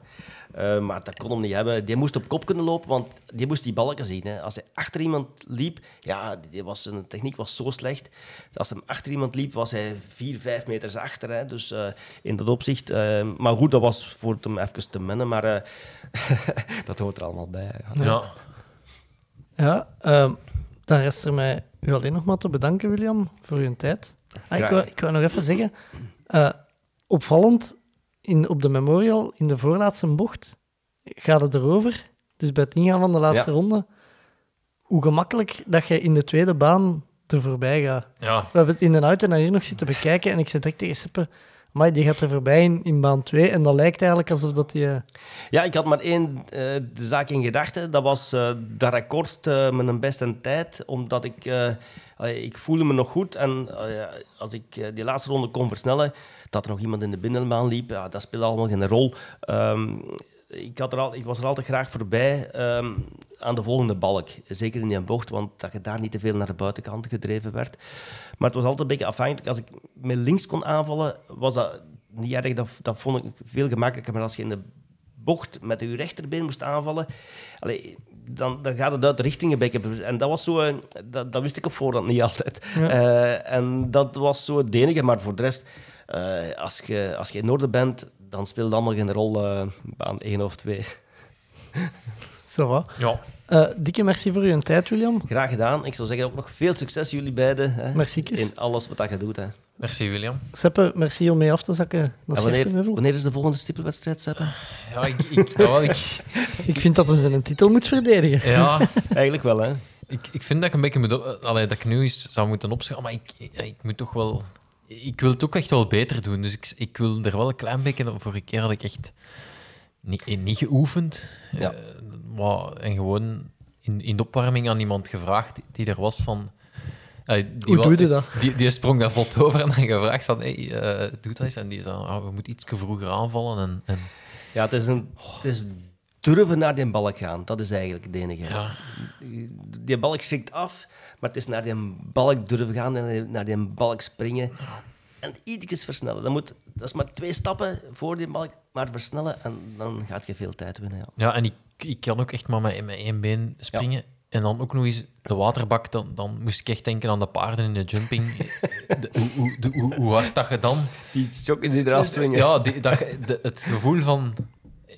Eh, maar dat kon hem niet hebben. Die moest op kop kunnen lopen, want die moest die balken zien. Hè. Als hij achter iemand liep, ja, die was, zijn techniek was zo slecht. Als hij achter iemand liep, was hij 4, 5 meters achter. Hè. Dus eh, in dat opzicht... eh, maar goed, dat was voor hem even te mennen, maar eh, dat hoort er allemaal bij. Ja. Ja. Ja, ehm, dan rest er mij u alleen nog maar te bedanken, William, voor uw tijd. Ah, ik, wou, ik wou nog even zeggen, eh, opvallend, in, op de Memorial, in de voorlaatste bocht, gaat het erover, dus bij het ingaan van de laatste Ja. ronde, hoe gemakkelijk dat je in de tweede baan er voorbij gaat. ja. We hebben het in de auto naar hier nog zitten bekijken en ik zei direct tegen Seppe, maar die gaat er voorbij in, in baan 2 en dat lijkt eigenlijk alsof dat die... eh, Ja, ik had maar één eh, zaak in gedachten. Dat was eh dat record met een beste tijd. Omdat ik... ik voelde me nog goed. En als ik die laatste ronde kon versnellen... Dat er nog iemand in de binnenbaan liep, ja, dat speelde allemaal geen rol. Ehm, ik, had er al, ik was er altijd graag voorbij ehm, aan de volgende balk. Zeker in die bocht, want dat je daar niet te veel naar de buitenkant gedreven werd. Maar het was altijd een beetje afhankelijk. Als ik met links kon aanvallen, was dat niet erg. Dat, dat vond ik veel gemakkelijker. Maar als je in de bocht met je rechterbeen moest aanvallen, allee, dan, dan gaat het uit de richting een beetje. En dat was zo, eh, dat, dat wist ik op voorhand niet altijd. Ja. Eh, en dat was zo het enige, maar voor de rest, eh, als, je, als je in orde bent, dan speelt het allemaal geen rol eh, baan 1 of 2. ça va. ja. Eh, dikke merci voor uw tijd, William. Graag gedaan. Ik zou zeggen ook nog veel succes jullie beiden hè, Merci. in alles wat dat je doet. Hè. Merci, William. Seppe, merci om mee af te zakken. wanneer, wanneer is de volgende stippelwedstrijd, Seppe? Ja, ik, ik, ja, wel, ik, Ik vind dat hem zijn titel moet verdedigen. ja, Eigenlijk wel, hè? Ik, ik vind dat ik een beetje moet, op- allee, dat ik nu eens zou moeten opschrijven, maar ik, ik, ik moet toch wel... Ik wil het ook echt wel beter doen, dus ik, ik wil er wel een klein beetje... Vorige keer had ik echt niet, niet geoefend. Ja. Eh, maar, en gewoon in, in de opwarming aan iemand gevraagd die er was van... eh, die Hoe doe je dat? Die, die sprong daar vlot over en dan gevraagd van, hey, eh, doe dat eens. En die zei, ah, we moeten iets vroeger aanvallen. En, en, Ja, het is, een, het is durven naar die balk gaan. Dat is eigenlijk het enige. ja. Die balk schrikt af, maar het is naar die balk durven gaan en naar die balk springen. En ietsjes versnellen. Dat, moet, dat is maar twee stappen voor die balk, maar versnellen en dan gaat je veel tijd winnen. Ja. Ja, en ik, ik kan ook echt maar met, met één been springen. En dan ook nog eens de waterbak, dan, dan moest ik echt denken aan de paarden in de jumping. De- hoe, hoe, de- hoe, hoe hard dat je dan... Die chokken die eraf swingen. Ja, die, dat, de, het gevoel van...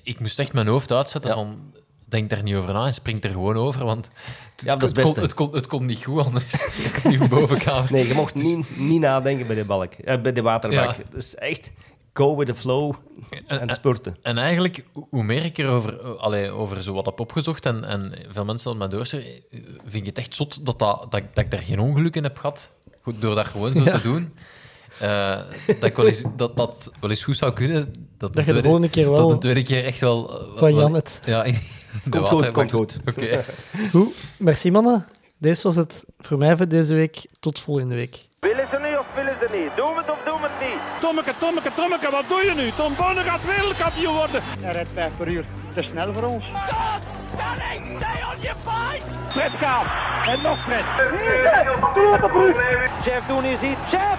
Ik moest echt mijn hoofd uitzetten Ja. van... Denk daar niet over na en spring er gewoon over, want het, Ja, dat komt, het, komt, het komt niet goed anders. Ik kan niet boven gaan. Nee, je mocht niet, niet nadenken bij de balk, eh, bij de waterbak. Ja. Dus echt go with the flow en spurten. En eigenlijk, hoe- meer ik erover uh, allee, over zo wat heb opgezocht en, en veel mensen dat mij doorsturen, eh, vind ik het echt zot dat, dat, dat, ik- dat ik daar geen ongeluk in heb gehad. Goed, door dat gewoon zo Ja. te doen. Eh, dat, ik wel eens, dat dat wel eens goed zou kunnen. Dat, Dat je de volgende keer dat wel de tweede keer echt wel... eh, van Janet. Ja, Komt goed, komt goed. Oké. Goed, merci mannen. Deze was het voor mij voor deze week. Tot volgende week. Willen ze niet of willen ze niet? Doen we het of doen we het niet? Tommeke, Tommeke, Tommeke, wat doe je nu? Tom Bonne gaat wereldkampioen worden. Hij rijdt 5 per uur. Te snel voor ons. Stop! Stay on your fight! Fred gaat. En nog Fred. Chef, doen is iets. Chef!